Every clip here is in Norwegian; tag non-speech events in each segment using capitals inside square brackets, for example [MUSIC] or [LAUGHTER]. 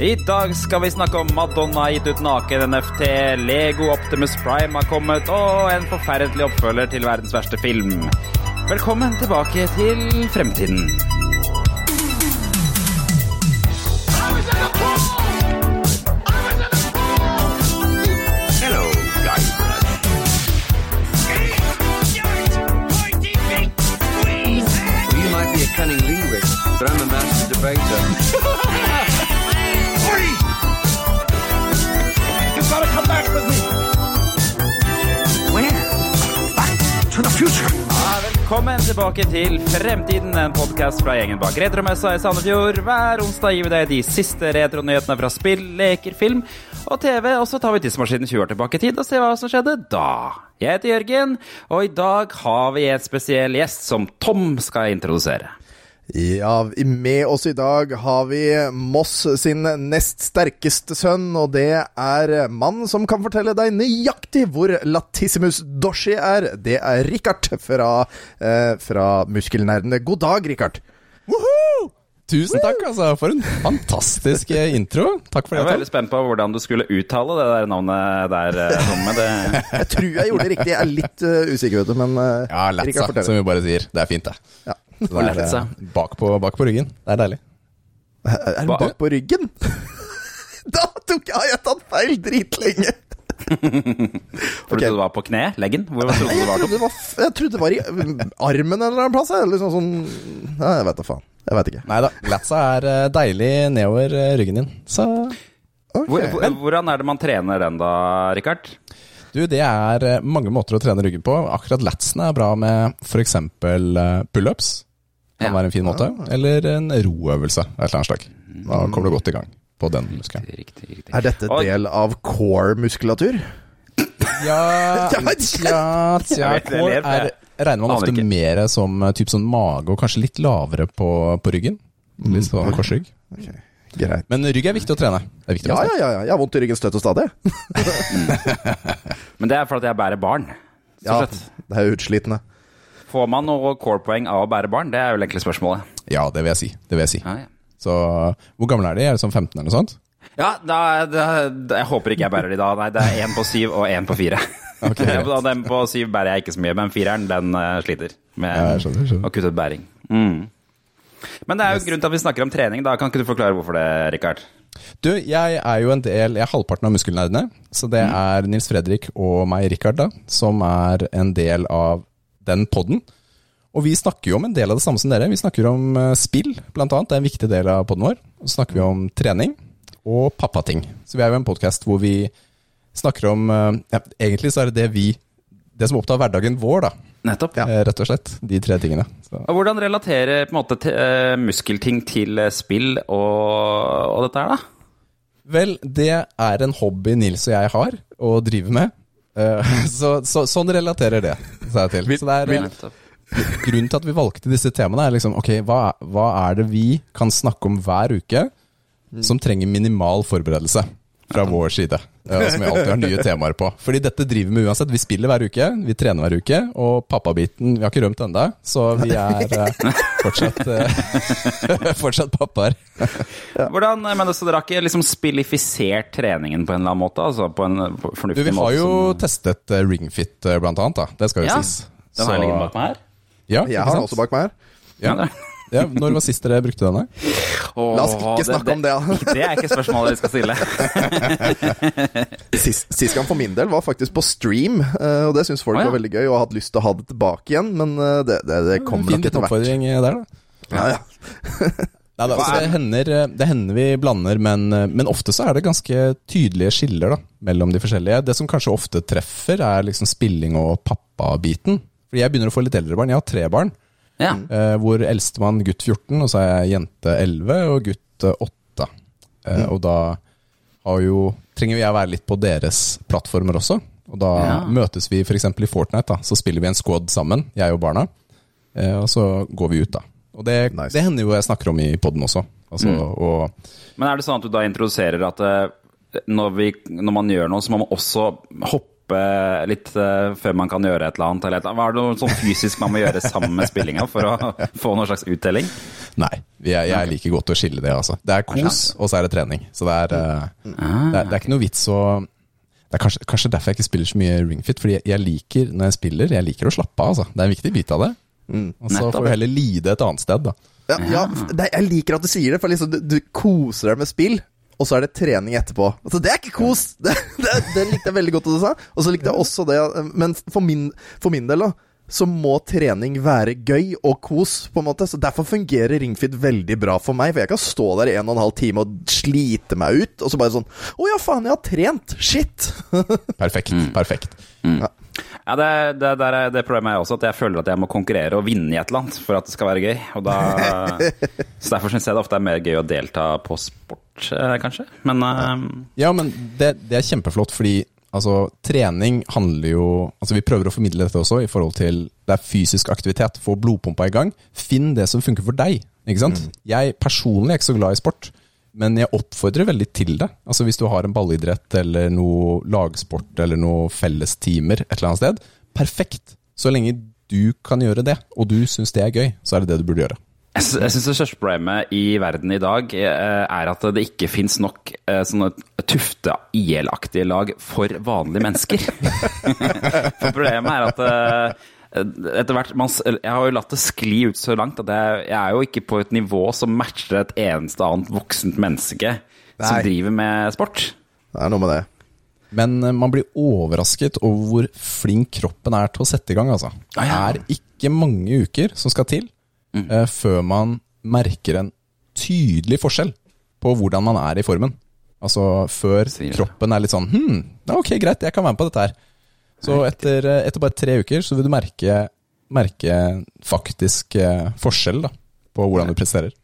I dag skal vi snakke om Madonna gitt ut naken NFT, Lego Optimus Prime har kommet, og en forferdelig oppfølger til verdens verste film. Velkommen tilbake til fremtiden. You might be a cunning linguist, but I'm a master debater. Velkommen tilbake til Fremtiden, en podkast fra gjengen bak Retromessa i Sandefjord. Hver onsdag gir vi deg de siste retronyhetene fra spill, leker, film og TV, og så tar vi tidsmaskinen 20 år tilbake i tid og ser hva som skjedde da. Jeg heter Jørgen, og i dag har vi en spesiell gjest som Tom skal introdusere. Ja, med oss i dag har vi Moss sin nest sterkeste sønn, og det er mannen som kan fortelle deg nøyaktig hvor Latissimus Doshi er. Det er Richard fra, eh, fra Muskelnerdene. God dag, Richard. Woohoo! Tusen takk, altså. For en fantastisk eh, intro. Takk for Jeg var veldig spent på hvordan du skulle uttale det der navnet der, eh, Det, Jeg tror jeg gjorde det riktig. Jeg er litt eh, usikker, vet du, men uh, Ja, Letza, som vi bare sier. Det er fint, det. Ja. Så det er, Letza. eh, bak, på, bak på ryggen. Det er deilig. Er den ba bak på ryggen? [LAUGHS] Da tok jeg, har jeg tatt feil dritlenge. [LAUGHS] For Ok. du trodde det var på kne? Leggen? Hvor trodde Jeg trodde det var, jeg trodde det var i armen eller en plass. Eller sånn, sånn Jeg vet da faen. Jeg vet ikke. Nei da. Letza er eh, deilig nedover eh, ryggen din. Så okay. Hvor, hvor, hvordan er det man trener den da, Richard? du, det er eh, mange måter å trene ryggen på. Akkurat latsen er bra med f.eks. pullups. Kan Ja. være en fin måte. Eller en roøvelse av et eller annet slag. Da kommer du godt i gang på den muskelen. Riktig, riktig. Er dette del av core-muskulatur? Ja, [LAUGHS] ja, ja, core er, regner man ofte mer som eh, typ sånn mage, og kanskje litt lavere på, på ryggen. Litt sånn korsrygg. Greit. Men rygg er viktig å trene. Det er viktig Ja, ja, ja, ja. Jeg har vondt i ryggen støtt og stadig. [LAUGHS] Men det er fordi jeg bærer barn. Ja, det er utslitende. Får man noe core-poeng av å bære barn? Det er jo egentlig spørsmålet. Ja, det vil jeg si. Det vil jeg si. Ja, ja. Så hvor gamle er de? Er det sånn 15 eller noe sånt? Ja, da, da, jeg håper ikke jeg bærer de da. Nei, det er én på syv og én på fire. [LAUGHS] Okay. [LAUGHS] Den på syv bærer jeg ikke så mye, men fireren den eh, sliter med Ja, skjønner, skjønner. å kutte ut bæring. Mm. Men det er jo grunnen til at vi snakker om trening. Da Kan ikke du forklare hvorfor det, Rikard? Du, jeg er jo en del Jeg er halvparten av Muskelnerdene. Så det er Nils Fredrik og meg, Rikard, da, som er en del av den podden. Og vi snakker jo om en del av det samme som dere. Vi snakker om eh, spill, blant annet. Det er en viktig del av podden vår. Så snakker vi om trening og pappating. Så vi er jo en podkast hvor vi snakker om eh, ja, Egentlig så er det det vi Det som opptar hverdagen vår, da. Nettopp. Ja. Rett og slett. De tre tingene. Så. Hvordan relaterer måte te- eh, muskelting til eh, spill og, og dette her, da? Vel, det er en hobby Nils og jeg har å drive med. Eh, [LAUGHS] så, så, sånn relaterer det seg til. Så det er, grunnen til at vi valgte disse temaene, er liksom Ok, hva, hva er det vi kan snakke om hver uke som trenger minimal forberedelse fra vår side? eh, som vi alltid har nye temaer på. Fordi dette driver vi med uansett. Vi spiller hver uke, vi trener hver uke, og pappabiten Vi har ikke rømt ennå, så vi er eh, fortsatt, eh, [LAUGHS] fortsatt pappaer. Hvordan, men så Dere har ikke liksom spillifisert treningen på en eller annen måte? Altså på en fornuftig Du, vi har jo som- testet Ringfit, blant annet. da Det skal jo Ja, sies. Den har jeg liggende bak meg her. Ja, Jeg har den også bak meg her. Ja. Ja, når var sist dere brukte denne? Oh, La oss ikke snakke om det, ja. Det er ikke spørsmålet vi skal stille. [LAUGHS] Sist, sist gang for min del var faktisk på stream, eh, og det syns folk oh, ja. var veldig gøy, og hadde lyst til å ha det tilbake igjen, men eh, det, det, det kommer nok etter hvert. oppfordring eh, der, da. Ja, ja. [LAUGHS] Nei, det, altså, det, hender, eh, det hender vi blander, men, men ofte så er det ganske tydelige skiller da, mellom de forskjellige. Det som kanskje ofte treffer, er liksom spilling og pappabiten. Fordi jeg begynner å få litt eldre barn. Jeg har tre barn. Ja. Eh, hvor eldstemann gutt 14, og så er jeg jente 11 og gutt eh, 8. Eh, Og da har jo, trenger jeg være litt på deres plattformer også. Og da Ja. møtes vi f.eks. i Fortnite, da, så spiller vi en squad sammen, jeg og barna. Eh, og så går vi ut, da. Og det, Nice. det hender jo jeg snakker om i poden også. Altså, Mm. og, Men er det sånn at du da introduserer at eh, når, vi, når man gjør noe, så må man også hoppe stoppe litt eh, før man kan gjøre et eller annet? Eller et eller annet? Var det noe sånn fysisk man må gjøre sammen med spillinga for å [LAUGHS] få noen slags uttelling? Nei, jeg, jeg liker godt å skille det, altså. Det er kos, og så er det trening. Så det er, eh, Ah. det er, det er ikke noe vits å Det er kanskje, kanskje derfor jeg ikke spiller så mye ringfit, fordi jeg, jeg liker, når jeg spiller, jeg liker å slappe av, altså. Det er en viktig bit av det. Og så får du heller lide et annet sted, da. Ja, ja det, jeg liker at du sier det, for liksom, du, du koser deg med spill. Og så er det trening etterpå. Altså, det er ikke kos! [LAUGHS] Det, det, det likte jeg veldig godt at du sa. Og så likte jeg også det Men for min, for min del, da, så må trening være gøy og kos, på en måte. Så derfor fungerer ringfit veldig bra for meg. For jeg kan stå der i en og en halv time og slite meg ut, og så bare sånn Å ja, faen, jeg har trent! Shit! [LAUGHS] Perfekt. Perfekt. Ja, det, det, det, er det problemet er også at jeg føler at jeg må konkurrere og vinne i et eller annet for at det skal være gøy. Og da, [LAUGHS] så Derfor syns jeg det ofte er mer gøy å delta på sport, eh, kanskje. Men ja. Ja, men det, det er kjempeflott, fordi altså, trening handler jo Altså, vi prøver å formidle dette også i forhold til det er fysisk aktivitet. Få blodpumpa i gang. Finn det som funker for deg. Ikke sant? Jeg personlig er ikke så glad i sport, men jeg oppfordrer veldig til det. Altså Hvis du har en ballidrett eller noe lagsport eller noe fellestimer et eller annet sted, perfekt. Så lenge du kan gjøre det, og du syns det er gøy, så er det det du burde gjøre. Jeg sy- syns det største problemet i verden i dag eh, er at det ikke fins nok eh, sånne tufte IL-aktige lag for vanlige mennesker. [LAUGHS] For problemet er at eh, etter hvert man, Jeg har jo latt det skli ut så langt at jeg, jeg er jo ikke på et nivå som matcher et eneste annet voksent menneske som driver med sport. Det er noe med det. Men man blir overrasket over hvor flink kroppen er til å sette i gang. Altså. Det er ikke mange uker som skal til eh, før man merker en tydelig forskjell på hvordan man er i formen. Altså før kroppen er litt sånn Hm, ok, greit, jeg kan være med på dette her. Så etter, eh, etter bare tre uker så vil du merke, merke faktisk eh, forskjell da, på hvordan du presterer.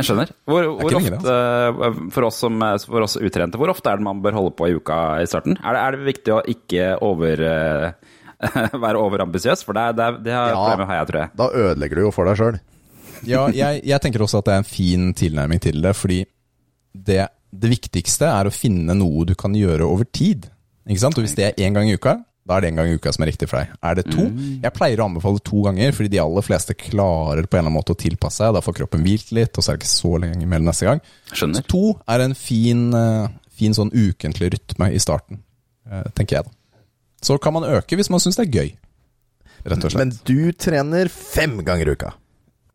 Jeg skjønner. Hvor, hvor ofte, det, eh, for oss, som, for oss utrente, hvor ofte er det man bør holde på i uka i starten? Er det, er det viktig å ikke over, eh, [LAUGHS] være overambisiøs? For det, er- det, er- det har Ja. problemet har jeg, tror jeg. Da ødelegger du jo for deg sjøl. Ja, jeg, jeg tenker også at det er en fin tilnærming til det, fordi det, det viktigste er å finne noe du kan gjøre over tid. Ikke sant? Og hvis det er én gang i uka, da er det én gang i uka som er riktig for deg. Er det to? Jeg pleier å anbefale to ganger, fordi de aller fleste klarer på en eller annen måte å tilpasse seg. Da får kroppen hvilt litt, og så er det ikke så lenge mellom neste gang. Så to er en fin, eh, fin sånn ukentlig rytme i starten, eh, tenker jeg da. Så kan man øke hvis man syns det er gøy, rett og slett. Men du trener fem ganger i uka.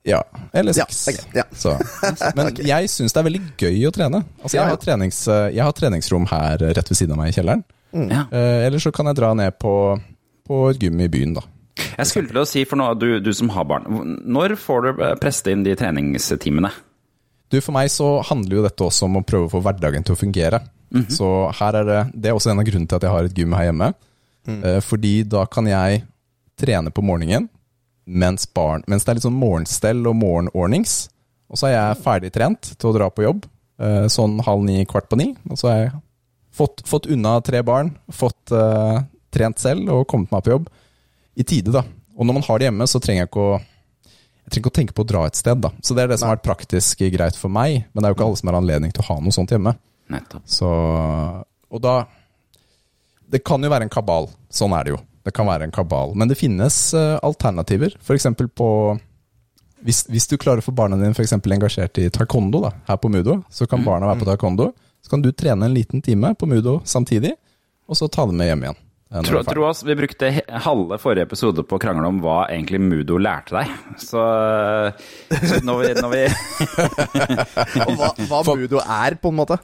Ja, eller seks. Ja, okay, ja. Så. Men [LAUGHS] jeg syns det er veldig gøy å trene. Altså, jeg, har trenings, jeg har treningsrom her rett ved siden av meg i kjelleren. Ja. Eh, eller så kan jeg dra ned på, på et gym i byen, da. Jeg skulle til å si, for nå, du, du som har barn, når får du eh, presset inn de treningstimene? Du, For meg så handler jo dette også om å prøve å få hverdagen til å fungere. Så her er det Det er også en av grunnene til at jeg har et gym her hjemme. Eh, fordi da kan jeg trene på morgenen mens, barn, mens det er litt sånn morgenstell og morgenordnings. Og så er jeg ferdig trent til å dra på jobb uh, sånn halv ni, kvart på ni. Og så har jeg fått, fått unna tre barn, fått uh, trent selv og kommet meg på jobb i tide, da. Og når man har det hjemme, så trenger jeg ikke å jeg trenger ikke å tenke på å dra et sted, da. Så det er det som har vært praktisk greit for meg. Men det er jo ikke alle som har anledning til å ha noe sånt hjemme. Nettopp. Så Og da Det kan jo være en kabal. Sånn er det jo. Det kan være en kabal. Men det finnes eh, alternativer. F.eks. på hvis, hvis du klarer å få barna dine for engasjert i taekwondo da, her på Mudo, så kan barna være på taekwondo. Så kan du trene en liten time på Mudo samtidig, og så ta dem med hjem igjen. Tro, tro oss, vi brukte halve forrige episode på å krangle om hva egentlig Mudo lærte deg. Så, så når vi, når vi [LAUGHS] Og hva, hva Mudo er, på en måte.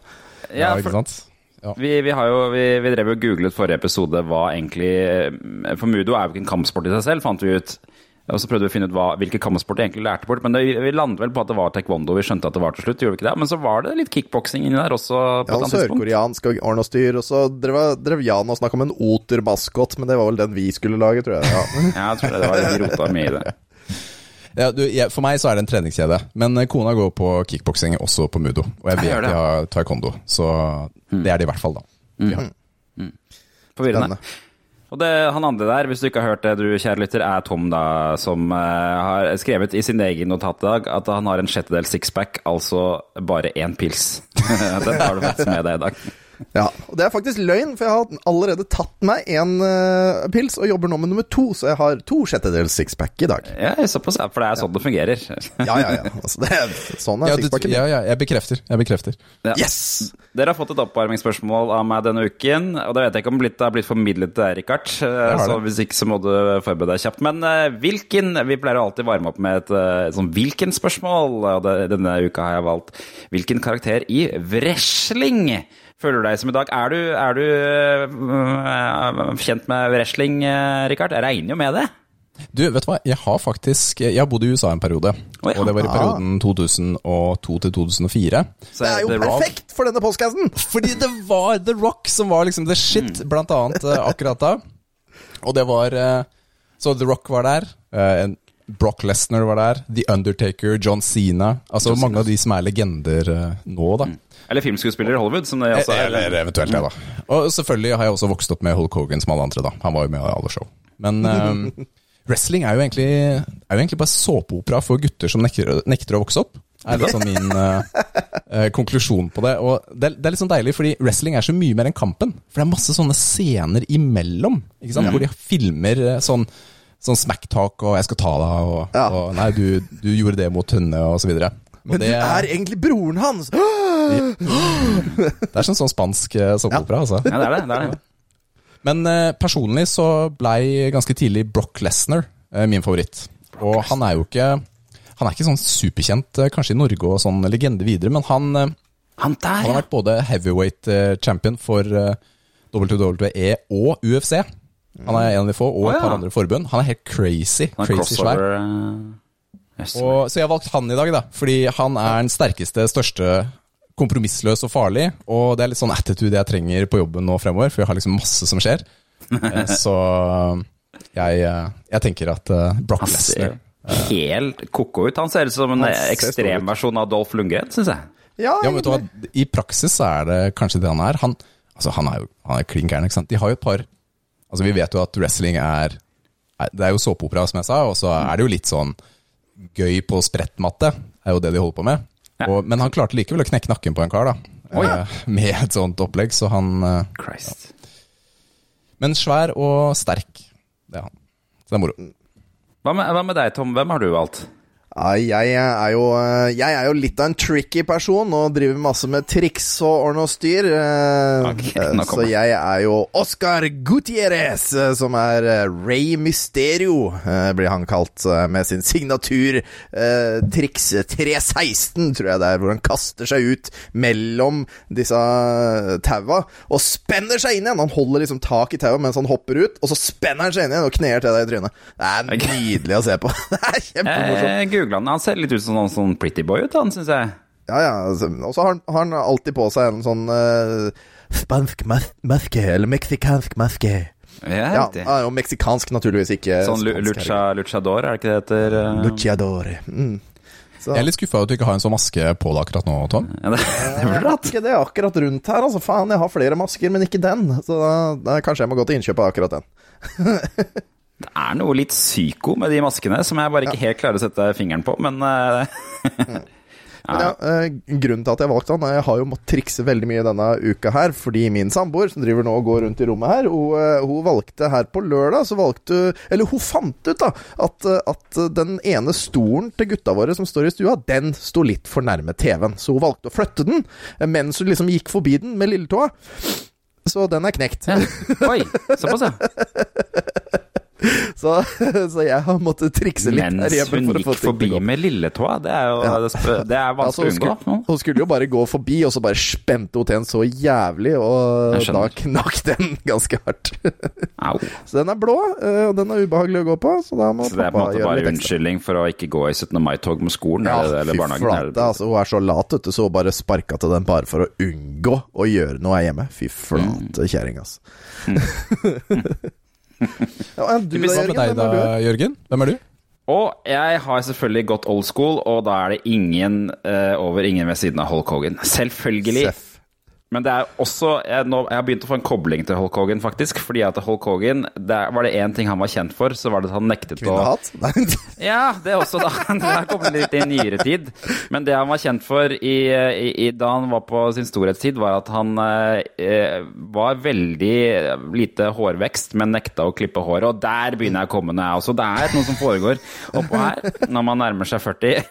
Ja, Ja, ikke for, sant? Ja. vi, vi, har jo, vi, vi drev jo og googlet forrige episode hva egentlig For Mudo er jo ikke en kampsport i seg selv, fant vi ut. Og så prøvde vi å finne ut hva, hvilke kampsport de egentlig lærte bort. Men det, vi landet vel på at det var taekwondo. Vi skjønte at det var til slutt, gjorde vi ikke det? Men så var det litt kickboksing inni der også. på Ja, et annet. Sørkoreansk og ordne og styr. Og så drev, drev Jan og snakka om en otermaskot, men det var vel den vi skulle lage, tror jeg. Ja. [LAUGHS] Ja, jeg tror det, det var vi rota mye i det. Ja, du, jeg, for meg så er det en treningskjede, men eh, kona går på kickboksing også på Mudo. Og jeg Jeg vet gjør de har taekwondo, så det er det i hvert fall, da. Forvirrende. Spennende. Og det, han andre der, hvis du ikke har hørt det, du kjære lytter, er Tom, da, som uh, har skrevet i sin egen notat i dag at han har en sjettedel sixpack, altså bare én pils. [LAUGHS] Den har du faktisk med deg i dag. Ja, og det er faktisk løgn, for jeg har allerede tatt meg en uh, pils og jobber nå med nummer to, så jeg har to sjettedels sixpack i dag. Ja, såpass, for det er sånn det fungerer. Ja, ja, ja. Altså, det er, sånn er Ja, sixpacken. ja, ja, jeg bekrefter. Jeg bekrefter. Ja. Yes! Dere har fått et oppvarmingsspørsmål av meg denne uken, og det vet jeg ikke om det har blitt formidlet til deg, Rikard. Eh, Så hvis ikke så må du forberede deg kjapt. Men uh, hvilken Vi pleier å alltid varme opp med et eh, sånn hvilken-spørsmål, og det, denne uka har jeg valgt hvilken karakter i wrestling føler du deg som i dag? Er du, er du uh, kjent med wrestling, uh, Rikard? Jeg regner jo med det. Du, vet du hva? Jeg har faktisk Jeg har bodd i USA en periode. Oi, Og det var i perioden 2002 til 2004. Så Det er jo perfekt for denne postkassen! Fordi det var The Rock som var liksom the shit, blant annet eh, akkurat da. Og det var eh, Så The Rock var der. eh, en- Brock Lesnar var der. The Undertaker, John Cena. Altså mange av de som er legender eh, nå, da. Eller filmskuespiller i Hollywood, som det også er. Eller eventuelt det, da. Og selvfølgelig har jeg også vokst opp med Hulk Hogan som alle andre, da. Han var jo med i alle show. Men um, [LAUGHS] wrestling er jo egentlig, er jo egentlig bare såpeopera for gutter som nekter, nekter å vokse opp. Er liksom min uh, eh, konklusjon på det. Og det, det er litt sånn deilig, fordi wrestling er så mye mer enn kampen. For det er masse sånne scener imellom, ikke sant? hvor de filmer eh, sånn, sånn smacktalk og 'jeg skal ta deg' og, Ja. og 'nei, du, du gjorde det mot henne', og så videre. Og Men du det, er egentlig broren hans! det er sånn, sånn spansk eh, såpeopera, altså. Ja, det er det. det, er det. Men eh, personlig så blei ganske tidlig Brock Lesnar eh, min favoritt. Og han er jo ikke Han er ikke sånn superkjent, eh, kanskje i Norge og sånn legende videre, men han, eh, Han der, han har ja. vært både heavyweight champion for WWE og UFC. Han er en av de få, og et par andre forbund. Han er helt crazy. Han er crazy svær. yes. Og, så jeg har valgt han i dag, da, fordi han er den sterkeste, største, kompromissløs og farlig. Og det er litt sånn attitude jeg trenger på jobben nå fremover, for jeg har liksom masse som skjer. [LAUGHS] Eh, Så jeg, eh, jeg tenker at eh, Brock Lesnar helt ko-ko ut. Han ser ut som en ekstremversjon av Dolph Lundgren, syns jeg. Ja, Ja, men vet du hva. I praksis så er det kanskje det han er. Han, altså, han er jo han er klin gæren, ikke sant. De har jo et par Altså, vi vet jo at wrestling er Det er jo såpeopera, som jeg sa, og så er det jo litt sånn gøy på sprettmatte, er jo det de holder på med. Og, men han klarte likevel å knekke nakken på en kar, da. Oh, ja. Med et sånt opplegg, så han Christ. Ja. Men svær og sterk. Det er han. Så det er moro. Hva med, hva med deg, Tom? Hvem har du valgt? Jeg er, jo, eh, jeg er jo litt av en tricky person og driver masse med triks og ordne og styr. eh, Ok, eh, Så jeg er jo Oscar Gutierrez, som er Ray Mysterio, blir han kalt, med sin signatur triks 316, tror jeg det er, hvor han kaster seg ut mellom disse taua og spenner seg inn igjen. Han holder liksom tak i tauet mens han hopper ut, og så spenner han seg inn igjen og kner til deg i trynet. Det er nydelig å se på. [LAUGHS] Det er kjempemorsomt. Googla han. Han ser litt ut som en sånn pretty boy ut, han, syns jeg. Ja, ja. altså, Og så har, han- har han alltid på seg en sånn uh, spansk maske, eller meksikansk maske. Ja, Ja, jo meksikansk, naturligvis, ikke Sånn lucha, luchador, er det ikke det heter? Uh... Luchador. Mm. Så, Jeg er litt skuffa over at du ikke har en sånn maske på deg akkurat nå, Tom. Ja, det, det burde hatt. ikke det akkurat rundt her, altså. Faen, jeg har flere masker, men ikke den. Så da, da kanskje jeg må gå til innkjøp av akkurat den. [LAUGHS] Det er noe litt psyko med de maskene som jeg bare ikke helt klarer å sette fingeren på, men [LAUGHS] Ja. Men ja, eh, grunnen til at jeg valgte han, jeg har jo måttet trikse veldig mye denne uka her, fordi min samboer, som driver nå og går rundt i rommet her, hun, eh, hun valgte her på lørdag, så valgte Eller hun fant ut, da, at, eh, at den ene stolen til gutta våre som står i stua, den sto litt for nærme TV-en. Så hun valgte å flytte den, eh, mens hun liksom gikk forbi den med lilletåa. Så den er knekt. ja. Oi, såpass, ja. [LAUGHS] Så, [LAUGHS] så jeg har måttet trikse litt her Mens hun for gikk forbi med lilletåa, det er jo Ja. det, er Altså, vanskelig hun, å unngå. skulle, hun skulle jo bare gå forbi, og så bare spente hun til en så jævlig, og da knakk den [LAUGHS] ganske hardt. Au. så den er blå, eh, og den er ubehagelig å gå på, så da må Så det er på en måte bare unnskyldning for å ikke gå i 17. mai-tog med skolen Ja, eller, eller barnehagen? flate, fy flate, altså, hun er så lat, vet du, så hun bare sparka til den bare for å unngå å gjøre noe hjemme. Fy Mm. flate kjerring, altså. [LAUGHS] [LAUGHS] ja, du, Hva Jørgen, med deg da, hvem er du? Jørgen? Hvem er du? Og jeg har selvfølgelig gått old school, og da er det ingen uh, over ingen ved siden av Hulk Hogan. Selvfølgelig. Seff. Men det er også jeg, nå, jeg har begynt å få en kobling til Hulk Hogan, faktisk. Fordi at Hulk Hogan, det var det én ting han var kjent for, så var det at han nektet å Kvinnehat? Ja, det er også, da. [LAUGHS] Det har kommet litt i nyere tid. Men det han var kjent for i, i, da han var på sin storhetstid, var at han eh, var veldig lite hårvekst, men nekta å klippe håret. Og der begynner jeg å komme ned også. Det er noe som foregår oppå her når man nærmer seg 40.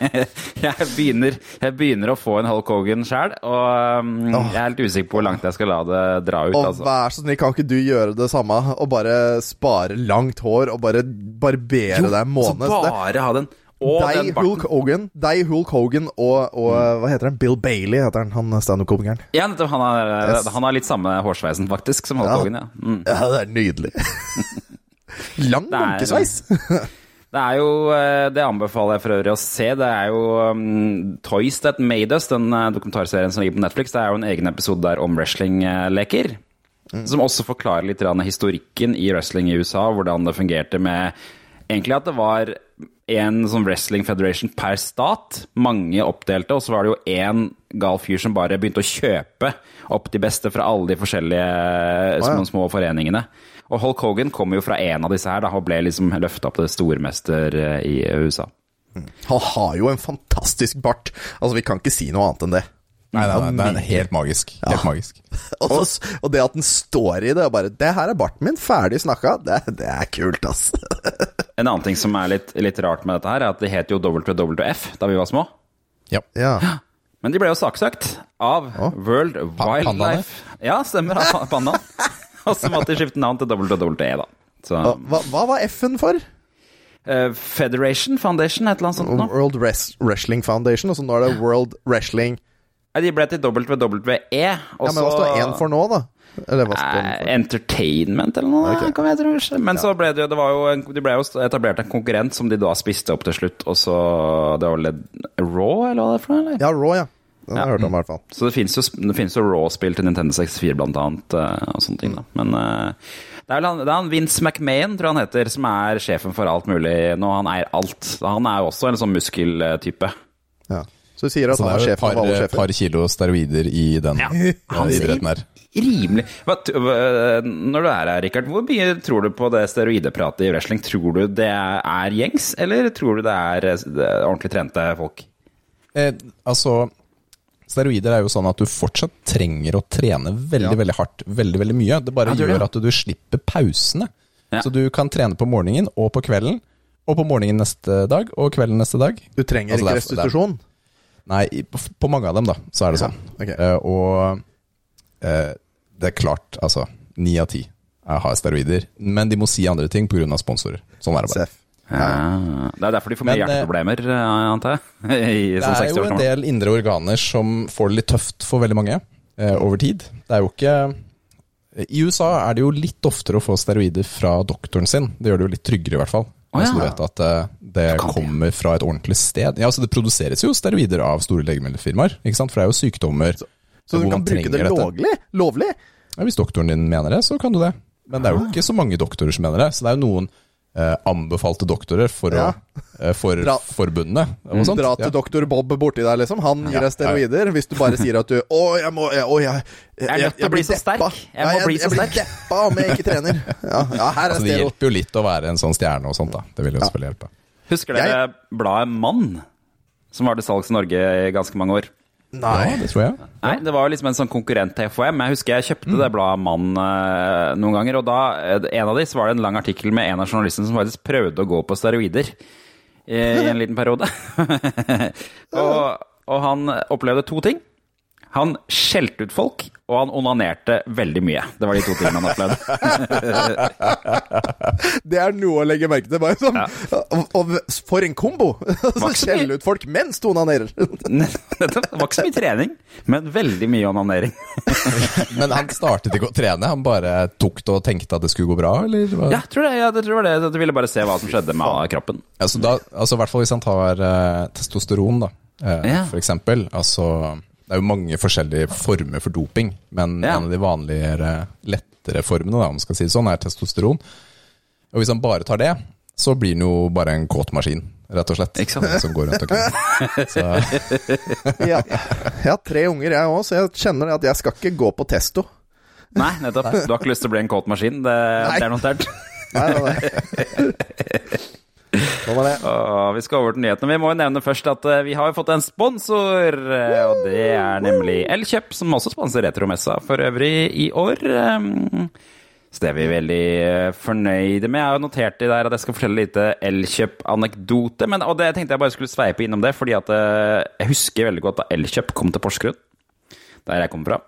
[LAUGHS] jeg, begynner, jeg begynner å få en Hulk Hogan sjæl, og um, jeg er helt usikker på hvor langt jeg skal la det dra ut. Og Altså. vær så snill, kan ikke du gjøre det samme? Og bare spare langt hår, og bare barbere deg en måned? Så bare ha den. Deg. Hulk Hogan, deg, Hulk Hogan og, og hva heter han? Bill Bailey heter han, han standup-komikeren. Ja, nettopp. Han har, Yes. han har litt samme hårsveisen, faktisk, som Hulk Ja. Hogan. Ja. Mm. Ja, det er nydelig. [LAUGHS] Lang Det munkesveis. [LAUGHS] Det er jo, eh, det anbefaler jeg for øvrig å se. Det er jo um, Toys That Made Us, den eh, dokumentarserien som ligger på Netflix. Det er jo en egen episode der om wrestlingleker. Som også forklarer litt historikken i wrestling i USA. Hvordan det fungerte med Egentlig at det var en sånn wrestling federation per stat. Mange oppdelte, og så var det jo én gal fyr som bare begynte å kjøpe opp de beste fra alle de forskjellige små, små foreningene. Og Hulk Hogan kom jo fra en av disse her da, og ble liksom løfta opp til stormester eh, i USA. Han har jo en fantastisk bart. Altså, vi kan ikke si noe annet enn det. Nei, nei, nei, det er helt magisk. Helt magisk. [LAUGHS] Og, så, og det at den står i det, og bare 'Det her er barten min, ferdig snakka', det, det er kult, ass. [LAUGHS] En annen ting som er litt, litt rart med dette her, er at det het jo WWF da vi var små. Ja. Ja. [GASPS] Men de ble jo saksøkt av World Wildlife. Wildlife. Ja, stemmer. av [LAUGHS] Pandaen. [LAUGHS] Og så måtte de skifte navn til WWE, da. Så, Hva, hva var F-en for? eh, Federation Foundation, et eller annet sånt noe. World Res Wrestling Foundation, og så nå er det World Wrestling Nei, de ble til WWE. Ja, Men hva står én for nå, da? Eller hva står Eh, for? Entertainment eller noe, okay. kan jeg tro. Men Men så ble det det var jo en, de ble jo etablert en konkurrent som de da spiste opp til slutt, og så Det var vel Raw, eller hva det er for noe? Ja, Raw, ja. Den har jeg hørt om, i hvert fall. Så det fins jo, finnes jo Raw-spill til Nintendo 64 blant annet, eh, og sånne ting. da. Men eh, det er han, det er han Vince McMahon, tror jeg han heter, som er sjefen for alt mulig nå. Han eier alt. Han er jo også en sånn muskeltype. Ja. Så du sier at Så han er er sjefen par, for alle sjefer? par kilo steroider i den Ja. idretten her. Rimelig Hva, Når du er her, Rikard, hvor mye tror du på det steroidepratet i wrestling? Tror du det er gjengs, eller tror du det er, eh, det er ordentlig trente folk? Eh, altså, steroider er jo sånn at du fortsatt trenger å trene veldig, Ja. veldig hardt, veldig, veldig mye. Det bare Ja, det gjør at du slipper pausene. Ja. Så du kan trene på morgenen og på kvelden, og på morgenen neste dag og kvelden neste dag. Du trenger Altså, ikke restitusjon? Nei, på mange av dem da, så er det Ja, sånn. ok. Eh, og uh, det er klart, altså, ni av ti har steroider, men de må si andre ting av sponsorer. Sånn er det bare. Seff. Ja. Det er derfor de får mye Men, eh, hjerteproblemer, eh, antar jeg? [LAUGHS] I Det sånn er jo en del indre organer som får det litt tøft for veldig mange eh, over tid. Det er jo ikke I USA er det jo litt oftere å få steroider fra doktoren sin. Det gjør det jo litt tryggere, i hvert fall. Oh, ja. Så du vet at eh, det kommer fra et ordentlig sted. Ja, altså Det produseres jo steroider av store legemiddelfirmaer, ikke sant? for det er jo sykdommer Så du kan bruke det lovlig? Lovlig? Ja, hvis doktoren din mener det, så kan du det. Men det er jo ikke så mange doktorer som mener det. Så det er jo noen eh, anbefalte doktorer for, Ja. å, eh, for Dra- forbundene. Og sånt. Dra til Ja. doktor Bob borti der, liksom. Han gir Ja, deg steroider. Hvis du bare sier at du Å, jeg må jeg, å, jeg, jeg, Jeg er nødt til å bli så sterk. Jeg må Ja, bli så jeg blir deppa om jeg ikke trener. Ja, ja her er Altså, det hjelper jo litt å være en sånn stjerne og sånt, da. Det vil jo selvfølgelig hjelpe. Husker dere bladet Mann? Som var til salgs i Norge i ganske mange år. Ja, det tror jeg. Nei, det var jo liksom en sånn konkurrent til FHM. Jeg husker jeg kjøpte det bladet Mann eh, noen ganger, og da, eh, en av de, så var det en lang artikkel med en av journalistene som faktisk prøvde å gå på steroider i, i en liten periode. [LAUGHS] og, og han opplevde to ting. Han skjelte ut folk, og han onanerte veldig mye. Det var de to tingene han opplevde. [LAUGHS] Det er noe å legge merke til. Bare sånn. Og, og for en kombo! [LAUGHS] Skjelle ut folk mens du onanerer. [LAUGHS] Det var ikke så mye trening, men veldig mye onanering. Men han startet ikke å trene, han bare tok det og tenkte at det skulle gå bra, eller? Ja, tror det, ja, det tror jeg det. Du ville bare se hva som skjedde med kroppen. Altså, da, altså i hvert fall hvis han tar uh, testosteron, da, uh, Ja. for eksempel. Altså, det er jo mange forskjellige former for doping, men Ja. en av de vanligere, lettere formene, da, om man skal si det sånn, er testosteron. Og hvis han bare tar det, så blir han jo bare en kåtmaskin, rett og slett. Ikke sant? Som går rundt omkring. [LAUGHS] Så Ja. Jeg har tre unger, jeg òg, så jeg kjenner at jeg skal ikke gå på testo. Nei, nettopp. Du har ikke lyst til å bli en kåt maskin. Det, det er notert. Nei, nei, nei. [LAUGHS] Sånn. Og [LAUGHS] vi skal over til nyhetene. Vi må jo nevne først at eh, vi har fått en sponsor. eh, Og det er nemlig Elkjøp, som også sponser Retromessa for øvrig i år. Um, Så det er vi veldig eh, fornøyde med. Jeg har notert i der at jeg skal fortelle litt Elkjøp-anekdote. Men Og det tenkte jeg bare skulle sveipe innom det, fordi at jeg husker veldig godt da Elkjøp kom til Porsgrunn. Der jeg kommer fra.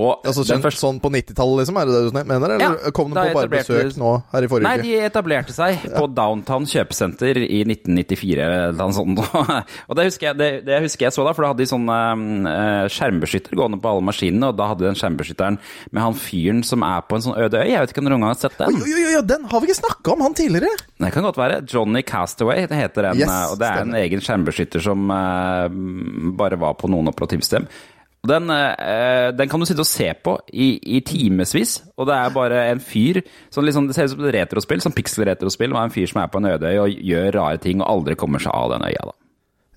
Og Altså, den sånn, sånn på 90-tallet, liksom? Er det det du mener? Eller Ja, kom de på bare besøk nå her i forrige Nei, uke? de etablerte seg på Downtown kjøpesenter i 1994 eller noe sånt. [LAUGHS] Og det husker, jeg, det, det husker jeg så da, for da hadde de sånn eh, skjermbeskytter gående på alle maskinene, og da hadde de den skjermbeskytteren med han fyren som er på en sånn øde øy. Jeg vet ikke om dere har sett den? Oi, oi, oi, den har vi ikke snakka om, han tidligere! Det kan godt være. Johnny Castaway det heter den. Yes, eh, og det er en egen skjermbeskytter som eh, bare var på noen operativsystem. Den, eh, den kan du sitte og se på i, i timevis, og det er bare en fyr som liksom, Det ser ut som et retrospill, som pixel-retrospill, med en fyr som er på en øde øy og gjør rare ting og aldri kommer seg av den øya. da.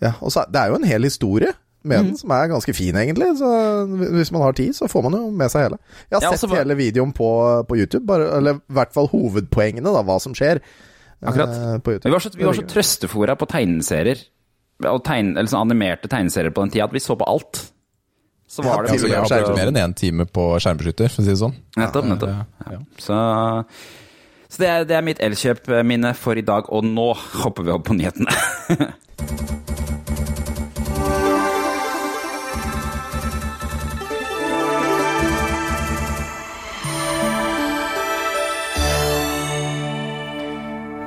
Ja, og så, Det er jo en hel historie med Mm. den, som er ganske fin, egentlig. Så hvis man har tid, så får man jo med seg hele. Jeg har Ja, sett altså, hele videoen på, på YouTube, bare, eller i hvert fall hovedpoengene, da, hva som skjer. Akkurat. eh. Vi var så, vi var så trøstefora på tegneserier, og tegn, eller sånn animerte tegneserier på den tida, at vi så på alt. Så var det altså, jeg har brukt mer enn én time på skjermbeskytter, for å si det sånn. Nettopp, nettopp. Ja. Så, så det, er, det er mitt elkjøp-minne for i dag, og nå hopper vi opp på nyhetene. [LAUGHS]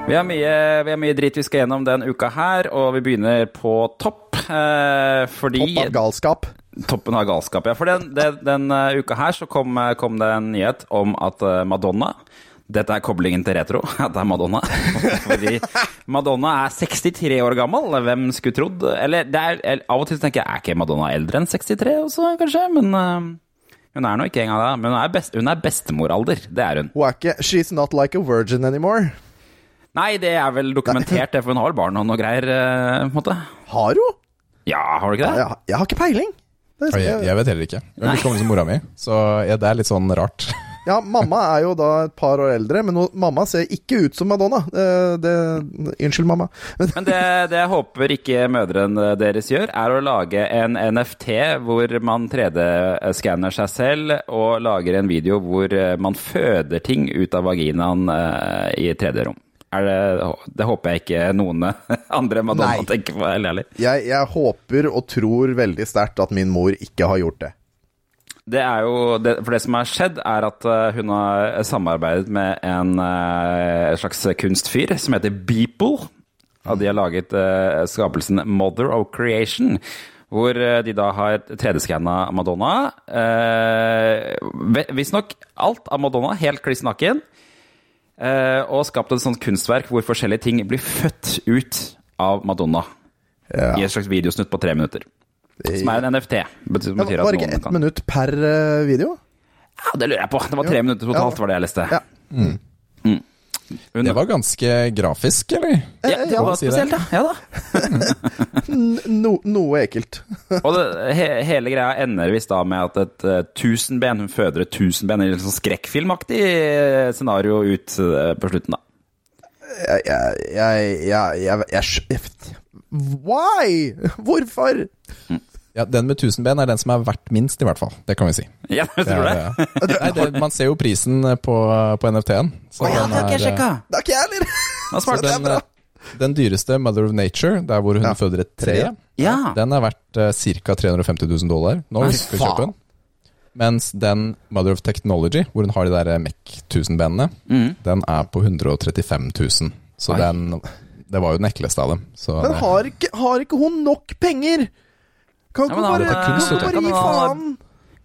Vi har, mye, vi har mye dritt vi skal gjennom den uka her, og vi begynner på topp. Eh, fordi Topp av galskap. Toppen av galskap, ja. For den, den, den uh, uka her så kom, uh, kom det en nyhet om at uh, Madonna Dette er koblingen til retro. [LAUGHS] At det er Madonna. [LAUGHS] Fordi Madonna er 63 år gammel. Hvem skulle trodd? Eller det er, av og til tenker jeg er ikke Madonna eldre enn 63 også, kanskje? Men uh, hun er nå ikke engang det. Men hun er, best, hun er bestemoralder. Det er hun. Hun er ikke She's not like a virgin anymore. Nei, det er vel dokumentert, det, for hun har barn og noe greier, på en måte. Har hun? Ja, har du ikke det? Jeg, jeg har ikke peiling. Det, Jeg, jeg vet heller ikke. Hun er like gammel som mora mi, så ja, det er litt sånn rart. Ja, mamma er jo da et par år eldre, men mamma ser ikke ut som Madonna. Det, det, unnskyld, mamma. [LAUGHS] Men, det, det jeg håper ikke mødrene deres gjør, er å lage en NFT hvor man 3D-skanner seg selv og lager en video hvor man føder ting ut av vaginaen eh, i 3D-rom. Det, det håper jeg ikke noen [LAUGHS] andre Madonna Nei. tenker på, ærlig. jeg, jeg håper og tror veldig sterkt at min mor ikke har gjort det. Det er jo, det, for det som har skjedd, er at eh, hun har samarbeidet med en eh, slags kunstfyr som heter Beeple. Og de har laget eh, skapelsen Mother of Creation. Hvor de da har 3D-skanna Madonna. Eh, Visstnok alt av Madonna helt kliss naken. Eh, og skapt et sånt kunstverk hvor forskjellige ting blir født ut av Madonna. I et slags videosnutt på tre minutter. Som er en NFT. Betyr, Ja, var det ikke ett kan- minutt per eh, video? ja, det lurer jeg på. Det var tre jo. minutter totalt, Ja. var det jeg leste. Ja. Hun, Det var ganske grafisk, eller? ja, det var si det. spesielt, ja. ja da. No, noe ekkelt. Og det, he, hele greia ender visst da med at et uh, tusenben Hun føder et tusenben eller sånn skrekkfilmaktig eh, scenario ut uh, på slutten, da. Jeg Jeg Jeg, jeg, jeg, jeg, jeg Why? Hvorfor? Ja, Den med 1000 ben er den som er verdt minst, i hvert fall. Det kan vi si. Ja, jeg Det tror er, det. eh, nei, det, man ser jo prisen på, på NFT-en. Å Å ja, den det har ikke jeg er, eh, sjekka. Det har ikke jeg heller! Det den, eh, den dyreste, Mother of Nature, der hvor hun Ja. føder et tre, Ja. den er verdt uh, ca. 350 000 dollar. Nå Nei, skal vi kjøpe den. Mens den Mother of Technology, hvor hun har de der MEC 1000-benene, Mm. den er på 135 000. Så Oi. den Det var jo den ekleste av dem. Så Men har ikke, har ikke hun nok penger? Kan ikke bare, kan bare gi faen?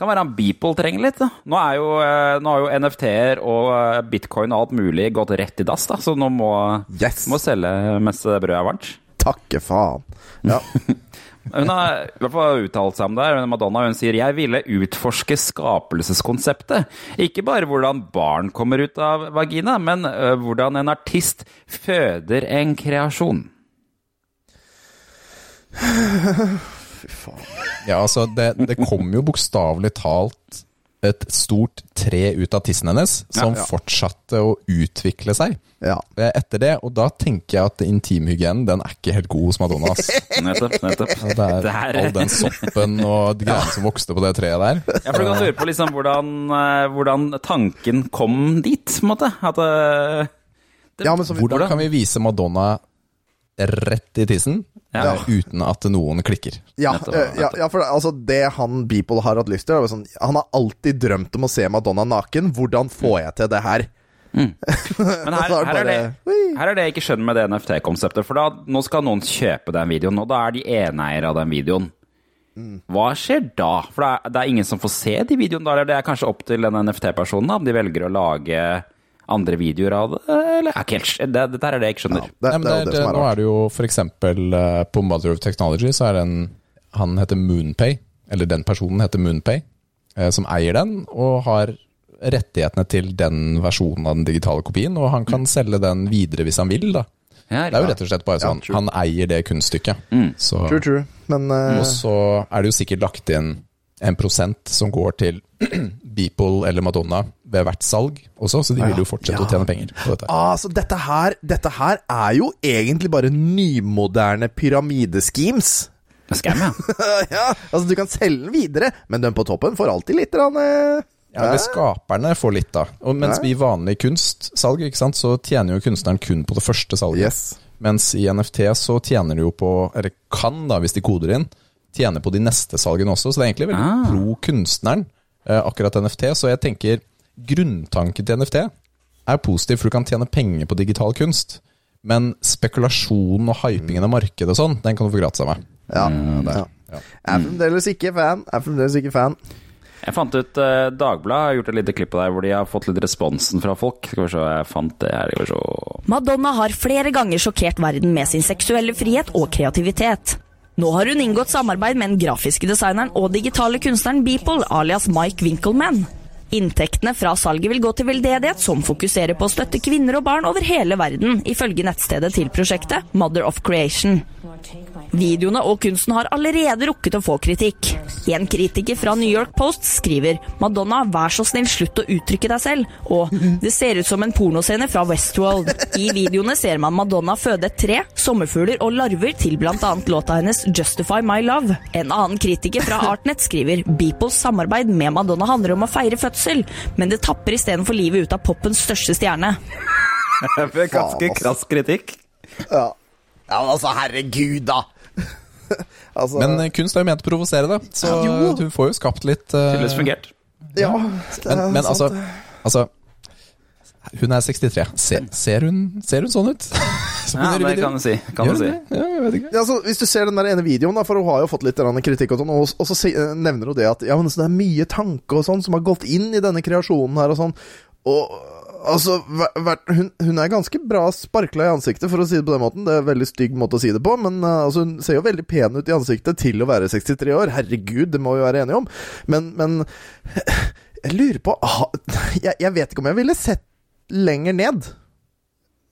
Kan være han Beeple trenger litt, da. Nå er jo, eh, nå har jo NFT-er og eh, bitcoin og alt mulig gått rett i dass, da. Så nå må, Yes! må selge mens brødet er varmt. Takke faen. Ja. [LAUGHS] Hun har i hvert fall uttalt seg om det. her. Madonna hun sier jeg ville utforske skapelseskonseptet. Ikke bare hvordan barn kommer ut av vagina, men hvordan en artist føder en kreasjon. [SIGHS] [SIGHS] Fy faen. Ja, altså, det, det kom jo bokstavelig talt et stort tre ut av tissen hennes, som Ja. fortsatte å utvikle seg Ja. eh, etter det. Og da tenker jeg at intimhygienen, den er ikke helt god hos Madonna. [LAUGHS] Nettopp. nettopp. Det er Det er- all den soppen og de greiene som vokste på det treet der. Ja, for du kan lure på liksom hvordan, eh, hvordan tanken kom dit, på en måte. At eh, det, Ja, men så- Hvordan kan vi vise Madonna rett i tissen Ja. eh, uten at noen klikker? Ja, Nettopp, eh, ja, ja, for det, altså det han Beeple har hatt lyst til er sånn, Han har alltid drømt om å se Madonna naken. Hvordan får jeg til det her? [LAUGHS] Men her, er det her, er det, her er det jeg ikke skjønner med det NFT-konseptet. For da, nå skal noen kjøpe den videoen, og da er de eneeiere av den videoen. Hva skjer da? For det er, det er ingen som får se de videoene da, eller det er kanskje opp til den NFT-personen om de velger å lage andre videoer av det, eller? Er ikke helt, det, dette er det jeg ikke skjønner. Det, Nei, men det er det, det er nå er det jo eksempel eh, på Mother of Technology så er det en Han heter Moonpay, eller den personen heter Moonpay, eh, som eier den og har rettighetene til den versjonen av den digitale kopien, og han kan selge den videre hvis han vil, da. Ja, Det er jo rett og slett bare sånn, Ja, han eier det kunststykket. Så, True, true. Men uh... og så er det jo sikkert lagt inn en prosent som går til [CLEARS THROAT] Beeple eller Madonna ved hvert salg også, så de vil jo fortsette Ja. å tjene penger på dette. Altså, dette her, dette her er jo egentlig bare nymoderne pyramideschemes. Scam, ja. [LAUGHS] ja, altså Du kan selge den videre, men den på toppen får alltid litt rann, eh, Ja, eller skaperne får litt, da. Og mens Ja. vi vanlig kunstsalg, ikke sant, så tjener jo kunstneren kun på det første salget. Yes. Mens i NFT så tjener de jo på, eller kan da, hvis de koder inn, tjene på de neste salgene også. Så det er egentlig veldig Ah. pro kunstneren, eh, akkurat NFT. Så jeg tenker grunntanken til NFT er positiv, for du kan tjene penger på digital kunst. Men spekulasjonen og hypingen av markedet og sånn, den kan du få gratis av meg. Ja. ja. ja. Jeg er fremdeles ikke fan. Jeg er fremdeles ikke fan. Jeg fant ut eh, Dagbladet har gjort et lite klipp av der hvor de har fått litt responsen fra folk. Skal vi se, jeg fant det her. Madonna har flere ganger sjokkert verden med sin seksuelle frihet og kreativitet. Nå har hun inngått samarbeid med den grafiske designeren og digitale kunstneren Beeple, alias Mike Winkelman. Inntektene fra salget vil gå til veldedighet som fokuserer på å støtte kvinner og barn over hele verden, ifølge nettstedet til prosjektet Mother of Creation. Videoene og kunsten har allerede rukket å få kritikk. En kritiker fra New York Post skriver Madonna, vær så snill slutt å uttrykke deg selv, og det ser ut som en pornoscene fra Westworld. I videoene ser man Madonna føde et tre, sommerfugler og larver til bl.a. låta hennes Justify My Love. En annen kritiker fra Artnet skriver Beeples samarbeid med Madonna handler om å feire fødsel, men det tapper istedenfor livet ut av popens største stjerne. [LAUGHS] Det Ganske krass kritikk. Ja. ja, men altså, herregud, da! [LAUGHS] altså Men eh, kunst er jo ment å provosere, da. Så Jo. du får jo skapt litt uh, Tydeligvis fungert. Ja, det er Men, men altså, altså Hun er 63. Se, ser, hun, ser hun sånn ut? [LAUGHS] Ja, det videoen? kan du si. Kan du si. Ja, jeg vet ikke. Ja, altså, hvis du ser den der ene videoen, da, for hun har jo fått litt kritikk, og sånn, og, og så si- eh, nevner hun det at ja, men så det er mye tanke og sånn som har gått inn i denne kreasjonen her og sånn. Og altså, hun, hun er ganske bra sparkla i ansiktet, for å si det på den måten. Det er en veldig stygg måte å si det på, men eh, altså, hun ser jo veldig pen ut i ansiktet til å være 63 år. Herregud, det må vi være enige om. Men, men [LAUGHS] jeg lurer på ah, [LAUGHS] jeg, jeg vet ikke om jeg ville sett lenger ned.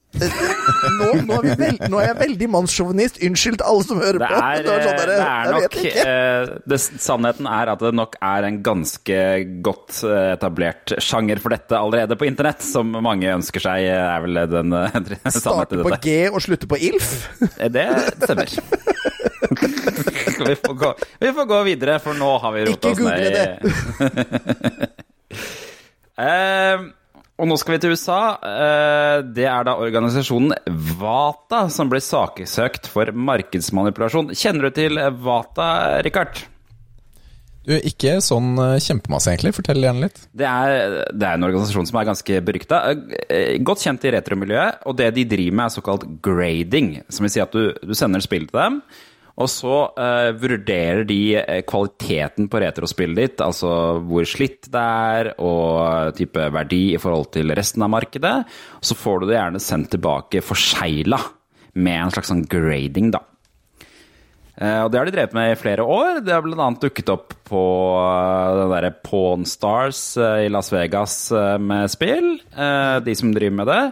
Nå, nå, er vi vel, nå er jeg veldig mannssjåvinist. Unnskyld alle som hører Det på. er, Det er, sånn der, det er nok eh, det, Sannheten er at det nok er en ganske godt eh, etablert sjanger for dette allerede på internett, som mange ønsker seg, eh, er vel den eh, [LAUGHS] sannheten Starte på. G og slutte på ILF. Eh, Det stemmer. vi, får gå, vi får gå videre, for nå har vi rota oss ned Ikke google det! [LAUGHS] Eh, og nå skal vi til USA. Eh, det er da organisasjonen Vata som ble saksøkt for markedsmanipulasjon. Kjenner du til Vata, Rikard? Du, ikke sånn eh, kjempemasse, egentlig. Fortell gjerne litt. Det er, det er en organisasjon som er ganske berykta. eh, Godt kjent i retromiljøet. Og det de driver med, er såkalt grading. Som vil si at du, du sender spill til dem, og så uh, vurderer de eh, kvaliteten på retrospillet ditt, altså hvor slitt det er, og type verdi i forhold til resten av markedet. Og så får du det gjerne sendt tilbake forsegla, med en slags sånn grading, da. Eh, og det har de drevet med i flere år. Det har bl.a. dukket opp på eh, den derre Pawn Stars eh, i Las Vegas eh, med spill. eh, de som driver med det.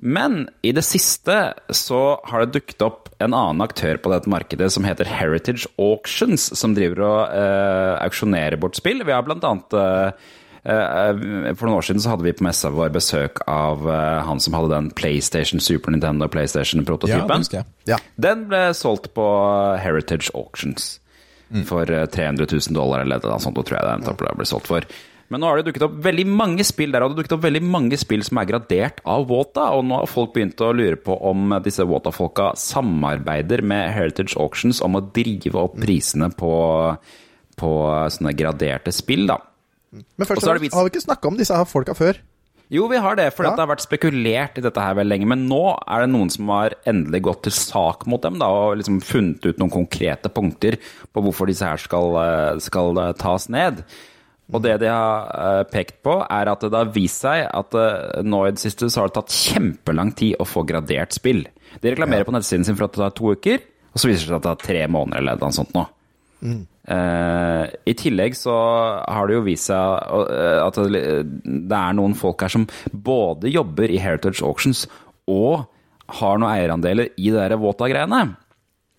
Men i det siste så har det dukket opp en annen aktør på dette markedet som heter Heritage Auctions, som driver og eh, auksjonerer bort spill. Vi har blant annet eh, For noen år siden så hadde vi på messa vår besøk av han som hadde den PlayStation, Super Nintendo PlayStation-prototypen. Ja. Ja. Den ble solgt på Heritage Auctions for eh, 300 000 dollar eller noe sånt, tror jeg det endte opp ble solgt for. Men nå har det dukket opp veldig mange spill der, og det dukket opp veldig mange spill som er gradert av Wota, og nå har folk begynt å lure på om disse Wota-folka samarbeider med Heritage Auctions om å drive opp prisene på, på sånne graderte spill, da. Men først har vi ikke snakka om disse her folka før. Jo, vi har det, for Ja. det har vært spekulert i dette her veldig lenge. Men nå er det noen som har endelig gått til sak mot dem da, og liksom funnet ut noen konkrete punkter på hvorfor disse her skal, skal tas ned. Og det de har eh, pekt på, er at det har vist seg at eh, nå i det siste så har det tatt kjempelang tid å få gradert spill. De reklamerer på nettsiden sin for at det tar to uker, og så viser det seg at det tar tre måneder eller noe sånt nå. Eh, I tillegg så har det jo vist seg at det er noen folk her som både jobber i Heritage Auctions og har noen eierandeler i det der Våta-greiene.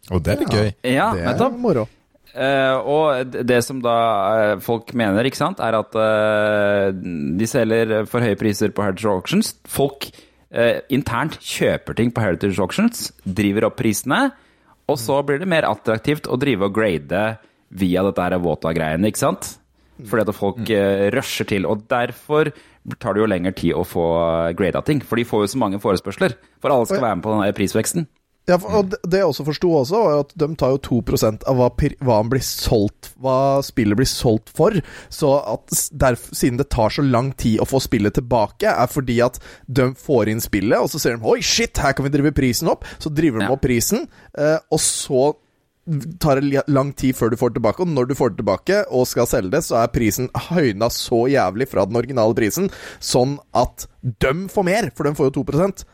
Og det er litt gøy. Ja, det er nettopp. moro. Eh, og det som da eh, folk mener, ikke sant, er at uh, de selger for høye priser på Heritage Auctions. Folk uh, internt kjøper ting på Heritage Auctions, driver opp prisene, og så blir det mer attraktivt å drive og grade via dette her Våta-greiene, ikke sant? Fordi at folk eh, rusher til, og derfor tar det jo lengre tid å få grada ting. For de får jo så mange forespørsler, for alle skal være med på den prisveksten. Ja, og det- jeg også forsto også, var at de tar jo 2 av hva, hva, blir solgt, hva spillet blir solgt for. Så at s- siden det tar så lang tid å få spillet tilbake, er fordi at de får inn spillet, og så ser de Oi, shit, her kan vi drive prisen opp. Så driver de Ja. opp prisen, eh, og så tar det lang tid før du får det tilbake, og når du får det tilbake og skal selge det, så er prisen høyna så jævlig fra den originale prisen, sånn at de får mer, for de får jo 2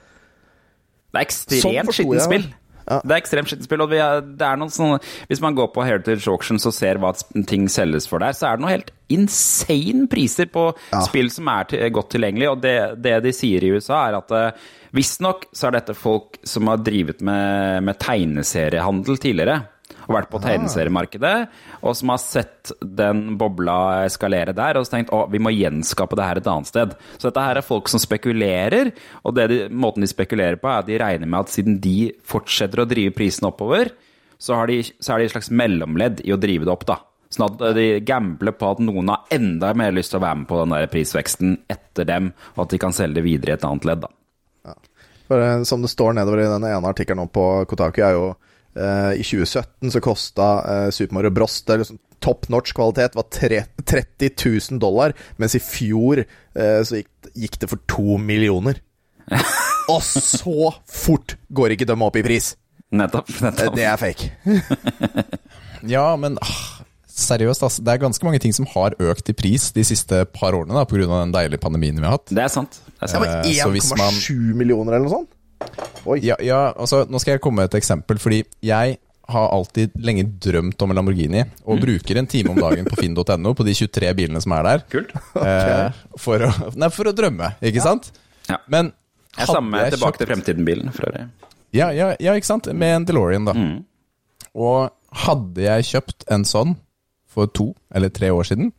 Det er Sånn ekstremt forsto skittent spill. Ja. Det er ekstremt skittent spill, og vi er, det er noen sånne Hvis man går på Heritage Auctions og ser hva ting selges for der, så er det noen helt insane priser på spill som er til, godt tilgjengelig. Og det, det de sier i USA, er at uh, visstnok så er dette folk som har drevet med, med tegneseriehandel tidligere. Og vært på tegneseriemarkedet, og som har sett den bobla eskalere der, og så tenkt å, vi må gjenskape det her et annet sted. Så dette her er folk som spekulerer, og det de, måten de spekulerer på, er at de regner med at siden de fortsetter å drive prisen oppover, så har de, så er de et slags mellomledd i å drive det opp, da. Sånn at de gambler på at noen har enda mer lyst til å være med på den der prisveksten etter dem, og at de kan selge det videre i et annet ledd, da. For eh, som det står nedover i den ene artikkelen på Kotaku, er jo I 2017 så kosta eh, Super Mario Bros. Det er liksom top notch kvalitet var 30 000 dollar, mens i fjor eh, så gikk, gikk det for to millioner. [LAUGHS] Og så fort går ikke de opp i pris! Nettopp. Eh, nettopp. Det er fake. [LAUGHS] Ja, men ah, seriøst, altså. Det er ganske mange ting som har økt i pris de siste par årene da, pga. den deilige pandemien vi har hatt. Det er sant. Det er sant. Eh, så man- 1,7 millioner eller noe sånt? Oi. Ja, ja, altså, nå skal jeg komme med et eksempel, fordi jeg har alltid lenge drømt om en Lamborghini, og bruker en time om dagen på finn.no på de 23 bilene som er der. Kult. Eh, for, å, nei, for å drømme, ikke sant? Ja. Men Jeg hadde samme jeg tilbake kjøpt- til fremtiden-bilen, for øvrig. Ja, ja, ja, ikke sant? Med en DeLorean, da. Mm. Og hadde jeg kjøpt en sånn for to eller tre år siden,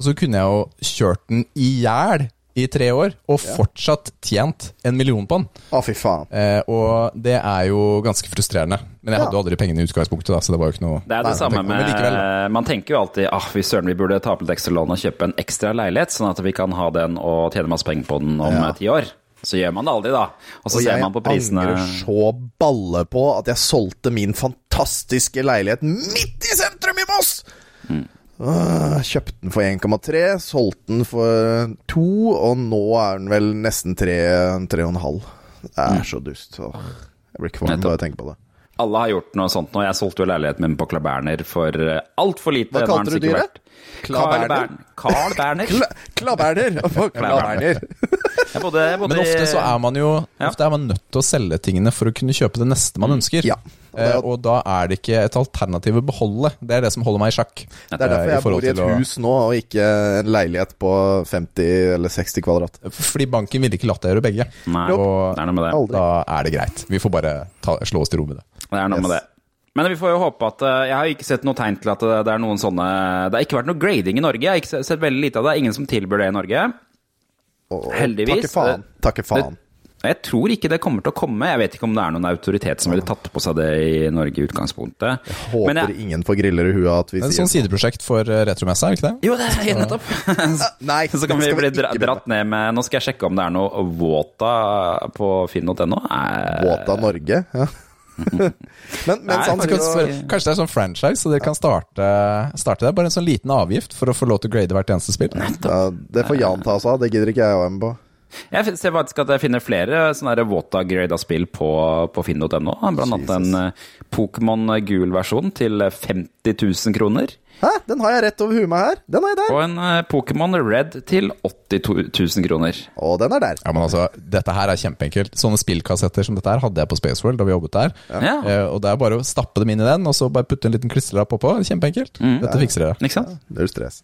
så kunne jeg jo kjørt den i hjel i tre år, og fortsatt tjent en million på den. Å, fy faen. Eh, og det er jo ganske frustrerende. Men jeg hadde Ja. jo aldri pengene i utgangspunktet, da, så det var jo ikke noe Det er det Nei, samme med likevel. Man tenker jo alltid ah, fy søren, vi burde ta opp litt ekstra lån og kjøpe en ekstra leilighet, sånn at vi kan ha den og tjene masse penger på den om Ja. ti år. Så gjør man det aldri, da. Og så Og ser man på prisene Jeg angrer så balle på at jeg solgte min fantastiske leilighet midt i sentrum i Moss! Mm. Åh, kjøpte den for 1,3, solgte den for 2, og nå er den vel nesten 3,5. Det er så dust. Jeg blir kvalm Mm. Bare jeg tenker på det. Alle har gjort noe sånt nå. Jeg solgte jo leiligheten min på Klaberner Berner for altfor lite. Hva kalte du dyret? Klaberner? Carl Carl Berner? Bern- Carl Berner. Kla- Klabberner! Klabberner. Jeg bodde, jeg bodde Men ofte så er man jo Ja. Ofte er man nødt til å selge tingene for å kunne kjøpe det neste man ønsker. Ja. Det er Eh, og da er det ikke et alternativ å beholde. Det er det som holder meg i sjakk. Det er derfor Eh, jeg bor i et hus nå, og ikke en leilighet på 50 eller 60 kvadrat. Fordi banken ville ikke latt deg gjøre begge. Nei, Og det er noe med det. Aldri. da er det greit. Vi får bare ta, slå oss til ro med det. Det er noe med det. Men vi får jo håpe at eh, Jeg har ikke sett noe tegn til at det, det er noen sånne Det har ikke vært noe grading i Norge. Jeg har ikke sett- veldig lite av det. Ingen som tilbyr det i Norge. Heldigvis. Takke faen. Takke faen. Jeg tror ikke det kommer til å komme. Jeg vet ikke om det er noen autoritet som ville tatt på seg det i Norge i utgangspunktet. Jeg Håper Men jeg, ingen får griller i huet at vi Det er et sånt sånn sideprosjekt for eh, retromessa, er det ikke det? jo, det er helt nettopp. [LAUGHS] Nei, Så kan vi bli dra, dratt ned med Nå skal jeg sjekke om det er noe Våta på finn.no. Eh, Våta Norge. Ja. [LAUGHS] men, men Nei, sant, Skal, kanskje det er sånn franchise, så dere kan starte, starte det. Bare en sånn liten avgift for å få lov til å grade hvert eneste spill. ja, det får Jan ta seg av. Det gidder ikke jeg å være med på. Jeg ser faktisk at jeg finner flere sånne der Våta-grada spill på, på finn.no. Blant annet en eh, Pokémon gul versjon til 50 000 kroner. Hæ? Den har jeg rett over huet meg her. Den er der. Og en eh, Pokémon Red til 80 000 kroner. Og den er der. Ja, men altså, Dette her er kjempeenkelt. Sånne spillkassetter som dette her hadde jeg på Spaceworld da vi jobbet der. Ja. Eh, og Det er bare å stappe dem inn i den, og så bare putte en liten klistrelapp oppå. Kjempeenkelt. Dette fikser dere. Ikke sant? Det er jo stress.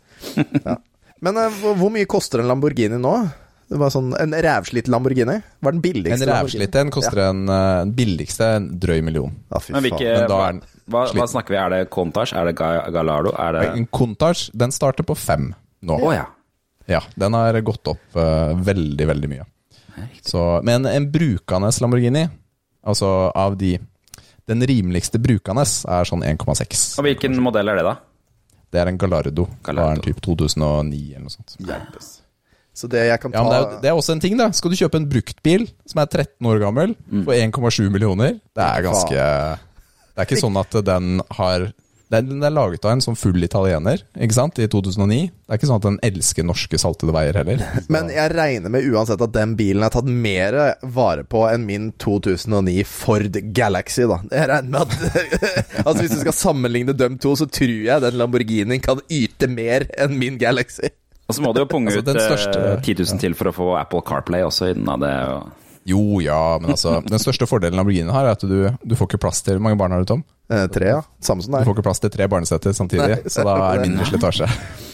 Ja. Men eh, hvor, hvor mye koster en Lamborghini nå? Det var sånn, En rævslitt Lamborghini? Hva er den billigste? En rævslitt en koster en uh, billigste en drøy million. Ja, fy Men faen. hvilke Men da hva, er den hva, hva snakker vi? Er det Contage? Er det Galardo? Gallardo? Er det En Contage den starter på fem nå. Å ja. Ja, Den har gått opp uh, veldig, veldig mye. Så, men en brukende Lamborghini, altså av de Den rimeligste brukende er sånn 1,6. Og hvilken modell er det, da? Det er en Gallardo. Gallardo. Det er en type 2009 eller noe sånt. Hjelpes. Så det jeg kan ta Ja, men det, er, det er også en ting, da. Skal du kjøpe en bruktbil som er 13 år gammel, for 1,7 millioner, det er ganske Det er ikke sånn at den har den den er laget av en sånn full italiener, ikke sant, i 2009. Det er ikke sånn at den elsker norske saltede veier heller. [LAUGHS] Men jeg regner med uansett at den bilen er tatt mer vare på enn min 2009 Ford Galaxy, da. Jeg regner med at [LAUGHS] Altså Hvis du skal sammenligne dem to, så tror jeg den Lamborghinien kan yte mer enn min Galaxy. Og så må du jo punge Altså, ut største- eh, 10 000 til for å få Apple CarPlay også. i den. det, og... Jo, ja, men altså Den største fordelen Lamborghini har, er at du, du får ikke plass til Hvor mange barn har du, Tom? Eh, tre, ja. Samme som deg. Du får ikke plass til tre barnesetter samtidig, Nei, så da er det mindre [LAUGHS] slitasje.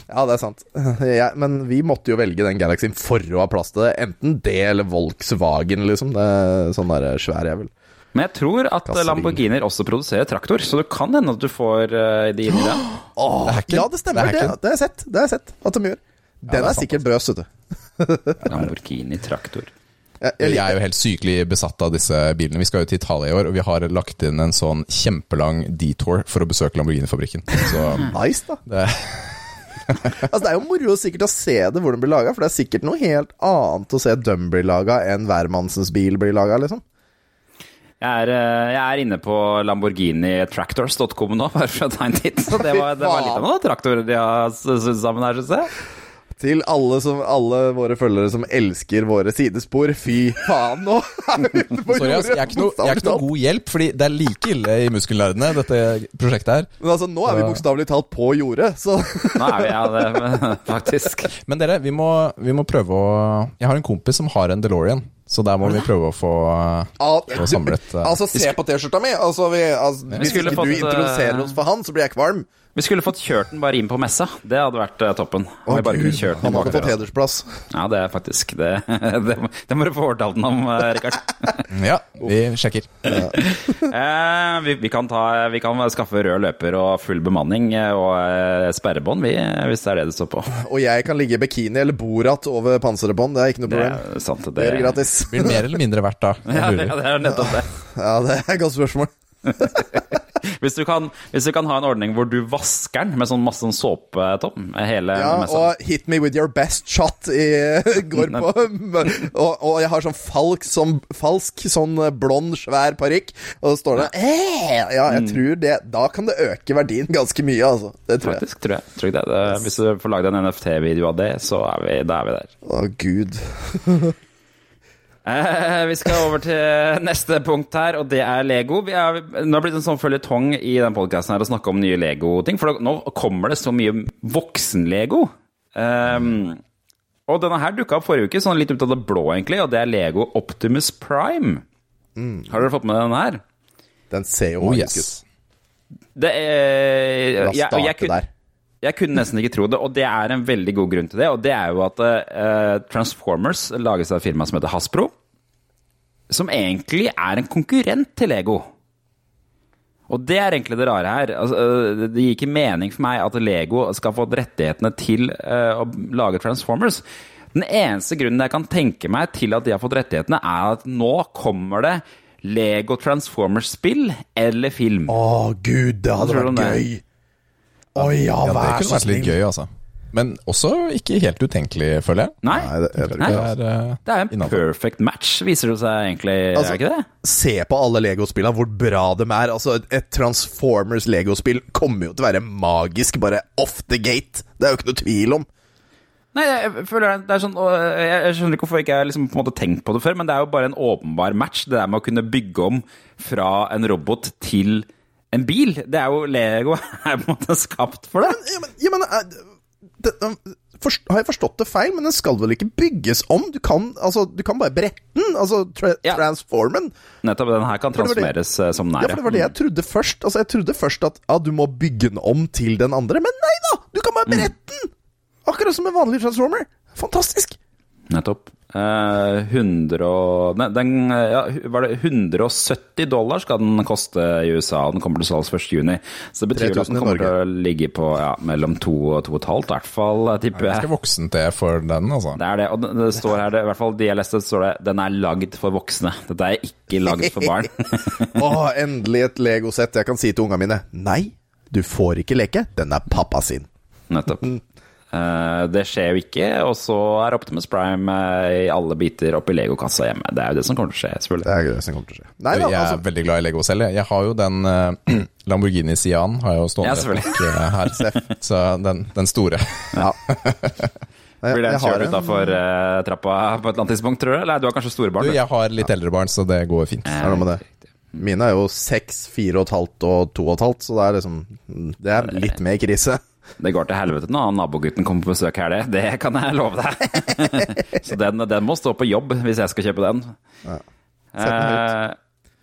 Ja, det er sant. [LAUGHS] Ja, men vi måtte jo velge den Galaxyen for å ha plass til det. Enten det eller Volkswagen, liksom. Det er sånn der svær jævel. Men jeg tror at Kasseri. Lamborghinier også produserer traktor, så det kan hende at du får eh, de inn i det. Åh, Det er ikke- ja, det stemmer. det Det, det, har jeg sett. Det har jeg sett at de gjør. Den er er sikkert brøs, vet du. [LAUGHS] Lamborghini traktor. Jeg, er jo helt sykelig besatt av disse bilene. Vi skal jo til Italia i år, og vi har lagt inn en sånn kjempelang detour for å besøke Lamborghini-fabrikken. [LAUGHS] Nice, da. det, [LAUGHS] Altså, det er jo moro sikkert å se det hvor den blir laga, for det er sikkert noe helt annet å se dem bli laga enn hvermannsens bil blir laga, liksom. Jeg er, eh, jeg er inne på lamborghinitractors.com nå, bare for å ta en titt. Så det var, det var litt av noen traktorer de har sydd sammen her, syns jeg. Til alle, som, alle våre følgere som elsker våre sidespor, fy faen nå! er vi ute på sorry, ass, jeg er ikke noe, jeg er ikke noe god hjelp, fordi det er like ille i muskelnerdene, dette prosjektet her. Men altså, nå er vi bokstavelig talt på jordet, så [LAUGHS] Nå er vi ja, det, [LAUGHS] faktisk. Men dere, vi må, vi må prøve å Jeg har en kompis som har en DeLorean, så der må vi prøve å få, Ah, få samlet uh. Altså, se på T-skjorta mi! Altså, vi, altså, hvis ikke du fått, introduserer eh, oss for han, så blir jeg kvalm. Vi skulle fått kjørt den bare inn på messa. Det hadde vært eh, toppen. Kjørt den Han hadde fått hedersplass. Ja, det er faktisk det. [LAUGHS] Det, det må du få overtalt den om, eh, Rikard. Ja, vi sjekker. [LAUGHS] Eh, vi, vi, kan ta, vi kan skaffe rød løper og full bemanning eh, og eh, sperrebånd, vi, hvis det er det det står på. Og jeg kan ligge i bikini eller borat over panserbånd, det er ikke noe Det problem. er sant. Det Det, er gratis. Blir mer eller mindre verdt da? [LAUGHS] Ja, ja, det er nettopp det. Ja, det er et godt spørsmål. [LAUGHS] Hvis du, kan, hvis du kan ha en ordning hvor du vasker den med sånn masse sånn såpe, Tom, hele Ja, og 'Hit me with your best shot' i, [LAUGHS] går på og, og jeg har sånn falsk, sånn, falsk sånn blond, svær parykk, og så står det eh, Ja, jeg tror det Da kan det øke verdien ganske mye, altså. Det tror jeg. Tror jeg. Tror jeg det. det. Hvis du får lagd en NFT-video av det, så er vi, da er vi der. Å, gud. [LAUGHS] Eh, vi skal over til neste punkt her, og det er Lego. Vi er, nå har det blitt en sånn føljetong i den podkasten å snakke om nye Lego-ting. For nå kommer det så mye voksen-Lego. Um, og denne her dukka opp forrige uke, sånn litt ut av det blå, egentlig, og det er Lego Optimus Prime. Har dere fått med denne her? Den ser jo Oh yes. ut. Det er, La jeg, jeg starte kunne, der. Jeg kunne nesten ikke tro det, og det er en veldig god grunn til det. Og det er jo at uh, Transformers lages av et firma som heter Hasbro, som egentlig er en konkurrent til Lego. Og det er egentlig det rare her. Altså, uh, det gir ikke mening for meg at Lego skal få rettighetene til uh, å lage Transformers. Den eneste grunnen jeg kan tenke meg til at de har fått rettighetene, er at nå kommer det Lego Transformers-spill eller film. Å, gud, det hadde vært gøy. Å ja, Ja, det kunne vært litt gøy, altså. Men også ikke helt utenkelig, føler jeg. Nei, Nei, det, jeg Nei. Det er, uh, det er en innenfor. perfect match, viser det seg egentlig. Altså, er ikke det? Se på alle Lego-spillene, hvor bra de er. Altså, Et Transformers Lego-spill kommer jo til å være magisk, bare off the gate. Det er jo ikke noe tvil om. Nei, jeg føler det er sånn Jeg jeg skjønner ikke hvorfor jeg ikke har liksom på en måte tenkt på det før, men det er jo bare en åpenbar match, det der med å kunne bygge om fra en robot til en bil. Det er jo Lego [LAUGHS] er på en måte skapt for det. Ja, men, ja, men er- det, forst- Har jeg forstått det feil? Men den skal vel ikke bygges om? Du kan, altså, du kan bare brette den? Altså tra Ja. transformen? Nettopp, den her kan transformeres det det- eh, som den Ja, for det var det jeg trodde først. Altså, jeg trodde først at ah, du må bygge den om til den andre, men nei da! Du kan bare brette den! Akkurat som en vanlig transformer. Fantastisk. Nettopp. Eh, 100 og, nei, den, eh, ja, var det 170 dollar skal den koste i USA, den kommer til salgs 1. juni. Så det betyr at den kommer til å ligge på ja, mellom 2 og 2,5 i hvert fall, tipper jeg. Ganske voksent voksen til for den, altså. Det er det, og det, det står her, det, i hvert fall de jeg leste, står det den er lagd for voksne. Dette er ikke lagd for barn. [LAUGHS] Å, endelig et Lego-sett jeg kan si til ungene mine. Nei, du får ikke leke. Den er pappa sin. Nettopp. [LAUGHS] Eh, det skjer jo ikke, og så er Optimus Prime eh, i alle biter oppi legokassa hjemme. Det er jo det som kommer til å skje, selvfølgelig. Det er er det som kommer til å skje. Nei da, Jeg er altså. veldig glad i Lego selv. jeg. Jeg har jo den uh, [CLEARS THROAT] Lamborghini Sian har jeg jo stående ja, bak, her. [LAUGHS] Så den, den store. Ja. [LAUGHS] Blir den jeg har kjørt utafor uh, trappa på et eller annet tidspunkt, tror du? Eller du har kanskje store barn? Du, du? jeg har litt eldre barn, så det går fint. Er det med det? Mine er jo seks, fire og et halvt og to og et halvt, så det er liksom Det er litt mer krise. Det går til helvete når nabogutten kommer på besøk her, det. Det kan jeg love deg. [LAUGHS] Så den, den må stå på jobb hvis jeg skal kjøpe den. Eh,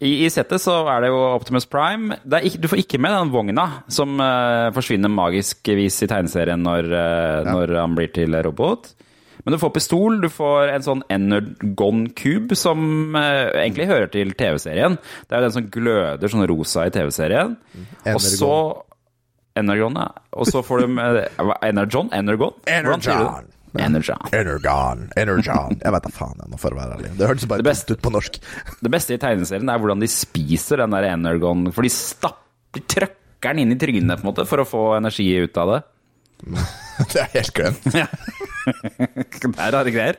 I, I settet så er det jo Optimus Prime. Ikke, du får ikke med den vogna som eh, forsvinner magisk vis i tegneserien når, eh, når han blir til robot. Men du får pistol, du får en sånn Energon Cube som eh, egentlig hører til TV-serien. Det er den som gløder sånn rosa i TV-serien. Og så Energon, ja. Og så får du med Energon? Energon? Energon? Energon. Energon, Energon Jeg vet da faen, jeg, for å være ærlig. Det hørtes bare best ut på norsk. Det beste i tegneserien er hvordan de spiser den der Energon, for de stapper, de trøkker den inn i trynet på en måte for å få energi ut av det. [LAUGHS] Det er helt glemt. Det er rare greier.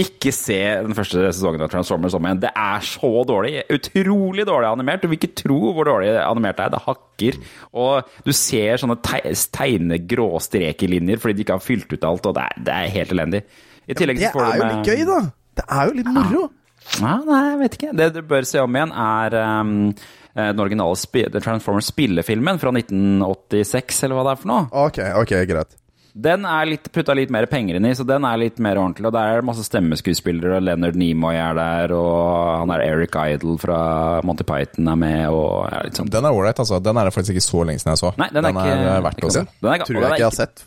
Ikke se den første sesongen av Transformers om igjen. Det er så dårlig. Utrolig dårlig animert. Du vil ikke tro hvor dårlig animert det er. Det hakker. Og du ser sånne te- tegne grå strekelinjer fordi de ikke har fylt ut alt, og det er, det er helt elendig. I tillegg Det så får er jo litt gøy, da. Det er jo litt moro. Ja, nei, jeg vet ikke. Det du bør se om igjen, er um, den originale spi Transformers spillefilmen fra 1986, eller hva det er for noe. Ok, ok, greit. Den er litt, putta litt mer penger inn i, så den er litt mer ordentlig. Og der er det masse stemmeskuespillere, og Leonard Nimoy er der, og han er Eric Idle fra Monty Python er med, og ja, litt sånn. Den er ålreit, altså. Den er det faktisk ikke så lenge siden jeg så. Nei, den er, ikke, eh, verdt ikke å se. Den er, Tror jeg er ikke jeg har sett.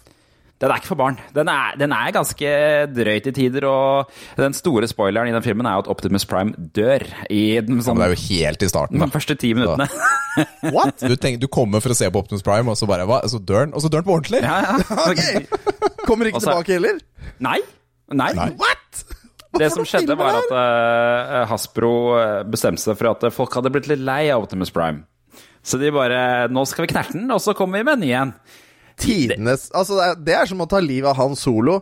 Den er ikke for barn. Den er, den er ganske drøy til tider, og den store spoileren i den filmen er jo at Optimus Prime dør i den, sånn, ja, det er jo helt i starten, de første ti minuttene. What? Du, tenker, du kommer for å se på Optimus Prime, og så bare hva? Så dør den, og så dør han på ordentlig! Ja, ja. [LAUGHS] Ok. Kommer ikke Også, tilbake heller? Nei. Nei. What? [LAUGHS] Det som skjedde, var at uh, Hasbro eh, bestemte seg for at folk hadde blitt litt lei av Optimus Prime. Så de bare Nå skal vi knerte den, og så kommer vi med en ny en. Tidenes Altså, det er, det er som å ta livet av Han Solo.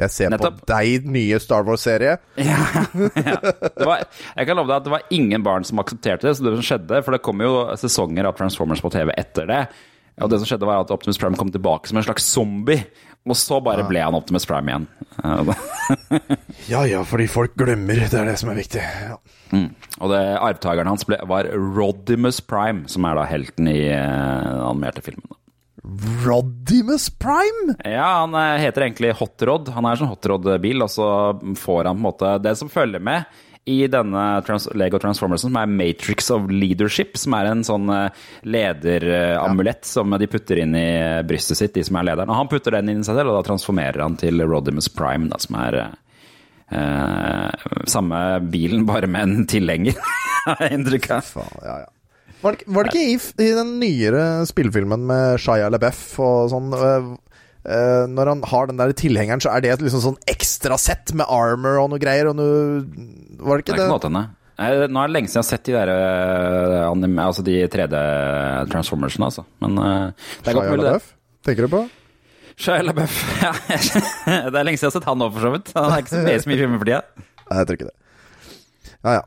Jeg ser Nettopp. på deg, nye Star Wars-serie. [LAUGHS] Ja, ja. Det var, jeg kan love deg at det var ingen barn som aksepterte det. Så det som skjedde, For det kom jo sesonger av Transformers på TV etter det. Og det som skjedde var at Optimus Prime kom tilbake som en slags zombie. Og så bare ble han Optimus Prime igjen. [LAUGHS] Ja, Ja fordi folk glemmer. Det er det som er viktig. Ja. Og det, arvtakeren hans ble, var Rodimus Prime, som er da helten i eh, den animerte filmen. Rodimus Prime? Ja, han eh, heter egentlig Hot Rod. Han er en sånn Hot Rod-bil, og så får han på en måte Det som følger med i denne trans Lego Transformersen, som er Matrix of Leadership, som er en sånn lederamulett ja. som de putter inn i brystet sitt, de som er lederen. Og han putter den inn i seg selv, og da transformerer han til Rodimus Prime, da, som er eh, samme bilen, bare med en tilhenger, har [LAUGHS] jeg inntrykk av. Ja, ja. Var det, var det ikke i, i den nyere spillefilmen med Shia LaBeouf og sånn øh, øh, Når han har den der tilhengeren, så er det et liksom sånn ekstra sett med armor og noe greier, og noe Var det Det er det? ikke. Eh, Nå er det lenge siden jeg har sett de der eh, anime, altså de 3D-transformersene, altså. Men uh, det er godt mulig, det. Tenker du på? Shia LaBeouf. [LAUGHS] Ja, det er lenge siden jeg har sett han òg, for så vidt. Han er ikke så mye i filmer for tida. Nei, jeg tror ikke det. Ja, ja.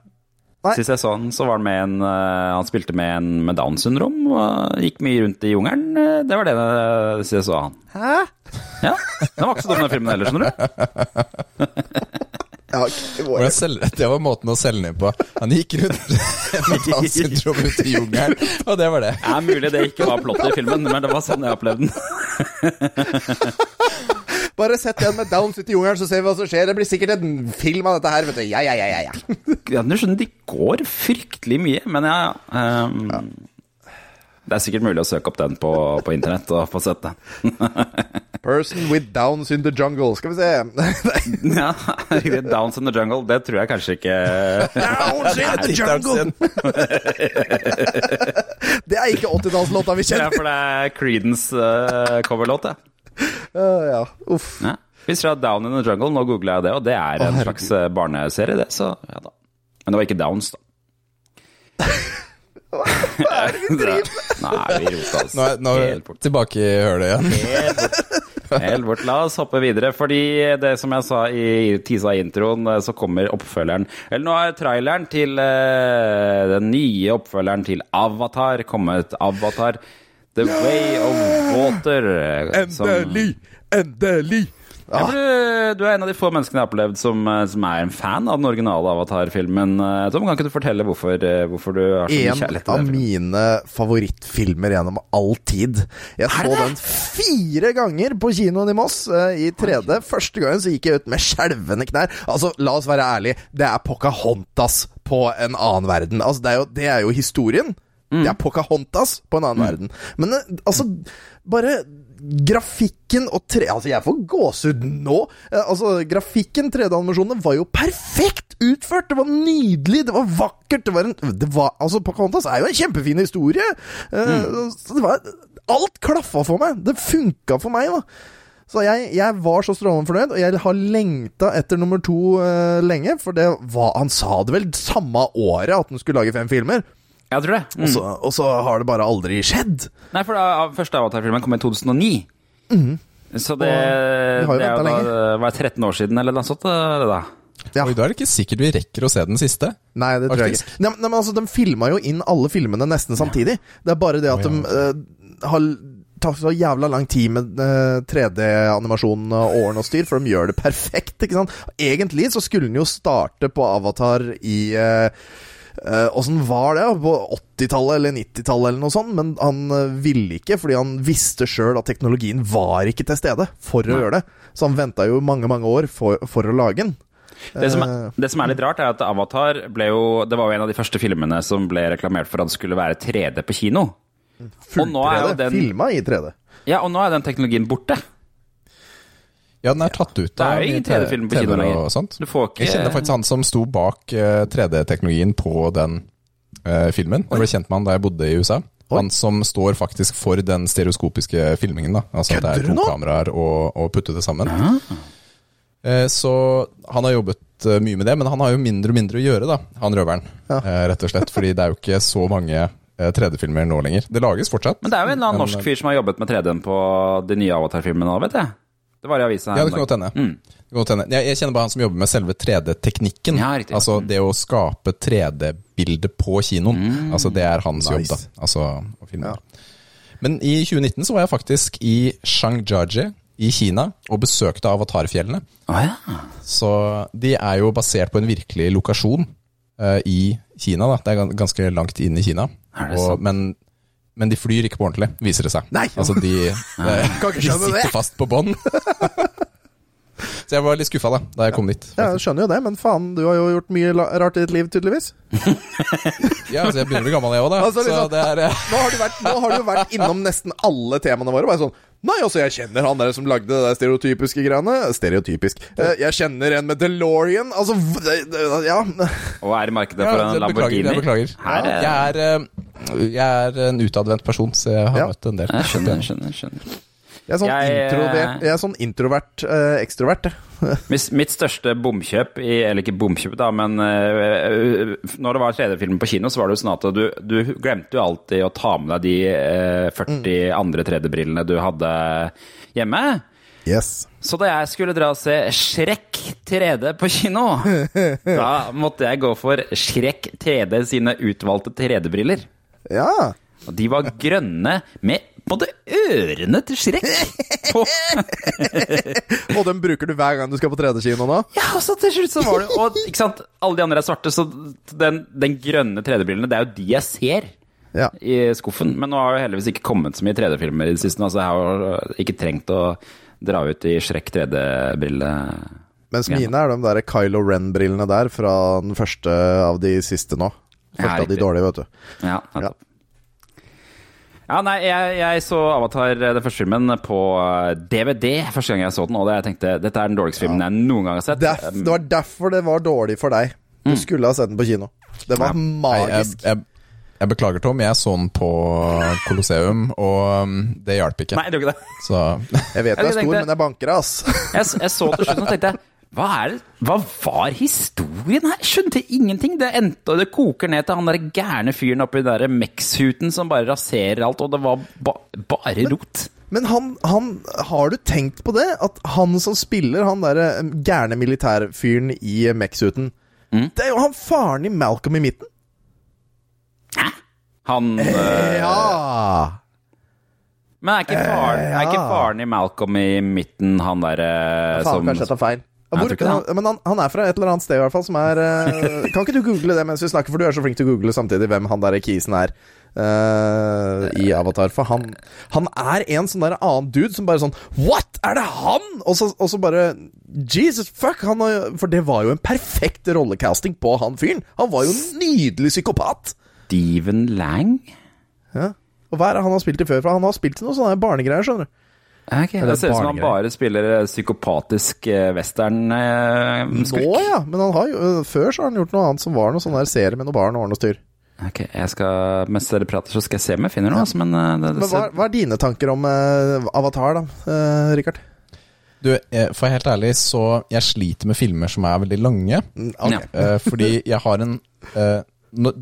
Nei. Sist jeg så han, så var han med en eh, Han spilte med en med Downs syndrom og gikk mye rundt i jungelen. Eh, Det var det jeg- sist jeg så han. Hæ? Ja, Den var ikke så dum, den filmen heller, skjønner du. Ja, det var selge- Det var måten å selge ned på. Han gikk rundt med Downs [LAUGHS] syndrom ute i jungelen, og det var det. Det er mulig det ikke var plottet i filmen, men det var sånn jeg opplevde den. [LAUGHS] Bare sett den med Downs ut i jungelen, så ser vi hva som skjer. Det blir sikkert en film av dette her, vet du. Ja, ja, ja, ja. ja. Ja, du skjønner, de går fryktelig mye, men ja, ja. ehm, Det er sikkert mulig å søke opp den på, på internett og få sett det. [LAUGHS] Person with Downs in the jungle. Skal vi se. [LAUGHS] ja, Downs in the Jungle, det tror jeg kanskje ikke Downs in the [LAUGHS] jungle! Det er ikke 80-tallslåta vi kjenner. Ja, for det er Creedence uh, coverlåt, det. Ja, [LAUGHS] ja. Uff. Ja. Hvis ser Down in the Jungle, nå googler jeg det, og det er en slags eh, barneserie, det, så ja da. Men det var ikke Downs, da. Hva er det vi [LAUGHS] driver med? Nei, vi rota oss Nå nå helt bort. tilbake i hølet igjen. Helt bort. Helt bort. La oss hoppe videre, fordi det som jeg sa i tisa introen, eh, så kommer oppfølgeren Eller nå er traileren til den nye oppfølgeren til Avatar kommet. Avatar The Way of Water. eh, som- Endelig! Endelig! Ja, du, du er en av de få menneskene jeg har opplevd som, eh, som er en fan av den originale Avatar-filmen. Eh, Tom, kan ikke du fortelle hvorfor, hvorfor du har så mye kjærlighet til av En av mine favorittfilmer gjennom all tid. Jeg så den fire ganger på kinoen i Moss i 3D. Første gangen så gikk jeg ut med skjelvende knær. Altså, la oss være ærlige, det er Pocahontas på en annen verden. Altså, det er jo, det er jo historien. Det er Pocahontas på en annen verden. Men eh, altså, bare grafikken og tre... Altså, jeg får gåsehud nå. Eh, Altså, grafikken, 3D-animasjonene, var jo perfekt utført! Det var nydelig, det var vakkert, det var en det var, Altså, Pocahontas er jo en kjempefin historie! Mm. Så det var Alt klaffa for meg! Det funka for meg, da. Så jeg, jeg var så strålende fornøyd, og jeg har lengta etter nummer to uh, lenge. For det var Han sa det vel samme året at han skulle lage fem filmer. Jeg tror det. Mm. Og, så, og så har det bare aldri skjedd. Nei, for da, første Avatar-filmen kom i 2009. Så det, vi det er jo var det 13 år siden, eller noe sånt? eh, Det da. Ja. Oi, da er det ikke sikkert vi rekker å se den siste. Nei, det tror jeg ikke. Nei, men- nei, men altså, De filma jo inn alle filmene nesten samtidig. Det er bare det at oh, ja, de uh, har tatt så jævla lang tid med uh, 3D-animasjon og årene og styr, for de gjør det perfekt. ikke sant? Egentlig så skulle den jo starte på Avatar i uh, Åssen var det? På 80-tallet eller 90-tallet eller noe sånt? Men han eh, ville ikke, fordi han visste sjøl at teknologien var ikke til stede for å gjøre det. Så han venta jo mange, mange år for, for å lage den. Det som, Eh. er, det som er litt rart, er at Avatar ble jo Det var jo en av de første filmene som ble reklamert for at det skulle være 3D på kino. Jo 3D, den Filma i 3D. Ja, og nå er den teknologien borte. Ja, den er tatt ut av ja, 3D-film på kino lenger. ikke Jeg kjenner faktisk han som sto bak eh, 3D-teknologien på den uh, filmen. Jeg ble kjent med han da jeg bodde i USA. Han som står faktisk for den stereoskopiske filmingen. da Altså Kødder det er to nå? kameraer og, og putte det sammen. Eh, Så han har jobbet eh, mye med det, men han har jo mindre og mindre å gjøre, da, han røveren. Ja. Eh, Rett og slett. Fordi det er jo ikke så mange eh, 3D-filmer nå lenger. Det lages fortsatt. Men det er jo en eller annen norsk eh, fyr som har jobbet med 3D-en på de nye Avatar-filmene nå, vet jeg. Det var i avisa her. Ja, det kan godt hende. Mm. Det kan godt hende. Jeg, jeg kjenner bare han som jobber med selve 3D-teknikken. Ja. Altså det å skape 3D-bilde på kinoen. Mm. Altså Det er hans jobb, da. Altså å filme. Men i 2019 så var jeg faktisk i Shangjiaji i Kina og besøkte Avatarfjellene. Å ja. Så de er jo basert på en virkelig lokasjon uh, i Kina. da Det er ganske langt inn i Kina. Og, men, men de flyr ikke på ordentlig, viser det seg. Nei. Altså de, Nei. Kan ikke de det. sitter fast på bånd. [LAUGHS] Så jeg var litt skuffa da da jeg kom dit. Ja, jeg skjønner jo det, men faen, du har jo gjort mye rart i ditt liv, tydeligvis. [LAUGHS] Ja, altså Jeg begynner å bli gammel, jeg òg, da. Altså, liksom- så det er eh, Nå har, du vært, nå har du vært innom nesten alle temaene våre. Bare sånn Nei, altså, jeg kjenner han der som lagde det der stereotypiske greiene. Stereotypisk. Eh, jeg kjenner en med DeLorean. Altså, det, det, ja. Og er i markedet ja, for en beklager. Lamborghini. Jeg beklager. Her er, Jeg er, eh, jeg er en utadvendt person, så jeg har Ja. møtt en del. jeg skjønner, skjønner, skjønner. Jeg er sånn, Jeg, eh, introvert, jeg er sånn introvert eh, ekstrovert. jeg. [LAUGHS] Mitt, største bomkjøp, i, eller ikke bomkjøp, da, men øh, når det var 3D-film på kino, så var det jo sånn at du, du glemte jo alltid å ta med deg de øh, 40 andre 3D-brillene du hadde hjemme. Yes. Så da jeg skulle dra og se Shrek 3D på kino, [LAUGHS] da måtte jeg gå for Shrek 3D sine utvalgte 3D-briller. Ja. Og de var grønne med både ørene til Shrek på. [LAUGHS] Og den bruker du hver gang du skal på 3D-kino nå? Ja, og så til slutt så var det Og ikke sant, alle de andre er svarte, så den, den grønne 3D-brillene, det er jo de jeg ser Ja. i skuffen. Men nå har jo heldigvis ikke kommet så mye 3D-filmer i det siste, Altså, jeg har jo ikke trengt å dra ut i Shrek 3D-brille. Mens mine er de der Kylo Ren-brillene der fra den første av de siste nå. Ja, Første av de dårlige, vet du. Ja, nettopp. Ja, nei, jeg, jeg så Avatar, den første filmen, på DVD første gang jeg så den, og det, jeg tenkte dette er den dårligste filmen jeg noen gang har sett. Derf, det var derfor det var dårlig for deg. Du skulle ha sett den på kino. Det var ja. magisk. jeg, jeg beklager, Tom. Jeg så den på Colosseum, og um, det hjalp ikke. Nei, det gjorde ikke det. Så Jeg vet du er stor, men jeg banker deg, ass. Jeg, jeg så til slutt og tenkte jeg, hva, er hva var historien her? Skjønte ingenting. Det endte og det koker ned til han der gærne fyren oppi den Mex-huten som bare raserer alt, og det var ba, bare rot. Men han, han Har du tenkt på det? At han som spiller han derre gærne militærfyren i Mex-huten, Mm. Det er jo han faren i Malcolm i midten. Han øh, [LAUGHS] Ja! Men er ikke, faren, er ikke faren i Malcolm i midten han derre Faen, som kanskje jeg tar feil. Hvor, det. han, men han, han er fra et eller annet sted, i hvert fall, som er uh, Kan ikke du google det mens vi snakker, for du er så flink til å google samtidig hvem han der kisen er uh, i Avatar. For han, han er en sånn der annen dude som bare sånn What?! Er det han?! Og så, og så bare Jesus fuck! Han har, for det var jo en perfekt rollecasting på han fyren. Han var jo en nydelig psykopat. Steven Lang? Ja. Og hva er det han har spilt i før? For han har spilt i noen sånne barnegreier, skjønner du. Okay, det ser ut som han bare spiller eh, psykopatisk eh, western-skurk. Nå, ja. Men han har jo, før så har han gjort noe annet som var noe sånn der serie med noe barn og noe styr. Ok, jeg skal, Mens dere prater, så skal jeg se om jeg finner noe. altså, Men, eh, det, det Men hva, hva er dine tanker om eh, Avatar, da, uh, Rikard? du, eh, for helt ærlig, så jeg sliter med filmer som er veldig lange. Okay. ok. Ja. eh, fordi jeg har en eh,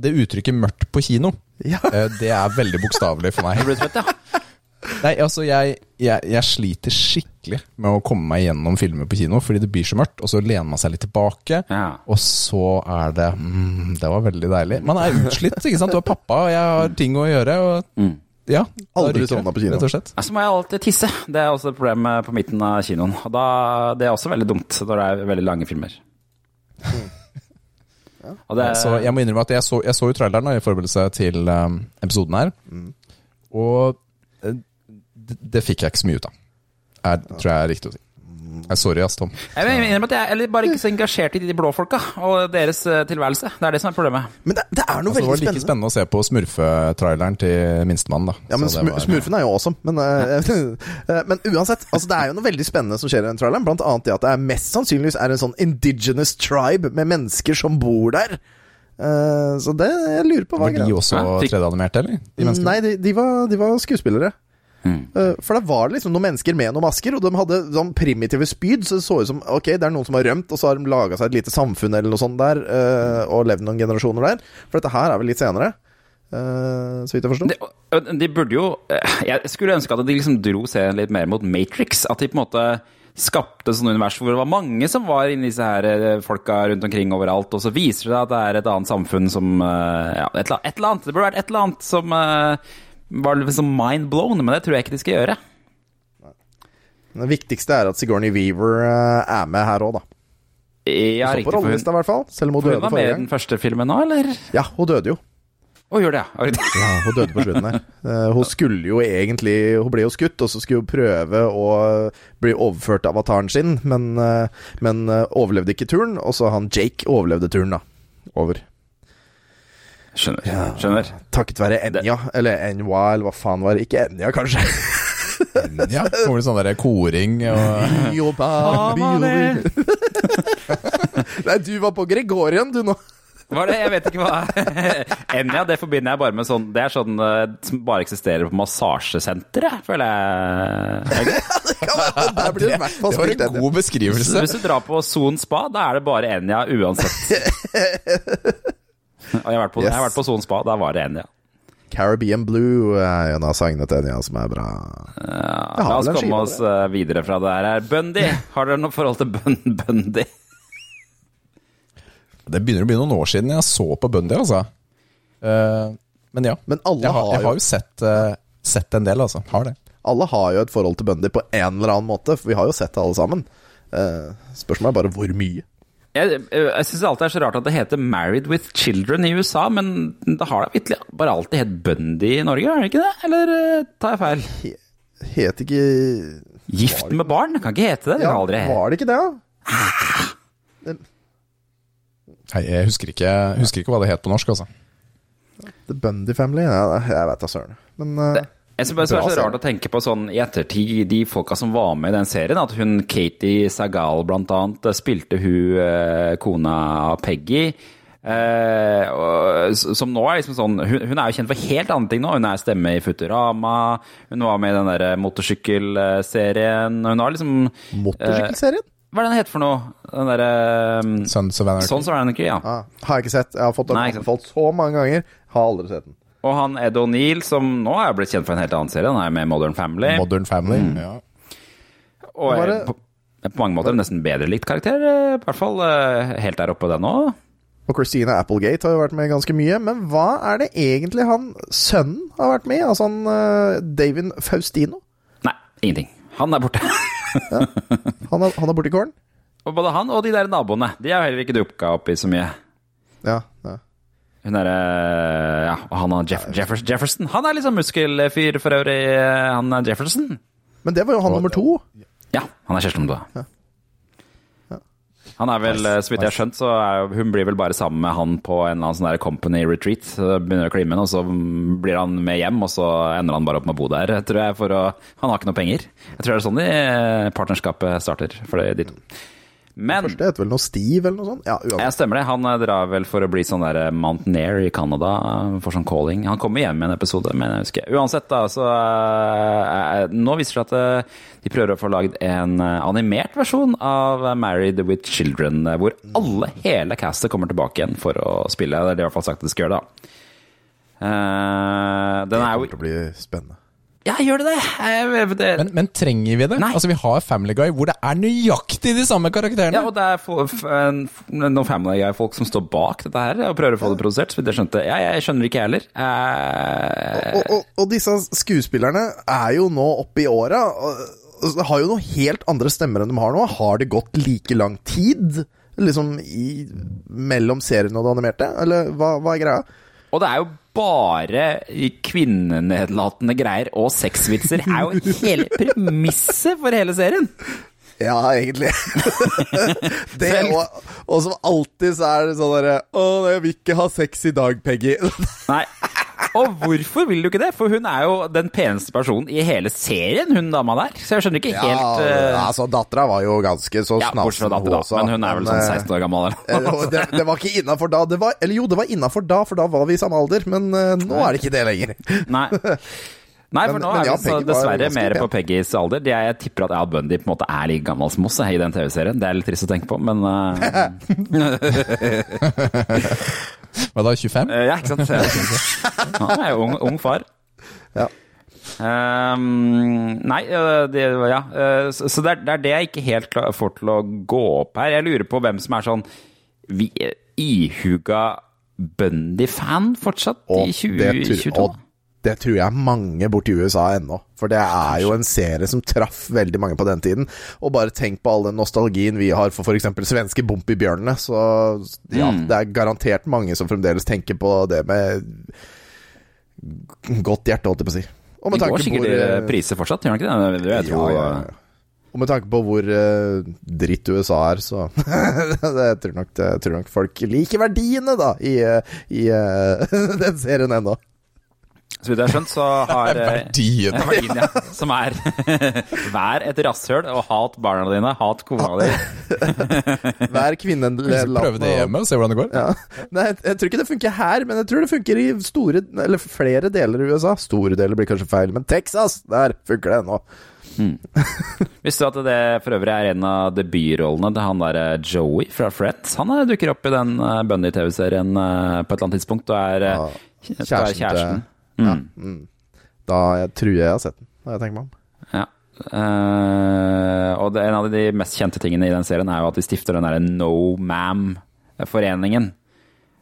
Det uttrykket 'mørkt på kino', Ja. eh, det er veldig bokstavelig for [LAUGHS] meg. Ja. Nei, altså, jeg, jeg, jeg sliter skikkelig med å komme meg gjennom filmer på kino, fordi det blir så mørkt, og så lener man seg litt tilbake, Ja. og så er det mm, Det var veldig deilig. Man er utslitt, ikke sant. Du er pappa, og jeg har ting å gjøre, og Mm. ja. Aldri sovna på kino. Rett og slett. Så må jeg alltid tisse. Det er også et problem eh, på midten av kinoen. Og da, det er også veldig dumt når det er veldig lange filmer. [LAUGHS] Og det, Så jeg må innrømme at jeg så, jeg så jo traileren i forberedelse til um, episoden her, og eh, det, det fikk jeg ikke så mye ut av. Er, tror jeg er riktig å si. Jeg er sorry, ass, Tom. jeg mener at jeg er bare ikke så engasjert i de blå folka og deres eh, tilværelse. Det er det som er problemet. Men det, det er noe Altså, det var like spennende. spennende å se på smurfetraileren til minstemannen, da. Ja, men sm var- Smurfen er jo awesome. Men, [LAUGHS] eh, men uansett, altså, det er jo noe veldig spennende som skjer i den traileren. Blant annet det at det er mest sannsynligvis er en sånn indigenous tribe med mennesker som bor der. Eh, så det jeg lurer på hva Var er de også Ja, fikk- 3D-animerte, eller? De? Nei, de, de, var, de var skuespillere. Mm. Eh, For da var det liksom noen mennesker med noen masker, og de hadde sånn primitive spyd, så det så ut som ok, det er noen som har rømt, og så har de laga seg et lite samfunn eller noe sånt der, eh, og levd noen generasjoner der. For dette her er vel litt senere, Uh, så vidt jeg forsto. De, de burde jo Jeg skulle ønske at de liksom dro serien litt mer mot Matrix. At de på en måte skapte sånne univers hvor det var mange som var inni disse her folka rundt omkring overalt, og så viser det at det er et annet samfunn som Ja, et eller, annet. Det burde vært et eller annet som var liksom mind blown, men det tror jeg ikke de skal gjøre. Det viktigste er at Sigourney Weaver eh, er med her òg, da. Ja, riktig. For hun, i hvert fall. Selv om hun hun var med i den første filmen nå, eller? Ja, hun døde jo. Å, gjør det, ja. [LAUGHS] Ja, hun døde på slutten her. Eh, hun skulle jo egentlig Hun ble jo skutt, og så skulle hun prøve å bli overført til avataren sin, men, eh, men overlevde ikke turen. Og så han Jake overlevde turen, da. Over. Skjønner. Skjønner. Takket være Enja, eller Enja, eller hva faen var det? Ikke Enja, kanskje. Enja? kommer det sånn der koring og [LAUGHS] Nei, du var på Gregorian, du nå. Hva er det? Jeg vet ikke hva [LAUGHS] Enja, det forbinder jeg bare med sånn Det er sånn eh, som bare eksisterer på massasjesenteret, føler jeg. [LAUGHS] Der blir det kan være fall Det var en god beskrivelse. Hvis du drar på Son spa, da er det bare Enja uansett. Jeg har vært på, yes. har vært på Son spa, da var det Enja. Caribbean Blue er en av sangene til Enja som er bra. Ja, la oss en komme oss eh, videre fra det her. Bundy, har dere noe forhold til Bun Bundy? Det begynner å bli noen år siden jeg så på Bundy, altså. Eh, men ja. Men alle Jeg har, jeg har jo sett, eh, sett en del, altså. Har det. Alle har jo et forhold til Bundy på en eller annen måte, for vi har jo sett det alle sammen. Eh, spørsmålet er bare hvor mye. Jeg, eh, jeg syns alltid det er så rart at det heter 'Married with Children' i USA, men det har da vitterlig bare alltid hett Bundy i Norge, er det ikke det? Eller eh, tar jeg feil? Het ikke Gift med barn? Det kan ikke hete det. det Ja, aldri var det ikke det, da? Nei, jeg husker ikke, husker ikke hva det het på norsk, altså. The Bundy Family? Ja, jeg vet da søren. Men eh, Jeg synes bare det er så rart å tenke på sånn i ettertid, de folka som var med i den serien, at hun Katie Sagal blant annet eh, spilte hun eh, kona Peggy. Eh, som nå er liksom sånn hun, hun er jo kjent for helt andre ting nå. Hun er stemme i Futurama. Hun var med i den der motorsykkelserien. Hun har liksom motorsykkelserien? Hva er det den heter for noe? Den derre um, Sons of Anarchy. Sons of Anarchy, ja. Ah, har jeg ikke sett. Jeg har fått den anbefalt så mange ganger. Har aldri sett den. Og han Ed O'Neill, som nå er blitt kjent for en helt annen serie. Han er med i Modern Family. Modern Family. Ja. Og er det- på, på mange måter en nesten bedre likt karakter. eh, I hvert fall eh, helt der oppe, den òg. Og Christina Applegate har jo vært med ganske mye. Men hva er det egentlig han sønnen har vært med i? Altså han Davin David Faustino? Nei, ingenting. Han er borte. Han er, han er borti kålen? og både han og de der naboene, de har heller ikke dukka opp i så mye. Ja, ja. Hun derre Ja, og han og Jeff, Jeffers, Jefferson. Han er liksom muskelfyr for øvrig, eh, han er Jefferson. Men det var jo han nummer to. Ja, han er Kjersti Lomdø. Han er vel, eh, så vidt jeg har skjønt, så er hun blir vel bare sammen med han på en eller annen sånn der company retreat. Så begynner å kline, og så blir han med hjem, og så ender han bare opp med å bo der, tror jeg, for å Han har ikke noe penger. Jeg tror det er sånn de eh, partnerskapet starter for de to. Men Første heter vel noe Steve eller noe sånt? Ja, ja, Jeg stemmer det. Han eh, drar vel for å bli sånn der eh, Mountaineer i Canada, eh, for sånn calling. Han kommer hjem i en episode, men jeg husker Uansett, da, så eh, Nå viser det seg at de prøver å få lagd en animert versjon av Married with Children, hvor alle, hele castet, kommer tilbake igjen for å spille. Det er det i hvert fall sagt at de skal gjøre, da. Uh, den Det er kommer til å bli spennende. Ja, gjør det det? Jeg, det Men, men trenger vi det? Nei. Altså Vi har Family Guy hvor det er nøyaktig de samme karakterene. Ja, og det er noen Family Guy-folk som står bak dette her og prøver å få det produsert. Så jeg skjønte. Ja, jeg skjønner ikke jeg heller. Eh, Og, og, og disse skuespillerne er jo nå oppe i åra. Har jo noen helt andre stemmer enn de har nå. Har det gått like lang tid liksom i, mellom serien og det animerte? Eller hva, hva er greia? og det er jo bare kvinnenedlatende greier og sexvitser. er jo hele premisset for hele serien. Ja, egentlig. [LAUGHS] det, og, og som alltid så er det sånn derre Å, jeg vil ikke ha sex i dag, Peggy. [LAUGHS] Nei. Og hvorfor vil du ikke det? For hun er jo den peneste personen i hele serien, hun dama der. Så jeg skjønner ikke Ja, helt eh, altså, dattera var jo ganske så Ja, snasen, da. også. Men hun er vel sånn eh, 16 år gammel. eh, det, det var ikke innafor da. Det var, eller jo, det var innafor da, for da var vi i samme alder. Men uh, nå er det ikke det lenger. Nei. [LAUGHS] Nei, for Men- nå men er ja, vi så dessverre mer på Peggys alder. De er, jeg tipper at Al Bundy på en måte er like gammel som oss eh, i den TV-serien. Det er litt trist å tenke på, men uh... [LAUGHS] Hva da, 25? Eh, Ja, ikke sant? Han er jo ung, ung far. Ja. Um, nei, det, ja. så det, er, det er det jeg ikke helt får til å gå opp her. Jeg lurer på hvem som er sånn vi, ihuga Bundy-fan fortsatt Og i det, 2022. tror, og det tror jeg mange borti USA ennå. For det er jo en serie som traff veldig mange på den tiden. Og bare tenk på all den nostalgien vi har for f.eks. svenske Bompibjørnene. Så ja, Mm. det er garantert mange som fremdeles tenker på det med godt hjerte, holdt jeg på å si. Og Det med går tanke på sikkert hvor eh, priser fortsatt, gjør det ikke det? Det jeg tror, ja, ja. Og med tanke på hvor uh, dritt USA er, så [LAUGHS] det, jeg, tror nok, jeg tror nok folk liker verdiene, da, i, eh, i uh, [LAUGHS] den serien ennå. Så vidt jeg har skjønt, så har [LAUGHS] eh, Verdien. Ja, verdien, ja. [LAUGHS] Som er [LAUGHS] Vær et rasshøl og hat barna dine, hat kona di. Hver kvinne Prøve det hjemme og se hvordan det går. Ja. Nei, jeg, jeg tror ikke det funker her, men jeg tror det funker i store, eller flere deler i USA. Store deler blir kanskje feil, men Texas, der funker det ennå. Visste du at det for øvrig er en av debutrollene til han der eh, Joey fra Friends? Han eh, dukker opp i den Bundy-TV-serien eh, på et eller annet tidspunkt og er, Ja, er kjæresten. Ja, Mm. mm. Da jeg tror jeg jeg har sett den, når jeg tenker meg om. Ja. Uh, og det, en av de mest kjente tingene i den serien er jo at de stifter den derre No Mam-foreningen.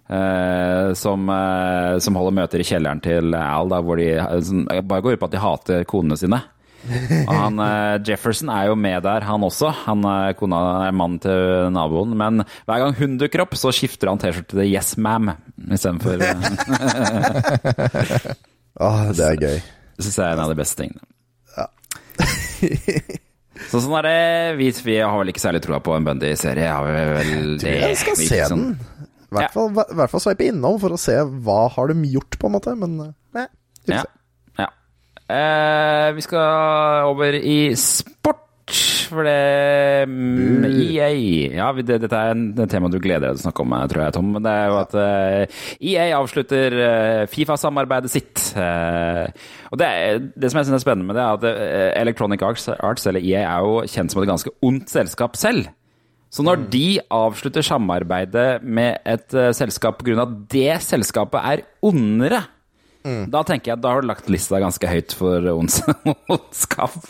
Uh, som, uh, som holder møter i kjelleren til Al, da, hvor de eh, bare går ut på at de hater konene sine. Og han, eh, Jefferson er jo med der, han også. Han er kona er mannen til naboen. Men hver gang hun dukker opp, så skifter han T-skjorte til Yes Ma'am istedenfor uh, [LAUGHS] Ah, det er gøy. Det syns jeg er en av de beste tingene. [LAUGHS] Så sånn er det. Vi, vi har vel ikke særlig troa på en Bundy-serie. Har vi vel det? Jeg skal Vi- se sånn- den. I hvert fall, ja. fall sveipe innom for å se hva har de gjort, på en måte. Men eh, nei, Ja. Eh, vi skal over i sport. For det mm, EA Ja, det, dette er en, et tema du gleder deg til å snakke om, eh, tror jeg, Tom. Men det er jo at eh, EA avslutter eh, Fifa-samarbeidet sitt. Eh, og det, det som jeg syns er spennende med det, er at eh, Electronic Arts, Arts, eller EA, er jo kjent som et ganske ondt selskap selv. Så når de avslutter samarbeidet med et uh, selskap pga. at det selskapet er ondere, da tenker jeg at da har du lagt lista ganske høyt for ondskap. [LAUGHS]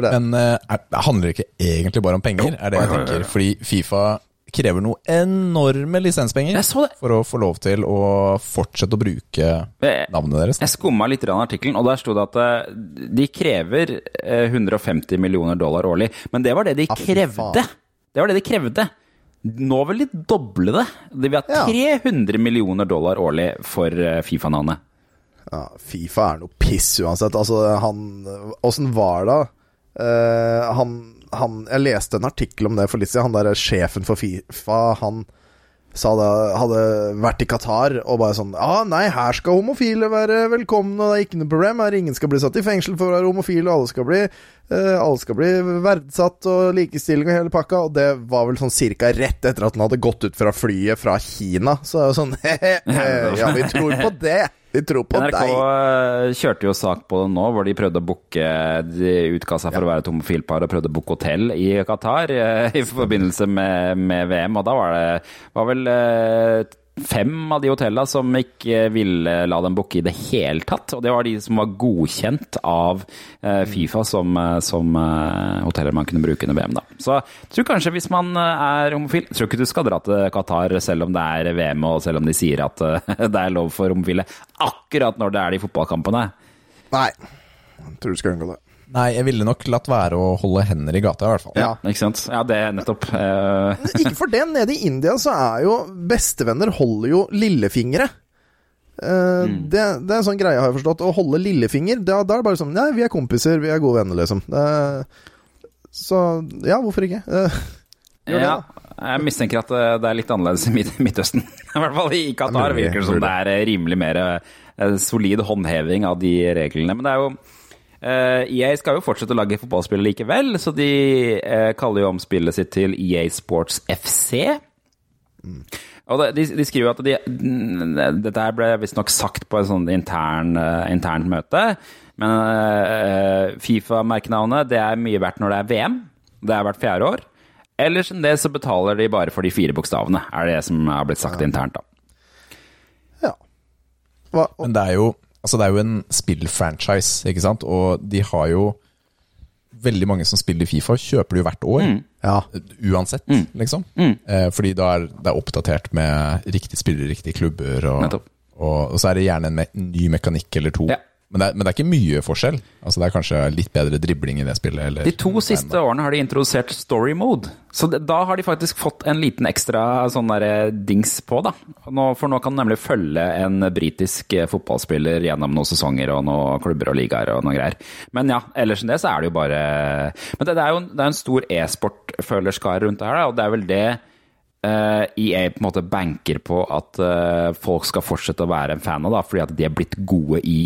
For Men uh, er, det handler ikke egentlig bare om penger, er det jeg tenker. Fordi Fifa krever noe enorme lisenspenger for å få lov til å fortsette å bruke navnet deres. Jeg skumma litt i artikkelen, og der sto det at eh, de krever eh, 150 millioner dollar årlig. Men det var det de krevde. Det var det de krevde. Nå vil de doble det. De vil ha Ja. 300 millioner dollar årlig for eh, Fifa-navnet. ja, Fifa er noe piss uansett. Altså, han Åssen var det? Uh, han, han Jeg leste en artikkel om det for litt siden. Han der sjefen for Fifa, han det hadde vært i Qatar og bare sånn Ja, nei, her skal homofile være velkomne, og det er ikke noe problem. Her ingen skal bli satt i fengsel for å være homofil, og alle skal bli uh, Alle skal bli verdsatt, og likestilling og hele pakka. Og det var vel sånn cirka rett etter at han hadde gått ut fra flyet fra Kina. Så det er jo sånn [LAUGHS] Ja, vi tror på det! Vi tror på NRK deg. eh, kjørte jo sak på det nå, hvor de prøvde å booke De utga seg for å være et homofilpar og prøvde å booke hotell i Qatar eh, [LAUGHS] i forbindelse med, med VM. Og da var det var vel eh, fem av de hotellene som ikke ville la dem booke i det hele tatt. Og det var de som var godkjent av eh, Fifa som, eh, som eh, hoteller man kunne bruke under VM. da. Så jeg tror kanskje hvis man er homofil Jeg tror ikke du skal dra til Qatar selv om det er VM, og selv om de sier at [LAUGHS] det er lov for homofile akkurat når det er de fotballkampene. Nei. Jeg tror du skal unngå det. Nei, jeg ville nok latt være å holde hender i gata, i hvert fall. Ja, ikke sant? Ja, det er nettopp. eh, Ikke for det. Nede i India så er jo bestevenner holder jo lillefingre. Eh, det, det er en sånn greie, har jeg forstått. Å holde lillefinger, da, da er det bare sånn Nei, vi er kompiser, vi er gode venner, liksom. Uh, så ja, hvorfor ikke? Uh, gjør det, ja, da. jeg mistenker at det er litt annerledes i Midtøsten. [LAUGHS] I hvert fall i Qatar virker det som det er rimelig mer solid håndheving av de reglene. Men det er jo EA skal jo fortsette å lage fotballspill likevel, så de eh, kaller jo om spillet sitt til EA Sports FC. Og de, de skriver at de, dette her ble visstnok sagt på et sånt intern, eh, internt møte. Men eh, Fifa-merkenavnet det er mye verdt når det er VM. Det er hvert fjerde år. Ellers enn det så betaler de bare for de fire bokstavene, er det som har blitt sagt internt. da. Ja. Hva, og, Men det er jo, altså det er jo en spillfranchise, ikke sant? Og de har jo veldig mange som spiller Fifa, kjøper det jo hvert år. ja. Uansett, liksom. Eh, fordi da er det er oppdatert med riktige spillere, riktige klubber, og, og, og så er det gjerne en me ny mekanikk eller to. Ja. Men det, er, men det er ikke mye forskjell. Altså Det er kanskje litt bedre dribling i det spillet. Eller, De to siste årene har de introdusert story mode. Så det, da har de faktisk fått en liten ekstra sånn der dings på, da. Nå, for nå kan du nemlig følge en britisk eh, fotballspiller gjennom noen sesonger og noen klubber og ligaer og noe greier. Men ja, ellers enn det så er det jo bare Men det, det er jo det er en stor e-sport-følerskare rundt det her, da, og det er vel det eh, EA på en måte banker på at eh, folk skal fortsette å være en fan av, da, fordi at de er blitt gode i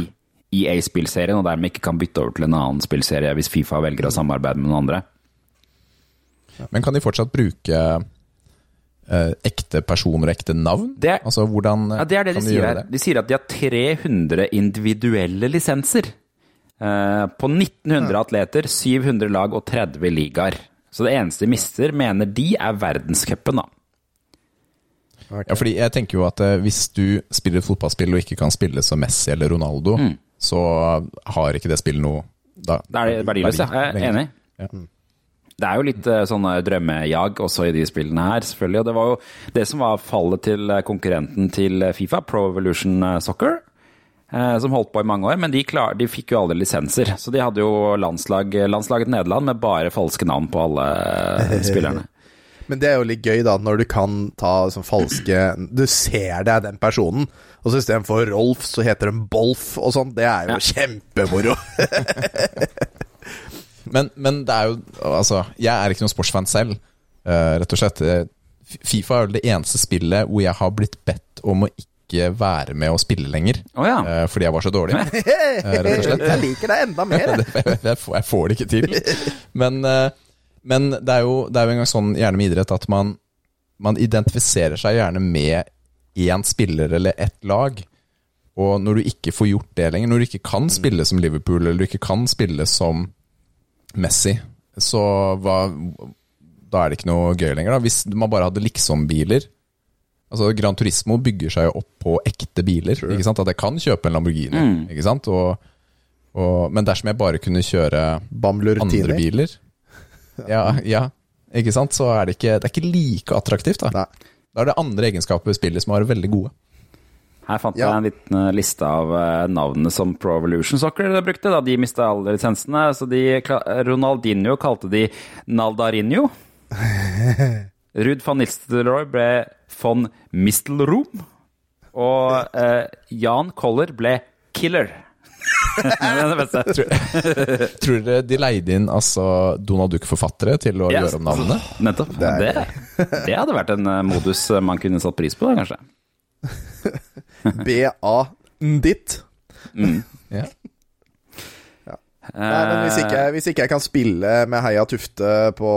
EA-spillserien, og dermed ikke kan bytte over til en annen spillserie hvis Fifa velger å samarbeide med noen andre. Men kan de fortsatt bruke eh, ekte personer og ekte navn? Det- altså hvordan Ja, det er det de sier her. De sier at de har 300 individuelle lisenser. Eh, på 1900 atleter, 700 lag og 30 ligaer. Så det eneste de mister, mener de, er verdenscupen, da. Ja, fordi jeg tenker jo at eh, hvis du spiller et fotballspill og ikke kan spille som Messi eller Ronaldo, Mm. Så har ikke det spillet noe da, Det er det verdiløst, ja. Jeg er enig. Ja. Det er jo litt eh, sånn eh, drømmejag også i de spillene her, selvfølgelig. Og det var jo det som var fallet til eh, konkurrenten til Fifa, Pro Evolution Soccer. Som holdt på i mange år, men de, klar, de fikk jo aldri lisenser. Så de hadde jo landslag, landslaget Nederland med bare falske navn på alle [LAUGHS] spillerne. Men det er jo litt gøy, da, når du kan ta sånn falske Du ser det er den personen, og så istedenfor Rolf, så heter den Bolf og sånn. Det er jo Ja. kjempemoro. [LAUGHS] Men, men det er jo Altså, jeg er ikke noen sportsfan selv, eh, rett og slett. Eh, Fifa er vel det eneste spillet hvor jeg har blitt bedt om å ikke være med å spille lenger. Oh, ja. uh, fordi jeg var så dårlig. [LAUGHS] rett og slett. Jeg liker deg enda mer. [LAUGHS] jeg. får, jeg får det ikke til. Men, eh, men det, er jo, det er jo en gang sånn gjerne med idrett at man, man identifiserer seg gjerne med én spiller eller ett lag. Og når du ikke får gjort det lenger, når du ikke kan spille som Liverpool eller du ikke kan spille som Messi, så hva, da er det ikke noe gøy lenger. da Hvis man bare hadde liksom-biler Altså Gran Turismo bygger seg jo opp på ekte biler. Ikke sant? At jeg kan kjøpe en Lamborghini. Ikke sant? Og, og, men dersom jeg bare kunne kjøre Bamblur andre biler [LAUGHS] ja, ja, ikke sant? Så er det ikke, det er ikke like attraktivt. Da. Nei. da er det andre egenskaper ved spillet som er veldig gode. Her fant Ja. jeg en liten eh, liste av eh, navnene som Pro Evolution Soccer brukte da de mista alle lisensene. Så de, Ronaldinho kalte de Naldarinho. [LAUGHS] Ruud van Nistelrooy ble von Mistelroom. Og eh, Jan Koller ble Killer. Det er det beste. Tror dere de leide inn altså Donald Duck-forfattere til å Yes. gjøre om navnene? Nettopp. Det, det hadde vært en eh, modus eh, man kunne satt pris på, da, kanskje. [LAUGHS] BA Nditt. Ja. Nei, men hvis ikke, hvis ikke jeg kan spille med Heia Tufte på,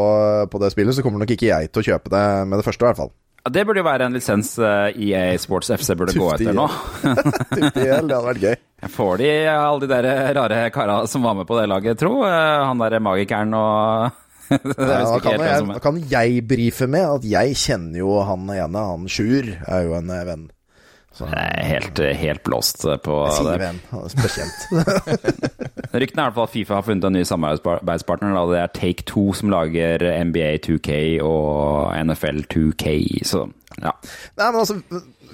på det spillet, så kommer nok ikke jeg til å kjøpe det med det første, i hvert fall. Ja, Det burde jo være en lisens eh, EA Sports FC burde gå etter nå. [LAUGHS] Tufte IL, det hadde vært gøy. Jeg får de alle de der rare kara som var med på det laget, tro. Eh, Han derre magikeren og [LAUGHS] Ja, da, kan jeg, da kan jeg brife med at jeg kjenner jo han ene, han Sjur er jo en eh, venn. Jeg er helt, helt blåst på jeg sier det. spesielt. [LAUGHS] Ryktene er i hvert fall at Fifa har funnet en ny samarbeidspartner. Da. Det er Take Two som lager NBA 2K og NFL 2K. Så ja. Nei, men altså,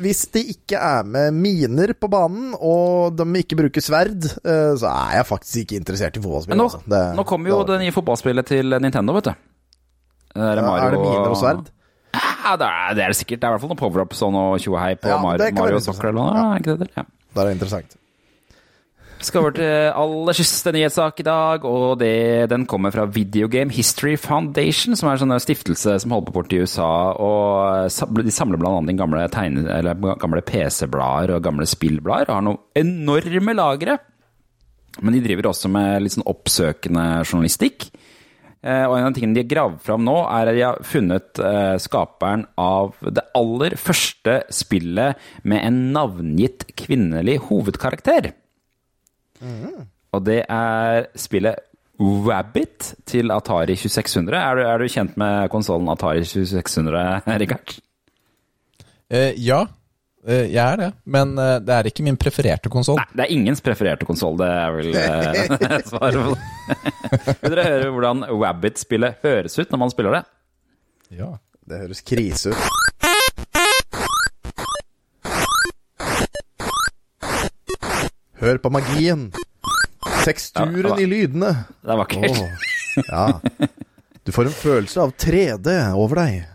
hvis det ikke er med miner på banen, og de ikke bruker sverd, eh, så er jeg faktisk ikke interessert i fotballspill. Nå, altså. Nå kommer jo det- det nye fotballspillet til Nintendo, vet du. Det er, Mario, er det miner og sverd? Ja, det er det, er sikkert. Det er i hvert fall noe power-up sånn og tjohei på Ja, Mar Mario være Soccer eller noe. Ja. ikke det der? Ja. det er interessant. interessant. Skal over til aller siste nyhetssak i dag, og det, den kommer fra Video Game History Foundation, som er en sånn stiftelse som holder på borti i USA. og De samler annet inn gamle, gamle PC-blader og gamle spillblader, og har noen enorme lagre. Men de driver også med litt sånn oppsøkende journalistikk. Eh, Og en av tingene de har gravd fram nå, er at de har funnet eh, skaperen av det aller første spillet med en navngitt kvinnelig hovedkarakter. Og det er spillet Wabbit til Atari 2600. Er du, er du kjent med konsollen Atari 2600, Rikard? Eh, ja, jeg er det. Men eh, det er ikke min prefererte konsoll. Nei, det er ingens prefererte konsoll, det er vel eh, [LAUGHS] svaret på det. [LAUGHS] Vil dere høre hvordan Wabbit-spillet høres ut når man spiller det? Ja. Det høres krise ut. Hør på magien. Teksturen Ja, i lydene. Det er vakkert. Ja. Du får en følelse av 3D over deg.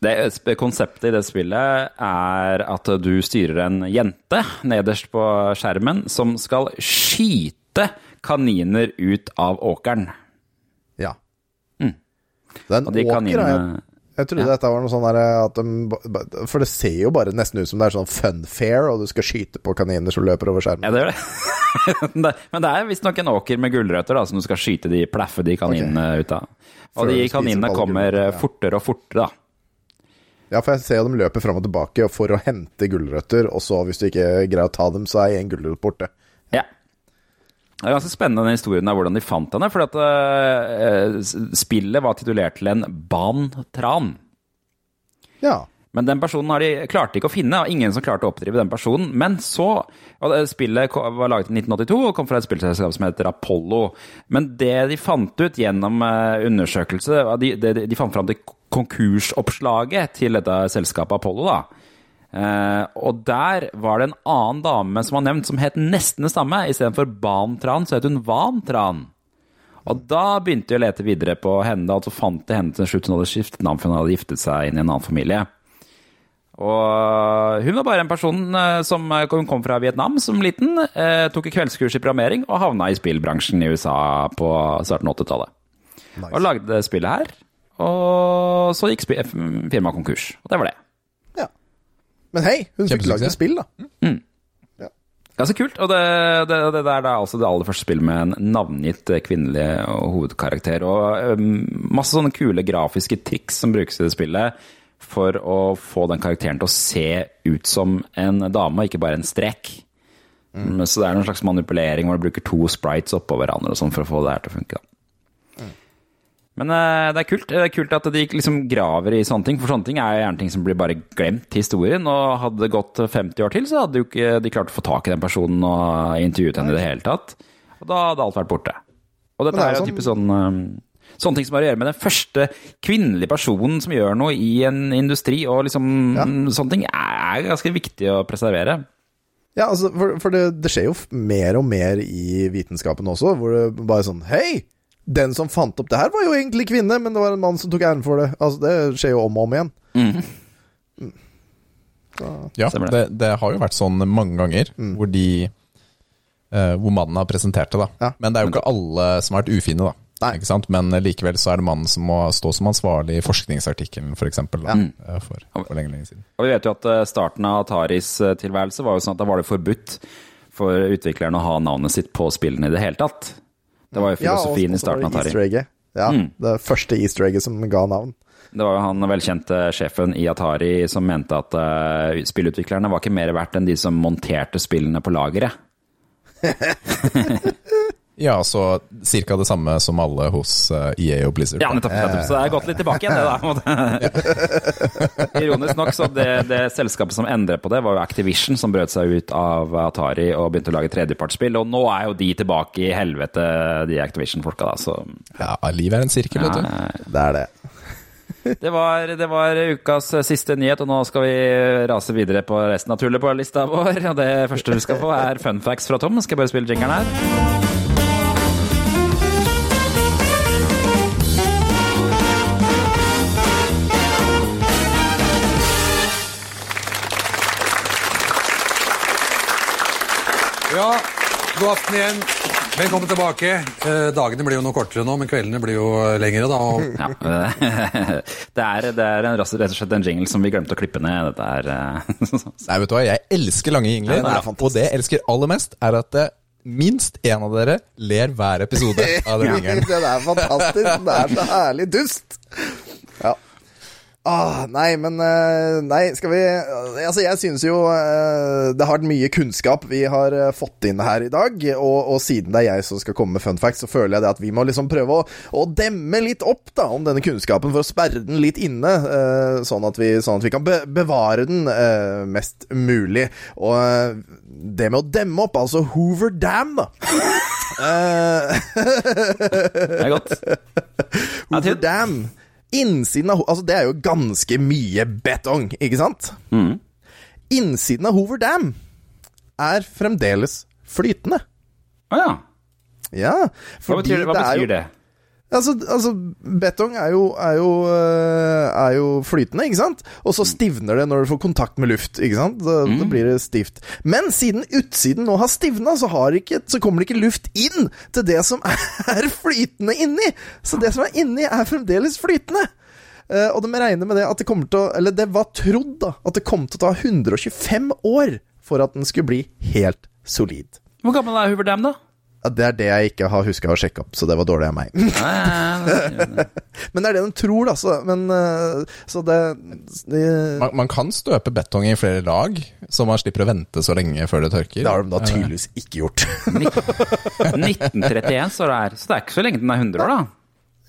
Det Konseptet i det spillet er at du styrer en jente nederst på skjermen som skal skyte kaniner ut av åkeren. Ja. Mm. Den de åker, kaninene jeg, jeg trodde dette var noe sånn der at de, For det ser jo bare nesten ut som det er sånn fun fair, og du skal skyte på kaniner som løper over skjermen. Ja, det gjør det. [LAUGHS] Men det er visstnok en åker med gulrøtter da, som du skal skyte de, plaffe de kaninene ut av. Og de kaninene kommer eh, ja. fortere og fortere, da. Ja, for jeg ser jo dem løper fram og tilbake for å hente gulrøtter, og så hvis du ikke greier å ta dem, så er en gulrot borte. Ja. Det er ganske spennende den historien av hvordan de fant henne. For at uh, spillet var titulert til en Ban-tran. Ja. Men den personen har de, klarte ikke å finne, og ingen som klarte å oppdrive den personen. Men så og Spillet var laget i 1982 og kom fra et spillselskap som heter Apollo. Men det de fant ut gjennom eh, undersøkelse de, de, de fant fram til konkursoppslaget til dette selskapet Apollo. da. Eh, og der var det en annen dame som var nevnt, som het nesten det samme. Istedenfor Ban Tran, så het hun Van Tran. Og da begynte jeg å lete videre på henne, da, og så fant jeg henne til slutt. Hun hadde skiftet navn, for hun hadde giftet seg inn i en annen familie. Og hun var bare en person eh, som eh, hun kom fra Vietnam som liten, eh, tok et kveldskurs i programmering og havna i spillbransjen i USA på starten av 80-tallet. Nice. Og lagde det spillet her. Og så gikk firmaet konkurs. Og det var det. ja. Men hei, hun fikk lagd et spill, da. Ganske kult. Og det, det, det det er altså det aller første spillet med en navngitt eh, kvinnelig hovedkarakter. Og um, masse sånne kule grafiske triks som brukes i det spillet for å få den karakteren til å se ut som en dame, og ikke bare en strek. Mm, Så det er noen slags manipulering hvor du bruker to sprites oppå hverandre og sånn for å få det her til å funke. da. Men eh, det er kult Det er kult at de liksom graver i sånne ting, for sånne ting er jo gjerne ting som blir bare glemt i historien. Og hadde det gått 50 år til, så hadde jo ikke de klart å få tak i den personen og intervjuet henne i det hele tatt. Og da hadde alt vært borte. Og dette det er jo sånn... typisk sånn eh, Sånne ting som har å gjøre med den første kvinnelige personen som gjør noe i en industri, og liksom Ja. sånne ting er ganske viktig å preservere. Ja, altså, for, for det, det skjer jo mer og mer i vitenskapen også, hvor det bare er sånn Hei! Den som fant opp det her, var jo egentlig kvinne, men det var en mann som tok æren for det. Altså, Det skjer jo om og om igjen. Ja, det, det har jo vært sånn mange ganger hvor de eh, Hvor mannen har presentert det, da. Ja. Men det er jo ikke alle som har vært ufine, da. Nei. Ikke sant? Men eh, likevel så er det mannen som må stå som ansvarlig i forskningsartikkelen, f.eks. For, eksempel, da, eh, for, for lenge, lenge siden. Og vi vet jo at eh, starten av Ataris tilværelse var jo sånn at da var det forbudt for utvikleren å ha navnet sitt på spillene i det hele tatt. Det var jo filosofien i starten av Atari. Ja, Mm. det første easter egget som ga navn. Det var jo han velkjente sjefen i Atari som mente at uh, spillutviklerne var ikke mer verdt enn de som monterte spillene på lageret. [LAUGHS] Ja, så cirka det samme som alle hos eh, EA og Blizzard. Ja, nettopp, nettopp. Så det er gått litt tilbake igjen, det da. [LAUGHS] Ironisk nok, så det, det selskapet som endret på det, var jo Activision, som brøt seg ut av Atari og begynte å lage tredjepartsspill. Og nå er jo de tilbake i helvete, de Activision-folka, da. Så Ja, livet er en sirkel, vet du. Det er det. [LAUGHS] det, var, det var ukas siste nyhet, og nå skal vi rase videre på resten av tullet på lista vår. Og det første du skal få, er fun facts fra Tom. Skal jeg bare spille jingeren her? God aften igjen. Velkommen tilbake. Eh, dagene blir jo noe kortere nå, men kveldene blir jo lengre. da. Og Ja, [LAUGHS] det er, det er en, rett og slett en jingle som vi glemte å klippe ned. Dette er eh, [LAUGHS] Nei, vet du hva, jeg elsker lange jingler. Ja, det og det jeg elsker aller mest, er at eh, minst én av dere ler hver episode av [LAUGHS] den jingelen. det er fantastisk. Det er så herlig dust. Ja. Ah, nei, men eh, Nei, skal vi Altså, jeg synes jo eh, det har vært mye kunnskap vi har eh, fått inn her i dag. Og, og siden det er jeg som skal komme med fun facts, så føler jeg det at vi må liksom prøve å, å demme litt opp da om denne kunnskapen for å sperre den litt inne. sånn, at vi, sånn at vi kan be bevare den mest mulig. Og det med å demme opp, altså Hoover Dam, da. [LAUGHS] [LAUGHS] Det er godt. Hoover Dam. Innsiden av Altså, det er jo ganske mye betong, ikke sant? Mm. Innsiden av Hoover Dam er fremdeles flytende. Å ja. Ja, Hva betyr, hva det jo betyr det? Altså, altså betong er jo, er, jo, øh, er jo flytende, ikke sant? Og så stivner det når du får kontakt med luft, ikke sant? Da, da blir det stivt. Men siden utsiden nå har stivna, så, har ikke, så kommer det ikke luft inn til det som [LAUGHS] er flytende inni. Så det som er inni, er fremdeles flytende. Uh, og de regner med det at det kommer til å Eller det var trodd, da, at det kom til å ta 125 år for at den skulle bli helt solid. Hvor gammel er Hoover Dam, da? Ja, det er det jeg ikke har huska å sjekke opp, så det var dårlig av meg. [LAUGHS] Men det er det de tror, da. Så, men, øh, så det, det Man, man kan støpe betong i flere lag, så man slipper å vente så lenge før det tørker. Det har de da tydeligvis ikke gjort. [LAUGHS] 1931 står det her, så det er ikke så lenge den er 100 år, da.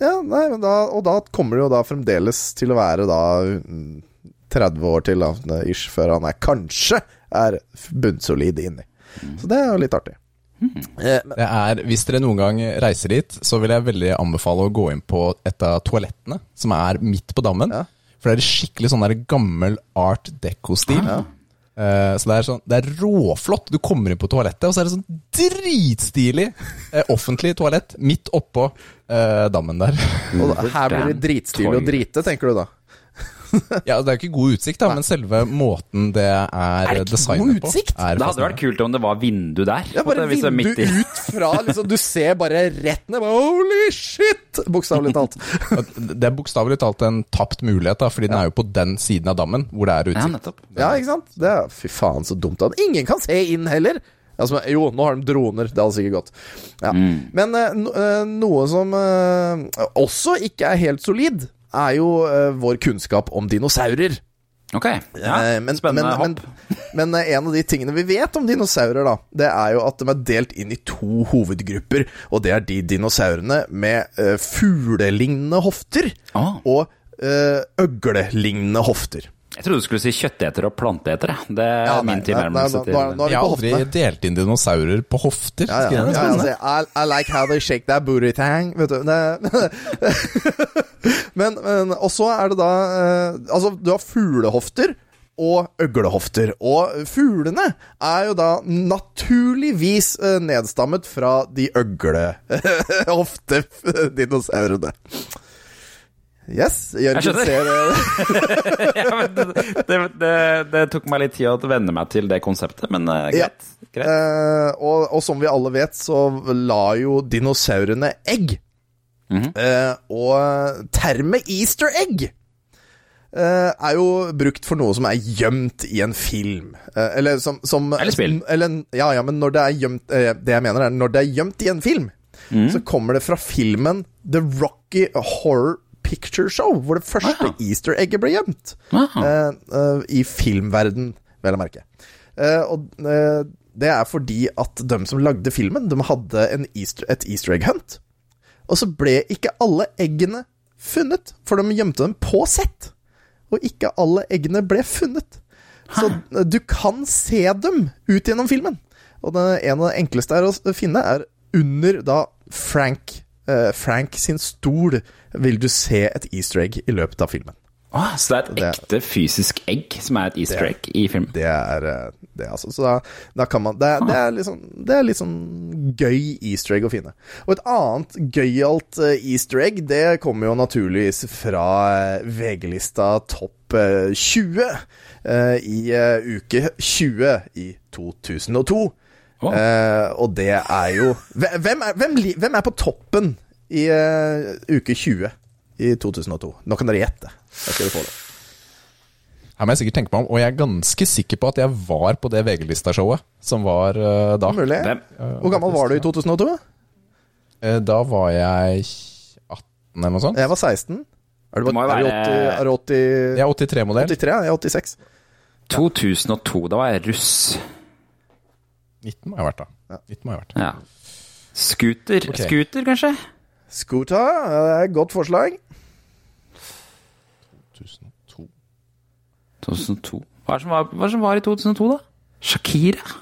ja, nei, men da, Og da kommer det jo da fremdeles til å være da mm, 30 år til, da, ish, før han er kanskje er bunnsolid inni. Så det er jo litt artig. Eh, men, Det er, hvis dere noen gang reiser dit, så vil jeg veldig anbefale å gå inn på et av toalettene, som er midt på dammen. Ja. For det er skikkelig sånn der gammel art deco-stil. Eh, så det er, sånn, det er råflott. Du kommer inn på toalettet, og så er det sånn dritstilig eh, offentlig toalett midt oppå eh, dammen der. og her blir det dritstilig å drite, tenker du da? [LAUGHS] ja, Det er jo ikke god utsikt, da, men selve måten det er, Er det designet god på, er Det hadde vært kult om det var vindu der. Ja, bare det vindu midt i- ut fra liksom, Du ser bare rett ned. Holy shit! Bokstavelig talt. [LAUGHS] Det er bokstavelig talt en tapt mulighet, da, fordi den er jo på den siden av dammen hvor det er Ja, utsikt. nettopp. Ja, ikke sant? Det er, fy faen, så dumt at ingen kan se inn heller. Altså, jo, nå har de droner. Det hadde sikkert gått. Ja. Men eh, no, eh, noe som eh, også ikke er helt solid, er jo eh, vår kunnskap om dinosaurer. Ok, ja, Eh, men, spennende men, hopp. Men, men eh, en av de tingene vi vet om dinosaurer, da, det er jo at de er delt inn i to hovedgrupper. Og det er de dinosaurene med uh, fuglelignende hofter Ah. og uh, øglelignende hofter. Jeg trodde du skulle si kjøtteter og planteeter. Det er Ja, nei, min tilnærmelse er vi Jeg har aldri delt inn dinosaurer på hofter. Ja, ja, ja, jeg- ja, altså, I, I like how they shake that booty tang, vet du. [LAUGHS] Men, men Og så er det da eh, Altså, du har fuglehofter og øglehofter. Og fuglene er jo da naturligvis eh, nedstammet fra de øglehofte-dinosaurene. Yes, Jørgen ser eh, [LAUGHS] ja, det, det, det, det tok meg litt tid å venne meg til det konseptet, men eh, Ja. greit. greit. Eh, og, og som vi alle vet, så la jo dinosaurene egg. Eh, og termet easter egg er jo brukt for noe som er gjemt i en film. Eller som, som Eller spill. Eller, ja, ja, men når det er gjemt Det jeg mener er når det er gjemt i en film, så kommer det fra filmen The Rocky Horror Picture Show, hvor det første Ah. easter egget ble gjemt. Uh, eh, I filmverden, vel å merke. Eh, og det er fordi at de som lagde filmen, de hadde en easter, et easter egg hunt. Og så ble ikke alle eggene funnet, for de gjemte dem på sett. Og ikke alle eggene ble funnet. Så du kan se dem ut gjennom filmen. Og det, en av de enkleste er å finne, er under da Frank, eh, Frank sin stol vil du se et easter egg i løpet av filmen. Åh, så det er et Det- ekte fysisk egg som er et easter egg i filmen? Det er eh, det, altså. Så da, da kan man det, det, er litt sånn, det er litt sånn gøy easter egg å finne. Og et annet gøyalt eh, easter egg, det kommer jo naturligvis fra eh, VG-lista Topp eh, 20 eh, i uke 20 i 2002. Å. Eh, og det er jo Hvem er, hvem, hvem er på toppen i uh, uke 20 i 2002? Nå kan dere gjette. Da skal dere få det. Her må jeg sikkert tenke meg om, og jeg er ganske sikker på at jeg var på det VG-lista-showet som var uh, da. Mulig. Hvor gammel var du i 2002? Uh, da var jeg 18 eller noe sånt. Jeg var 16. Er du, Det må jo du være- er du 80, Jeg er 83-modell. 83? Jeg er 86. 2002, da var jeg russ. 19 må jeg ha vært, da. 19 må jeg ha vært. Ja. Scooter, okay. Scooter kanskje? Scooter, det er et godt forslag. 2002. 2002. Hva er det som var, hva er det som var i 2002, da? Shakira?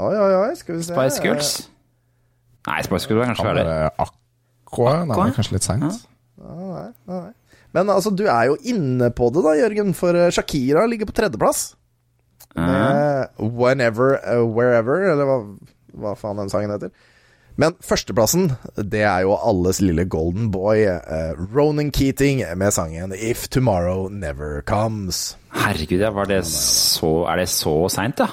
Oi, oi, oi, skal vi se. Spice Girls? Nei, Spice Girls var kanskje ferdig. Aqua. Nei, det er kanskje litt seint. Men altså, du er jo inne på det da, Jørgen, for eh, Shakira ligger på tredjeplass. med Whenever, uh, Wherever, eller hva, hva faen den sangen heter. Men førsteplassen, det er jo alles lille golden boy, eh, Ronan Keating, med sangen If Tomorrow Never Comes. Herregud, ja, var det så, er det så seint, da?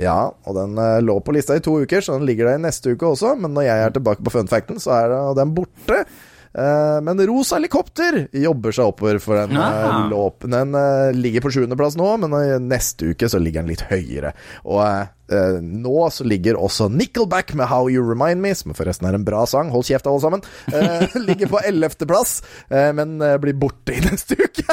Ja, og den eh, lå på lista i to uker, så den ligger der neste uke også. Men når jeg er tilbake på funfacten, så er den borte. Eh, men Rosa Helikopter jobber seg oppover, for den, eh, Ah. låpen. den eh, ligger på sjuendeplass nå, men eh, neste uke så ligger den litt høyere. Og eh, eh, nå så ligger også Nickelback med How You Remind Me, som forresten er en bra sang, hold kjeft alle sammen, eh, [LAUGHS] ligger på ellevteplass, uh, men eh, blir borte i neste uke.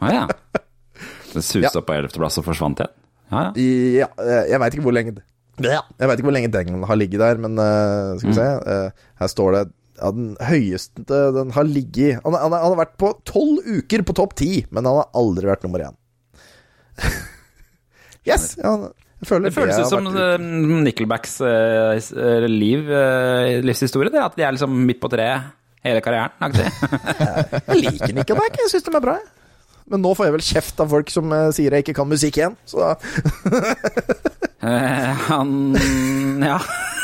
Å ja. [LAUGHS] Det susa Ja. på ellevteplass og forsvant igjen? Ja, ja. Ja, eh, jeg veit ikke hvor lenge Jeg vet ikke hvor lenge den har ligget der, men eh, skal vi se eh, Her står det ja, den høyeste den har ligget Han, han, han har vært på tolv uker på topp ti, men han har aldri vært nummer én. [LAUGHS] yes! Ja, jeg føler Det føles har ut som vært eh, Nickelbacks uh, liv, uh, livshistorie. Det, at de er liksom midt på treet hele karrieren. [LAUGHS] Jeg liker Nickelback, jeg syns de er bra. jeg. Men nå får jeg vel kjeft av folk som uh, sier jeg ikke kan musikk igjen, så da, [LAUGHS] han Ja.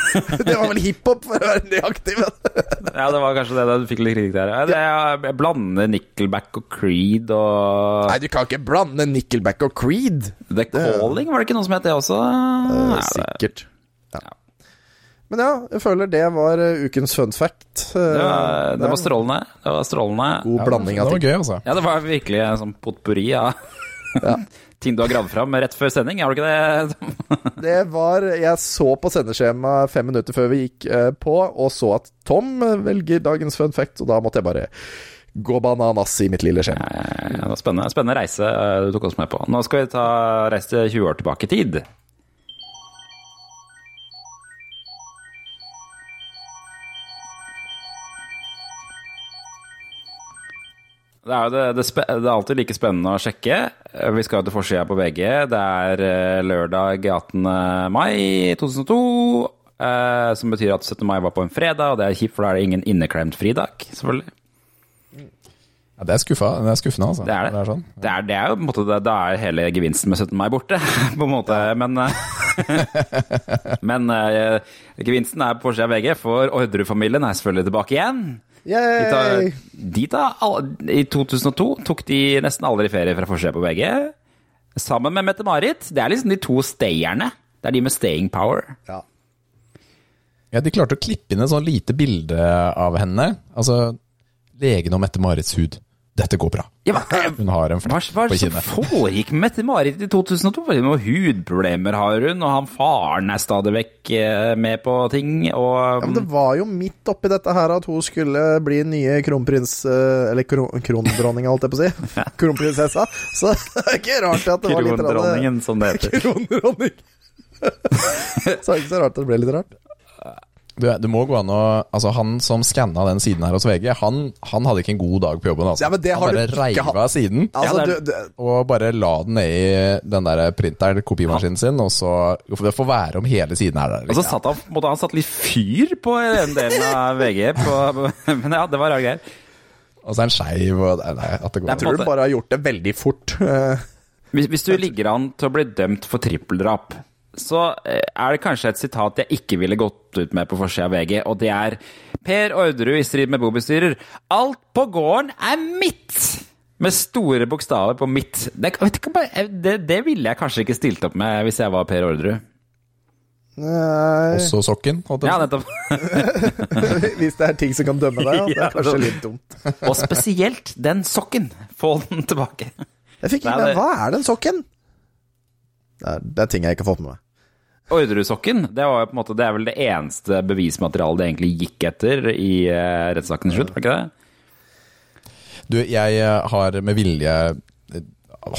[LAUGHS] det var vel hiphop for å være nøyaktig, ja, det var kanskje det du fikk litt kritikk der. Jeg, jeg blander Nickelback og Creed og Nei, du kan ikke blande Nickelback og Creed. The Calling, var det ikke noe som het det også? Ja, det- Sikkert. Ja. Men ja, jeg føler det var eh, ukens fun fact. Eh, Det var, det var strålende. Det var strålende. God blanding Det var gøy, altså. Ja, det var virkelig en sånn potpurri av [LAUGHS] ting du har gravd fram rett før sending, har du ikke det? Det var Jeg så på sendeskjemaet fem minutter før vi gikk eh, på, og så at Tom velger dagens fun fact, og da måtte jeg bare gå bananas i mitt lille skjema. Ja, ja, ja, spennende, spennende reise eh, du tok oss med på. Nå skal vi ta reise til 20 år tilbake i tid. Det er, det, det, det er alltid like spennende å sjekke. Eh, Vi skal jo til forsida på VG. Det er eh, lørdag 18. mai 2002. eh, Som betyr at 17. mai var på en fredag, og det er kjipt, for da er det ingen inneklemt fridag. selvfølgelig. Ja, det er skuffa. Det er skuffende, altså. Det er det. Det er sånn. Det er, det er jo på en måte det, Da er hele gevinsten med 17. mai borte, [LAUGHS] på en måte. Men, eh, [LAUGHS] men uh, gevinsten er på forsida av VG, for Orderud-familien er selvfølgelig tilbake igjen. De tar, de tar, I 2002 tok de nesten aldri ferie fra forsida på VG. Sammen med Mette-Marit. Det er liksom de to stayerne. Det er de med staying power. Ja. Ja, de klarte å klippe inn et sånn lite bilde av henne. Altså, legen og Mette-Marits hud. Dette går bra. Ja, hva, Hun har en er på det Hva kinnet. foregikk med Mette-Marit i 2002? Noen hudproblemer har hun, og han faren er stadig vekk eh, med på ting. Og Ja, men det var jo midt oppi dette her at hun skulle bli nye kronprins eh, Eller kron, krondronninga, holdt jeg på å si. [LAUGHS] Kronprinsessa. Så [LAUGHS] det er ikke rart at det var litt Krondronningen, som det heter. [LAUGHS] Krondronning. Så det er ikke så rart at det ble litt rart. Du, det må gå an å Altså, han som skanna den siden her hos VG, han, han hadde ikke en god dag på jobben. Altså. Ja, men det har han bare ikke reiv hatt. av siden. Altså, Ja, det du, du, Og bare la den ned i den der printeren, kopimaskinen sin, og så Det får være om hele siden her. Der, Og så satt han, måtte han satt litt fyr på den delen av VG. På, [LAUGHS] men ja, det var rare greier. Og så er han skeiv, og nei, nei, at det går er tror du bare har gjort det veldig fort. Hvis, hvis du ligger an til å bli dømt for trippeldrap, så eh, er det kanskje et sitat jeg ikke ville gått ut med på forsida av VG, og det er Per Orderud i strid med bobestyrer. Alt på gården er mitt! Med store bokstaver på mitt. Det, det, det ville jeg kanskje ikke stilt opp med hvis jeg var Per Orderud. nei, Også sokken. Ja, nettopp. [LAUGHS] hvis det er ting som kan dømme deg, ja, [LAUGHS] det er kanskje litt dumt. Og spesielt den sokken. Få den tilbake. Jeg fikk ikke med Hva er den sokken? Det er, det er ting jeg ikke har fått med meg. Orderud-sokken, det, var jo på en måte, det er vel det eneste bevismaterialet det egentlig gikk etter i uh, rettssaken til slutt, var det ikke det? Du, jeg eh, har med vilje eh,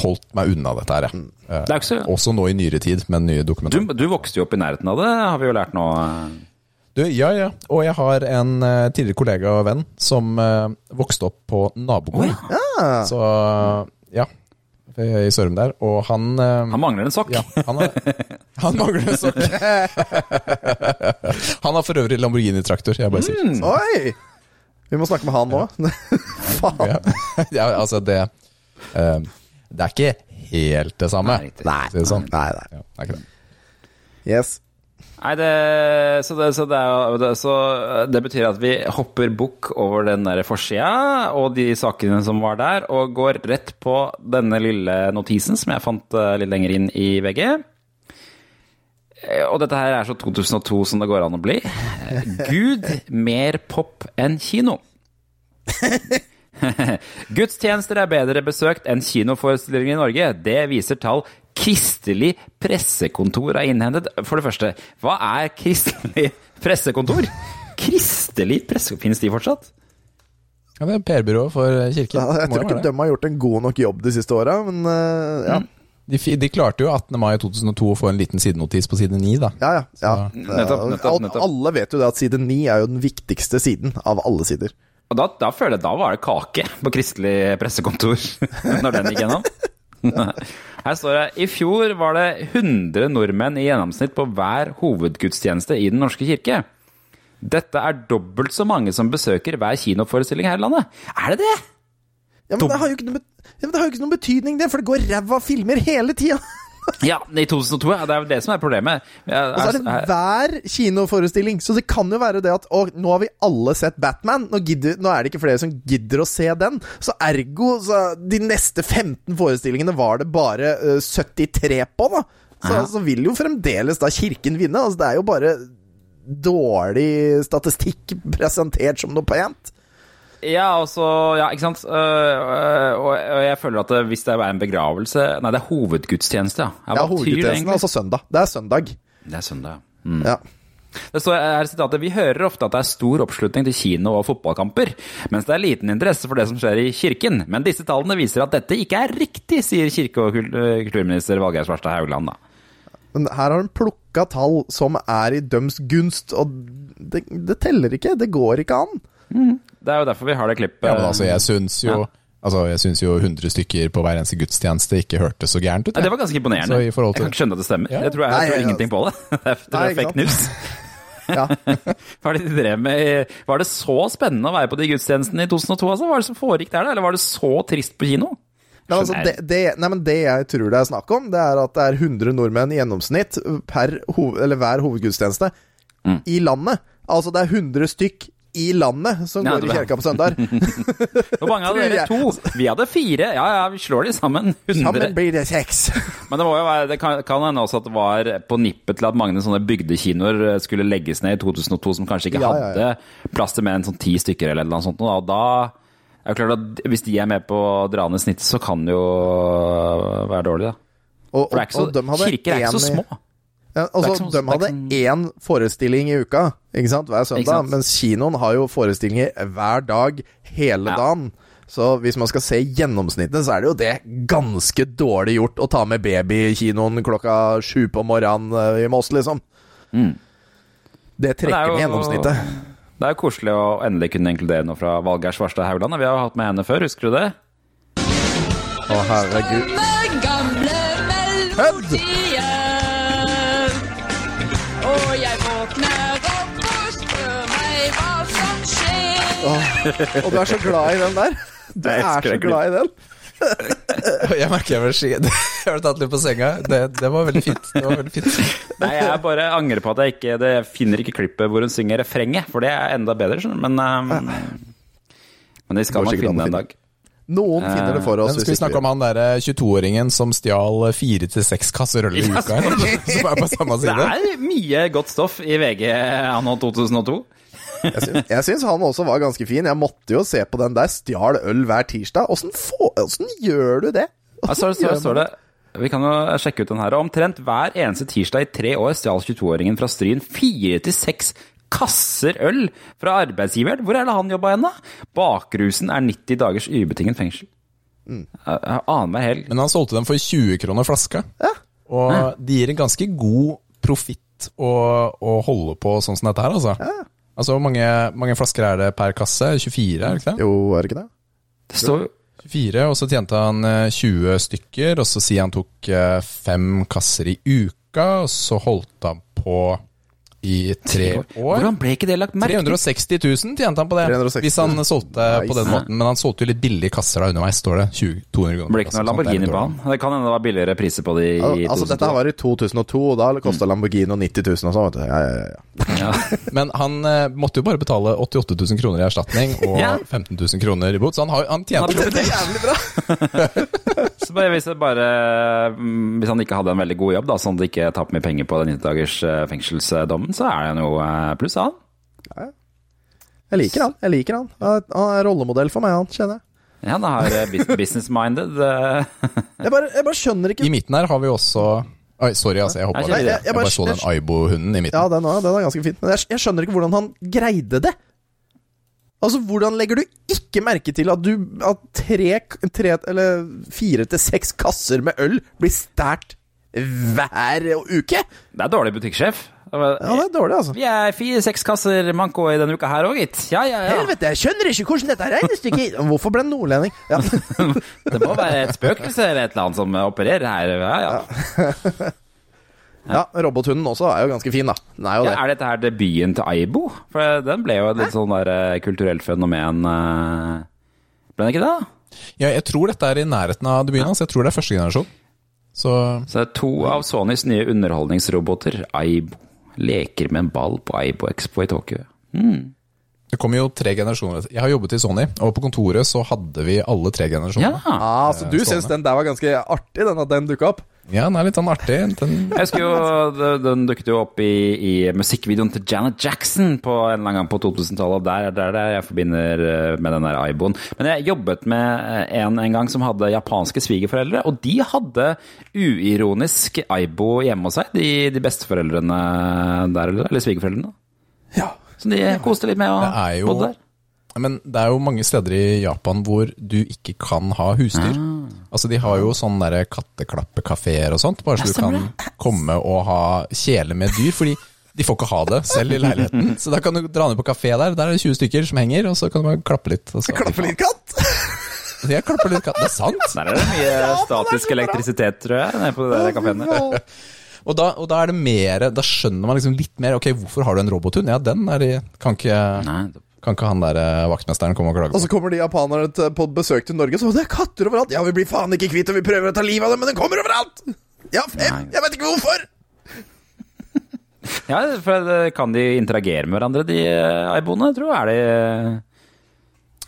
holdt meg unna dette her, jeg. Eh, Det er ikke så... Også nå i nyere tid, med nye dokumenter. du vokste jo opp i nærheten av det, har vi jo lært nå. Du, ja, ja. Og jeg har en eh, tidligere kollega og venn som eh, vokste opp på nabogården. Ah, Så ja, i Sørum der. Og han eh, Han mangler en sokk. Ja, han, har, [LAUGHS] han mangler en sokk. [LAUGHS] han har for øvrig Lamborghini-traktor, jeg bare sier. Mm. oi! Vi må snakke med han nå. [LAUGHS] Faen. Ja. ja, altså det eh, Det er ikke helt det samme. Nei, det sånn. nei, nei. Ja, det er ikke det. Yes. Nei, det, så, det, så, det er, det, så det betyr at vi hopper bukk over den der forsida og de sakene som var der, og går rett på denne lille notisen som jeg fant eh, litt lenger inn i VG. Eh, Og dette her er så 2002 som det går an å bli. Eh, Gud, mer pop enn kino. [LAUGHS] [LAUGHS] Gudstjenester er bedre besøkt enn kinoforestillinger i Norge. Det viser tall Kristelig pressekontor har innhentet. For det første, hva er Kristelig [LAUGHS] pressekontor? Kristelig pressekontor, finnes de fortsatt? Ja, det er PR-byrået for kirken. Ja, jeg tror ikke de har gjort en god nok jobb de siste åra, men eh, ja. De, de klarte jo 18. mai 2002 å få en liten sidenotis på side 9, da. Ja, ja. ja. Nettopp, nettopp, nettopp. Alle vet jo det at side 9 er jo den viktigste siden av alle sider. Og da, da føler jeg da var det kake på Kristelig pressekontor, [LAUGHS] når den gikk gjennom. [LAUGHS] Her står det i fjor var det 100 nordmenn i gjennomsnitt på hver hovedgudstjeneste i Den norske kirke. Dette er dobbelt så mange som besøker hver kinoforestilling her i landet. Er det det? Ja, men det har jo ikke noe, ja, men det har jo ikke noen betydning, det, for det går ræva filmer hele tida. Ja, i 2002. ja, Det er det som er problemet. Ja, Og så er det hver kinoforestilling. Så det kan jo være det at å, nå har vi alle sett Batman. Nå, gidder, nå er det ikke flere som gidder å se den. Så ergo så De neste 15 forestillingene var det bare uh, 73 på, da. Så, så vil jo fremdeles da Kirken vinne. Altså, det er jo bare dårlig statistikk [LAUGHS] presentert som noe pent. Ja, også, ja, ikke sant. Øh, øh, og, jeg føler at hvis det er en begravelse Nei, det er hovedgudstjeneste, ja. Ja, Hovedgudstjenesten er altså søndag. Det er søndag. Det er søndag. Mm. Ja. Det står her sitatet Vi hører ofte at det er stor oppslutning til kino- og fotballkamper, mens det er liten interesse for det som skjer i kirken. Men disse tallene viser at dette ikke er riktig, sier kirke- og øh, kulturminister Valgeir Svarstad Haugland. da. Men her har hun plukka tall som er i døms gunst, og det, det teller ikke. Det går ikke an. Det er jo derfor vi har det klippet. Ja, men altså, jeg syns jo Ja. Altså, jeg syns jo 100 stykker på hver eneste gudstjeneste ikke hørtes så gærent ut. Nei, det var ganske imponerende. Så i til- Jeg kan ikke skjønne at det stemmer. Ja. Jeg tror, jeg, Nei, tror jeg- ingenting på det. [LAUGHS] Det er, Nei, fake news. [LAUGHS] Ja. [LAUGHS] Hva er det de drev med? i- Var det så spennende å være på de gudstjenestene i 2002? Altså? Hva er det som foregikk der, da? Eller var det så trist på kino? Men altså, det, jeg. det, nei, men det jeg tror det er snakk om, det er at det er 100 nordmenn i gjennomsnitt per hov, eller hver hovedgudstjeneste Mm. i landet. Altså det er 100 stykk i landet som Ja, går i kirka på søndag. [LAUGHS] Hvor mange hadde dere? [LAUGHS] To? Vi hadde fire. Ja, ja, vi slår de sammen. [LAUGHS] 100. Sammen blir det seks. Men det, være, det kan, kan hende også at det var på nippet til at mange sånne bygdekinoer eh, skulle legges ned i 2002, som kanskje ikke Ja, ja, ja. hadde plass til mer enn sånn ti stykker eller noe sånt. Og da er det klart at hvis de er med på å dra ned snittet, så kan det jo være dårlig, da. Og, For det er ikke så, og hadde kirker er ikke så små. Ja, altså, ikke sånn- de hadde ikke én forestilling i uka ikke sant, hver søndag, sant? mens kinoen har jo forestillinger hver dag hele Ja. dagen. Så hvis man skal se gjennomsnittet, så er det jo det ganske dårlig gjort å ta med babykinoen klokka sju på morgenen eh, i Moss, liksom. Mm. Det trekker er med gjennomsnittet. Det er jo koselig å endelig kunne inkludere noe fra Valgeir Svarstad Haugland. Vi har jo hatt med henne før, husker du det? Å, herregud. gamle skjer. Og du er så glad i den der. Du er så glad i den. [LAUGHS] Jeg merker jeg ble ski- [LAUGHS] Jeg ble tatt litt på senga. Det, det var veldig fint. Det var veldig fint. [LAUGHS] Nei, jeg bare angrer på at jeg ikke det, finner ikke klippet hvor hun synger refrenget, for det er enda bedre, skjønner du. Men, um, men det skal man finne en finne. dag. Noen finner det for oss. Men skal vi snakke om han derre 22-åringen som stjal fire til seks kasser øl i uka? Som er på samme Det er mye godt stoff i VG anno 2002. Jeg syns, jeg syns han også var ganske fin. Jeg måtte jo se på den der. Stjal øl hver tirsdag. Åssen gjør du det? Ja, så, så, står det Vi kan jo sjekke ut den her. Omtrent hver eneste tirsdag i tre år stjal 22-åringen fra Stryn fire til seks kasser øl fra arbeidsgiveren. Hvor er det han jobba hen, da? Bakrusen er 90 dagers ubetinget fengsel. Jeg, jeg aner meg helt Men han solgte dem for 20 kroner flaska. Og det gir en ganske god profitt å, å holde på sånn som dette her, altså. Altså, Hvor mange, mange flasker er det per kasse? 24, er det ikke det? Jo, er det ikke det? Det står 24, og så tjente han eh, 20 stykker, og så sier han tok eh, fem kasser i uka, og så holdt han på i tre år. Hvordan ble ikke det lagt merke til? 360 000 tjente han på det, 360 hvis han solgte på den måten. Men han solgte jo litt billige kasser da underveis, står det. 20, 200 kroner. Ble ikke noe Lamborghini på han. Det kan hende det var billigere priser på de i Al altså, dette her var i 2002, og da kosta Mm. Lamborghini 90 000 og sånn, vet du. Ja, ja, ja. Ja. [LAUGHS] Men han eh, måtte jo bare betale 88 000 kroner i erstatning og [LAUGHS] Ja. 15 000 kroner i bot, så han, har, han tjente jo det. Jævlig bra! [LAUGHS] Så bare, hvis, bare, mm, hvis han ikke hadde en veldig god jobb, da, sånn at det ikke taper mye penger på den 90 dagers eh, fengselsdommen, så er det jo eh, pluss av han. Jeg liker han. jeg liker Han Han er- er rollemodell for meg, han, kjenner jeg. Ja, han har eh, business-minded. [LAUGHS] Jeg bare, jeg bare skjønner ikke I midten her har vi også Oi, sorry, altså, jeg hoppa. Jeg, jeg- jeg, jeg bare så den Aibo-hunden i midten. Ja, den, den er ganske fint. Men jeg, jeg skjønner ikke hvordan han greide det. Altså, hvordan legger du ikke merke til at, du, at tre, tre eller fire til seks kasser med øl blir stært hver uke? Det er dårlig butikksjef. Ja, det er dårlig, altså. Vi er fire-seks kasser manko i denne uka her òg, gitt. Ja, ja, ja. Helvete, jeg skjønner ikke hvordan dette regnestykket Hvorfor ble han nordlending? Ja. [LAUGHS] Det må være et spøkelse eller et eller annet som opererer her. Ja, ja. [LAUGHS] ja, robothunden også er jo ganske fin, da. Den er jo Ja, det. er dette her debuten til Aibo? For den ble jo et litt sånn der eh, kulturelt fenomen. eh, Ble den ikke det? da? Ja, jeg tror dette er i nærheten av debuten hans. Jeg tror det er første generasjon. Så Så det er to av Sonys nye underholdningsroboter, Aibo, leker med en ball på Aibo Expo i Tokyo. det kommer jo tre generasjoner. Jeg har jobbet i Sony, og på kontoret så hadde vi alle tre generasjoner. Ja. Ah, så du syns den der var ganske artig, den at den dukka opp? Ja, den er litt sånn artig. Den, Jeg husker jo, Den dukket jo opp i, i musikkvideoen til Janet Jackson på en eller annen gang på 2000-tallet. Der er det jeg forbinder eh, med den der Aiboen. Men jeg jobbet med eh, en en gang som hadde japanske svigerforeldre, og de hadde uironisk Aibo hjemme hos seg, de, de besteforeldrene der, eller, eller svigerforeldrene. Ja. Så de koste litt med å jo- bodde der. men det er jo mange steder i Japan hvor du ikke kan ha husdyr. Altså De har jo sånne der katteklappekafeer og sånt, bare så du kan komme og ha kjele med dyr. Fordi de får ikke ha det selv i leiligheten. Så da kan du dra ned på kafé der, der er det 20 stykker som henger, og så kan du bare klappe litt. Og så, Klappe litt katt! Jeg klapper litt katt. Det er sant! Der er det mye statisk elektrisitet, tror jeg, nede på de der kafeene. Og da, og da er det mer Da skjønner man liksom litt mer. Ok, hvorfor har du en robothund? Ja, den er i Kan ikke, Nei, kan ikke han der eh, vaktmesteren komme og klage Og så kommer de japanerne til- på besøk til Norge, og så det er katter overalt. Ja, vi blir faen ikke kvitt dem, vi prøver å ta livet av dem, men den kommer overalt! Ja, fem! Jeg vet ikke hvorfor! Ja, for kan de interagere med hverandre, de eh, Aiboene? Tror jeg er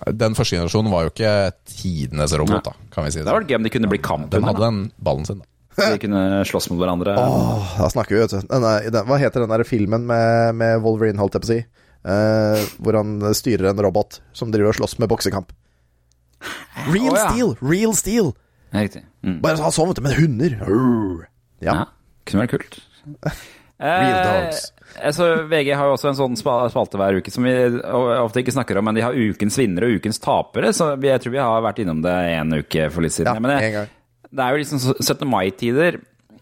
de Den første generasjonen var jo ikke tidenes robot, da, kan vi si. Det hadde vært gøy om de kunne bli kamp Den hadde den ballen sin, da. De kunne slåss mot hverandre. Åh, da snakker vi, vet du. Den, hva heter den der filmen med, med Wolverine, holdt jeg på å si? Eh, hvor han styrer en robot som driver og slåss med boksekamp. Real oh, ja. steel! Real steel! Riktig. Mm. Bare sånn, sånn, vet du, med hunder. Ja. Ja, kunne vært kult. [LAUGHS] Real Eh, dogs. altså, VG har jo også en sånn spalte hver uke som vi ofte ikke snakker om, men de har ukens vinnere og ukens tapere. Så jeg tror vi har vært innom det en uke for litt siden. Ja, men det, gang. det er jo liksom 17. mai-tider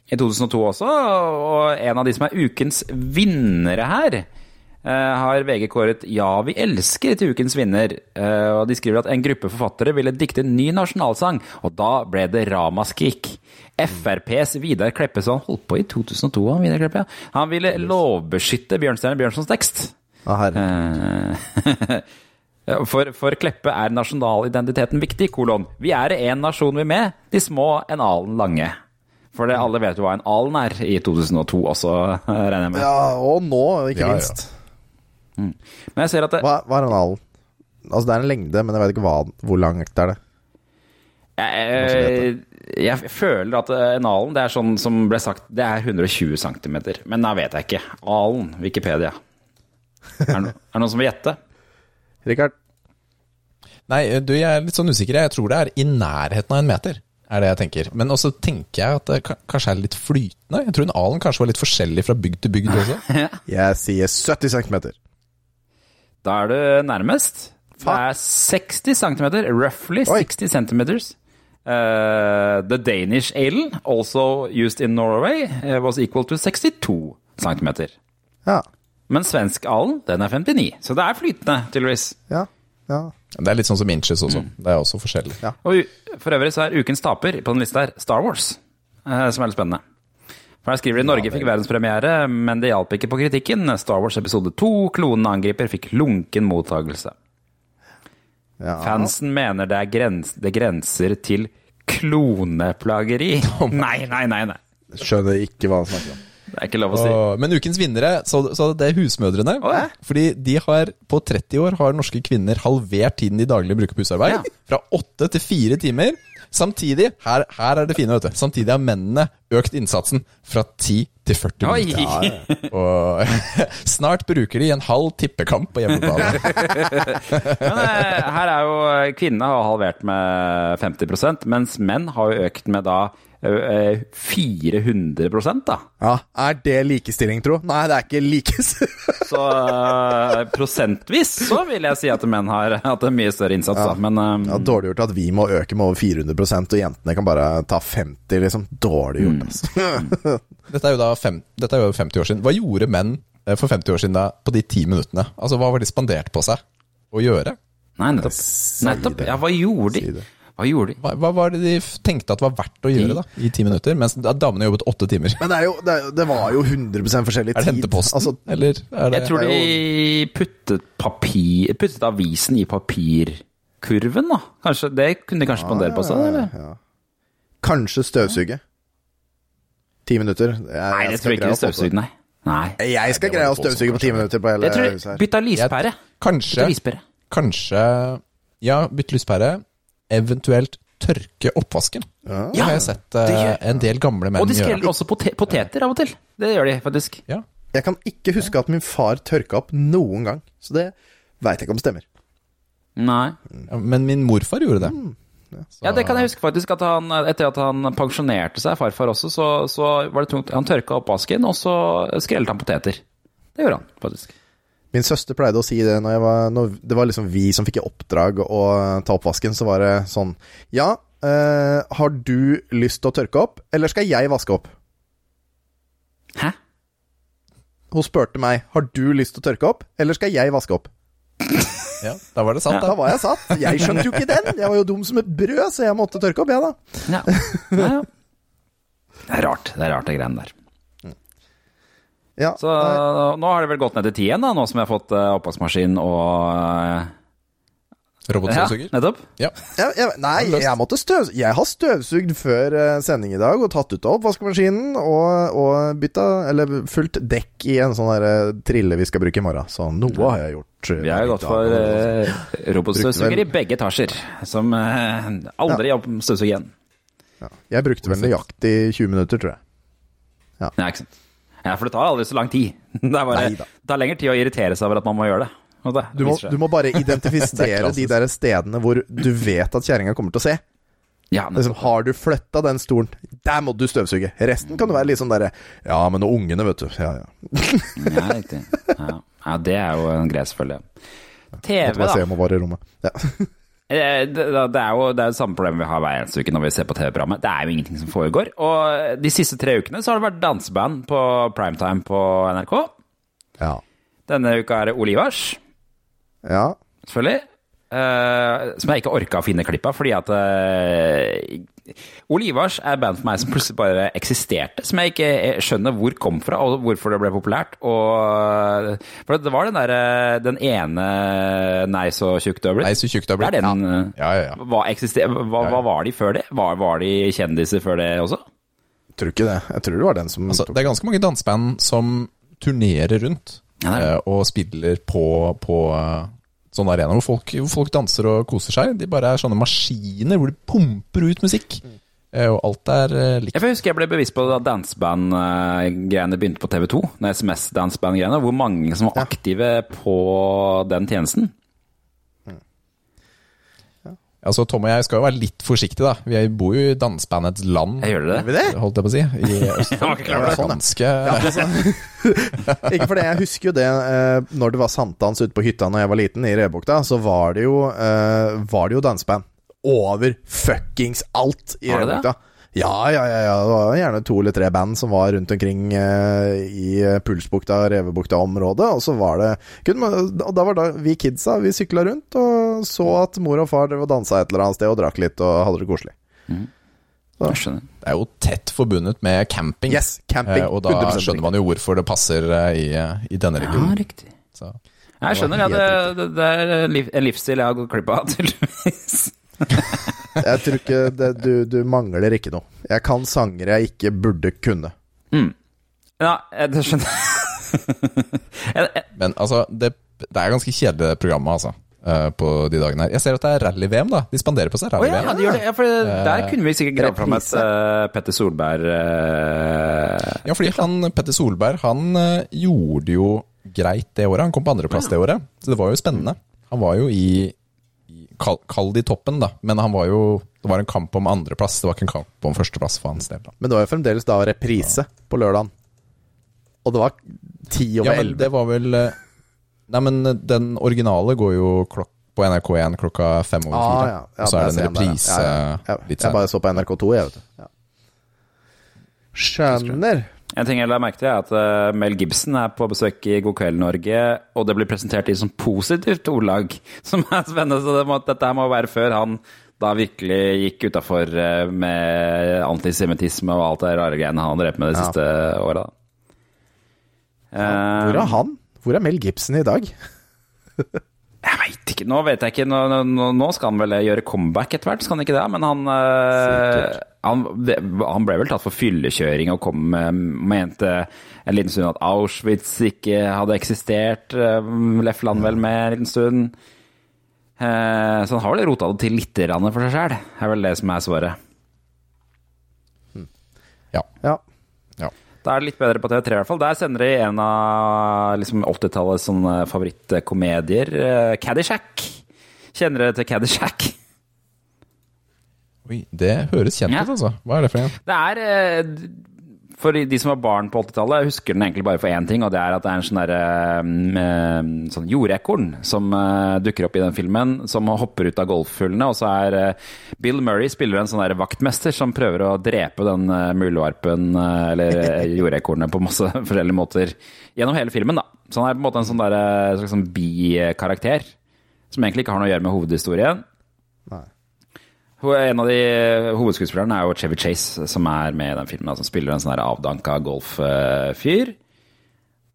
i 2002 også, og en av de som er ukens vinnere her, eh, har VG kåret Ja, vi elsker til ukens vinner. Eh, og de skriver at en gruppe forfattere ville dikte en ny nasjonalsang, og da ble det ramaskrik. FrPs Vidar Kleppe, så holdt på i 2002, han Vidar Kleppe, ja. Han ville lovbeskytte Bjørnstjerne Bjørnsons tekst. Ja, herre. Eh, [LAUGHS] For, for Kleppe er nasjonalidentiteten viktig, kolon. Vi er en nasjon vi med, de små en alen lange. For det, alle vet jo hva en alen er i 2002 også, [LAUGHS] regner jeg med. Ja, og nå, ikke Ja, ja. Minst. Men jeg ser at det, Hva, hva er en alen? Altså, det er en lengde, men jeg vet ikke hva, hvor langt er det. jeg, jeg føler at en alen, det er sånn som ble sagt, det er 120 cm. Men da vet jeg ikke. Alen, Wikipedia. Er det no- noen som vil gjette? Rikard? Nei, du, jeg er litt sånn usikker. Jeg tror det er i nærheten av en meter, er det jeg tenker. Men også tenker jeg at det kanskje er litt flytende. Jeg tror en alen kanskje var litt forskjellig fra bygd til bygd også. [LAUGHS] Jeg sier 70 cm. Da er du nærmest. Det er 60 cm, roughly Oi. 60 centimeters. Uh, the Danish ale, also used in Norway, uh, was equal to 62 cm. Ja. Men svensk alen, den er 59, så det er flytende, tydeligvis. Ja. ja. Det er litt sånn som inches også. Det er også forskjellig. Ja. Og for øvrig så er ukens taper på den lista her Star Wars, uh, som er litt spennende. For her skriver de Norge fikk verdenspremiere, men det hjalp ikke på kritikken. Star Wars episode 2, Klonen angriper, fikk lunken mottagelse. Ja. Fansen mener det, er grens, det grenser til kloneplageri. [LAUGHS] Nei, nei, nei. nei. Skjønner ikke hva han snakker om. Det er ikke lov å si. Og, men ukens vinnere, så, så det er husmødrene. Oi. Fordi de har, på 30 år har norske kvinner halvert tiden de daglig bruker på husarbeid. Ja. Fra 8 til 4 timer. Samtidig, her, her er det fine, vet du. Samtidig har mennene økt innsatsen fra 10 til 40 Oi! minutter. [LAUGHS] Og [LAUGHS] snart bruker de en halv tippekamp på hjemmebane. [LAUGHS] Men eh, her er jo kvinnene har halvert med 50% mens menn har jo økt med da 400% da. Ja, Er det likestilling, tro? Nei, det er ikke likes... [LAUGHS] Så uh, prosentvis så vil jeg si at menn har hatt en mye større innsats, da. Men eh, ja, dårlig gjort at vi må øke med over 400% og jentene kan bare ta 50, liksom. Dårlig gjort, altså. [LAUGHS] Dette er jo da fem, dette er jo 50 år siden. Hva gjorde menn eh, for 50 år siden da, på de 10 minuttene? Altså, Hva var de spandert på seg å gjøre? Nei, nettopp. Si nettopp. Ja, hva gjorde Si de? Hva gjorde de? Hva, hva var det de tenkte at var verdt å gjøre da, i ti minutter? Mens damene jobbet åtte timer. Men det, er jo, det, det var jo 100 forskjellig tid. Er det henteposten? Altså, eller er det Jeg tror de puttet papir Puttet avisen i papirkurven, da. Kanskje, det kunne de kanskje spandere på seg? eller? ja. Kanskje støvsuge. Ti minutter. Jeg, Nei, det jeg tror jeg ikke de støvsuger, nei. nei. Jeg skal greie å støvsuge på ti minutter på hele Jeg tror huset her. bytta lyspære. Kanskje, Bytta lyspære. kanskje Ja, bytte lyspære. Eventuelt tørke oppvasken. Ja. Det har jeg sett uh, en del gamle menn Og de gjøre. skreller også pote poteter av og til. Det gjør de faktisk. Ja. Jeg kan ikke huske at min far tørka opp noen gang, så det veit jeg ikke om det stemmer. Nei. Men min morfar gjorde det. Så- Ja, det kan jeg huske faktisk. At han, etter at han pensjonerte seg, farfar også, så, så var det tungt. Han tørka oppvasken, og så skrellet han poteter. Det gjorde han faktisk. Min søster pleide å si det når, jeg var, når det var liksom vi som fikk i oppdrag å ta oppvasken, så var det sånn Ja, eh, har du lyst til å tørke opp, eller skal jeg vaske opp? Hæ? Hun spurte meg har du lyst til å tørke opp, eller skal jeg vaske opp? [LAUGHS] Ja, da var det sant, Da da. var jeg satt. Jeg skjønte jo ikke den. Jeg var jo dum som et brød, så jeg måtte tørke opp, jeg, da. Ja. ja, ja. [LAUGHS] Det er rart, det er rart, de greiene der. Ja, Så nå har det vel gått ned til ti igjen, da, nå som jeg har fått uh, oppvaskmaskin og eh, ja, nettopp. Ja. jeg, jeg, nei, jeg måtte støv... Jeg har støvsugd før eh, sending i dag og tatt ut av oppvaskmaskinen og, og bytta Eller fullt dekk i en sånn der trille vi skal bruke i morgen. Så noe har jeg gjort. Vi har gått for uh, robotstøvsuger i begge etasjer, som uh, aldri ja. støvsuger igjen. ja. Jeg brukte vel nøyaktig 20 minutter, tror jeg. Ja, ikke sant. Ja, for det tar aldri så lang tid. [LAUGHS] Det, bare, det tar lengre tid å irritere seg over at man må gjøre det. Det Du må, du må bare [LAUGHS] identifisere er de der stedene hvor du vet at kjerringa kommer til å se. ja, Liksom, har du flytta den stolen, der må du støvsuge. Resten kan du være litt sånn derre Ja, men og ungene, vet du. Ja, ja. [LAUGHS] ja, riktig. Ja. ja, det er jo en greie, selvfølgelig. TV, Måtte bare se da. om hun var i rommet. Ja. Eh, Det, det er jo det er samme problem vi har hver eneste uke når vi ser på TV-programmet. Det er jo ingenting som foregår. Og de siste tre ukene så har det vært danseband på primetime på NRK. ja. Denne uka er det Olivers, ja. selvfølgelig. Uh, som jeg ikke orka å finne klipp av, fordi at uh, Olivars er et band for meg som plutselig bare eksisterte. Som jeg ikke skjønner hvor kom fra, og hvorfor det ble populært. Og, for det var den derre Den ene Nei, så tjukk du har blitt. Nei, så tjukk du har blitt. Er den eh, Ja, ja, ja. hva, hva, hva var de før det? Var, var de kjendiser før det også? Jeg Tror ikke det. Jeg tror det var den som Altså, tok det er ganske mange danseband som turnerer rundt Ja, er eh, og spiller på, på eh, sånne arenaer hvor folk, hvor folk danser og koser seg. De bare er sånne maskiner hvor de pumper ut musikk. Eh, Og alt er eh, likt. Jeg husker jeg ble bevisst på da danseband-greiene begynte på TV2. Når SMS-danseband-greiene. Hvor mange som var aktive på den tjenesten. Altså, Tom og jeg skal jo være litt forsiktige, da. Vi bor jo i dansebandets land. Jeg gjør det. vi det? Holdt jeg på å si. I Østfold. Ganske Ikke for det, [LAUGHS] jeg husker jo det eh, Når det var sankthans ute på hytta Når jeg var liten, i Rebukta, så var det jo eh, Var det jo danseband over fuckings alt i? Rebukta. Ja, ja, ja, ja. Det var gjerne to eller tre band som var rundt omkring eh, i eh, Pulsbukta, Revebukta-området. Og så var det Og da var da vi kidsa, vi sykla rundt og så at mor og far drev og dansa et eller annet sted og drakk litt og hadde det koselig. Jeg skjønner. Det er jo tett forbundet med camping. Yes, camping. Eh, og da 100% skjønner man jo hvorfor det passer eh, i, i denne Ja, riktig. Så. Jeg skjønner, ja. Det, det, det er en livsstil jeg har gått glipp av, [LAUGHS] tydeligvis. [LAUGHS] Jeg tror ikke det, du, du mangler ikke noe. Jeg kan sanger jeg ikke burde kunne. Mm. Ja, det skjønner [LAUGHS] jeg. jeg. Men altså, det, det er ganske kjedelig det programmet, altså. eh, på de dagene her. Jeg ser at det er rally-VM, da. De spanderer på seg ja, rally-VM. de gjør det. Ja, for der kunne vi sikkert greie fram et uh, Petter Solberg uh, Ja, fordi han, Petter Solberg han uh, gjorde jo greit det året. Han kom på andreplass det året, så det var jo spennende. Han var jo i kall, kall det i toppen, da, men han var jo Det var en kamp om andreplass, det var ikke en kamp om førsteplass for hans del. da. Men det var jo fremdeles da reprise på lørdagen. Og det var ti over Ja, men det var vel eh, Nei, men eh, den originale går jo klokk på NRK1 klokka fem over Ah, ja. Ja, og så er det en reprise der, ja. Ja, ja. litt Jeg bare så på NRK2, jeg, vet du. Ja. Skjønner. En ting jeg la merke til, er at eh, Mel Gibson er på besøk i God kveld Norge, og det blir presentert i sånn positivt ordlag, [LAUGHS] som er spennende. Så det må, dette må være før han da virkelig gikk utafor med antisemittisme og alt det rare greiene han har drevet med de Ja. siste åra. Hvor er han? Hvor er Mel Gibson i dag? [LAUGHS] Jeg veit ikke. Nå vet jeg ikke. Nå, nå, nå skal han vel gjøre comeback etter hvert, skal han ikke det? Men han, eh, han, han ble vel tatt for fyllekjøring og kom med mente en liten stund at Auschwitz ikke hadde eksistert. Lefland vel med en liten stund. Eh, Så han har vel rota det til litt grann for seg sjæl, er vel det som er svaret. Ja. Ja. ja. Da er det litt bedre på TV3 i hvert fall. Der sender de en av liksom, 80-tallets favorittkomedier, eh, Caddyshack. Kjenner dere til Caddyshack? Oi, det høres kjent Ja. ut, altså. Hva er det for en? Det er eh, For de som var barn på 80-tallet, husker den egentlig bare for én ting, og det er at det er en sånn derre eh, sånn jordekorn som eh, dukker opp i den filmen, som hopper ut av golfhullene, og så er Bill Murray spiller en sånn der vaktmester som prøver å drepe den muldvarpen, eller jordekornet, på masse [LAUGHS] forskjellige måter gjennom hele filmen, da. Så han er på en måte en sånn der, slags sånn bikarakter, som egentlig ikke har noe å gjøre med hovedhistorien. Ho- En av de hovedskuespillerne er jo Chevy Chase, som er med i den filmen. Som spiller en sånn avdanka golffyr.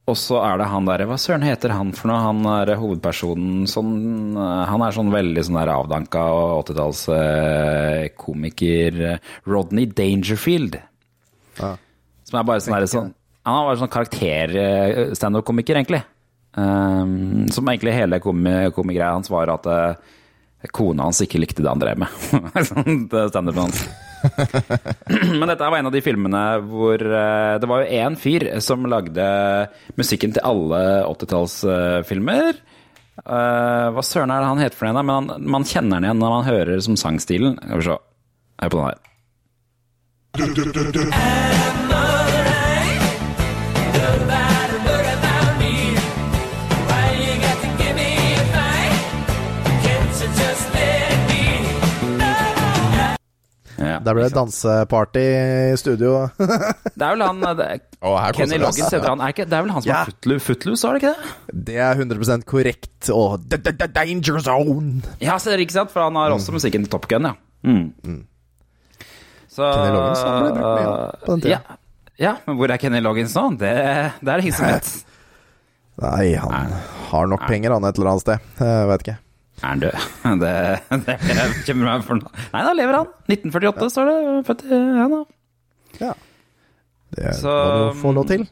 Og så er det han derre Hva søren heter han for noe? Han er hovedpersonen sånn eh, Han er sånn veldig sånn der avdanka 80-tallskomiker. Rodney Dangerfield. Som er bare sånn derre sånn Han bare sånn karakter-standup-komiker, egentlig. Um, som egentlig hele komi- komigreia hans var at eh, kona hans ikke likte det han drev med. [LAUGHS] Sånn, det standupen hans. [LAUGHS] Men dette var en av de filmene hvor eh, Det var jo én fyr som lagde musikken til alle 80-tallsfilmer. Eh, hva søren er det han heter for noe? Men han, man kjenner den igjen når man hører som sangstilen. Skal vi se. Hør på den her. Ja, Der ble det danseparty i studio. [LAUGHS] Det er vel han det oh, Kenny. Loggins heter han. Er ikke, det er vel han som Ja. er Footloose, Footloose, var det ikke det? Det er 100% korrekt. Og the, the, the danger zone! Ja, så er ikke sant? For han har også musikken til Top Gun, ja. Mm. Så Kenny Loggins, han ble brukt mye på den tida. Ja, ja, men hvor er Kenny Loggins nå? Det, det er det ingen som vet. Nei, han har nok penger, han, et eller annet sted. Jeg vet ikke. Er han død? [LAUGHS] Det, det bekymrer meg for nå. Nei, da lever han. 1948 står det. Født i ja, da. Ja. Det Så, må du få lov til.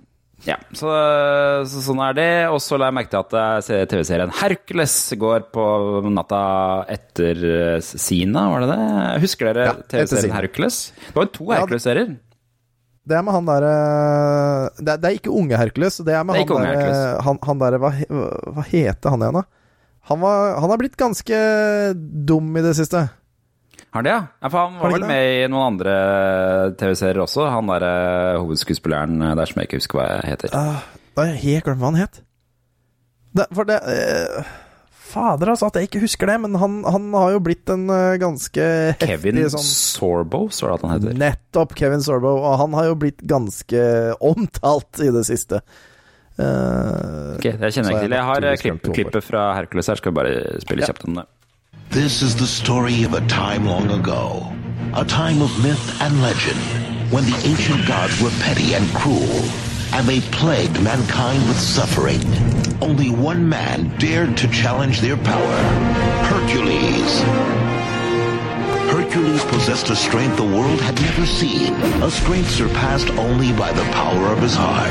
Ja, så, så sånn er det. Og så la jeg merke til at TV-serien Hercules går på natta etter eh, Sina, var det det? Husker dere Ja, TV-serien Hercules? Det var jo to Hercules-serier. Det er med han derre det, er- det er ikke unge Hercules. Det er med Det er han derre Hercules. Han, han derre hva, hva heter han igjen, da? Han, var, han har blitt ganske dum i det siste. Har det, ja? ja for han var vel med i noen andre TV-serier også. Han derre hovedskuespilleren der som jeg ikke husker hva jeg heter. Uh, da har jeg helt glemt hva han het. Det, for det uh, Fader, altså, at jeg ikke husker det, men han, han har jo blitt en uh, ganske Kevin heftig sånn Sorbo, står det at han heter. Nettopp Kevin Sorbo, og han har jo blitt ganske omtalt i det siste. Eh, Ok, det kjenner jeg ikke til. Jeg har eh, klipp, klippet fra Hercules her. Skal vi bare spille kjapt om det. This is the story of a time long ago a time of myth and legend, when the ancient gods were petty and cruel, and they plagued mankind with suffering. Only one man dared to challenge their power Hercules. Hercules possessed a strength the world had never seen, a strength surpassed only by the power of his heart.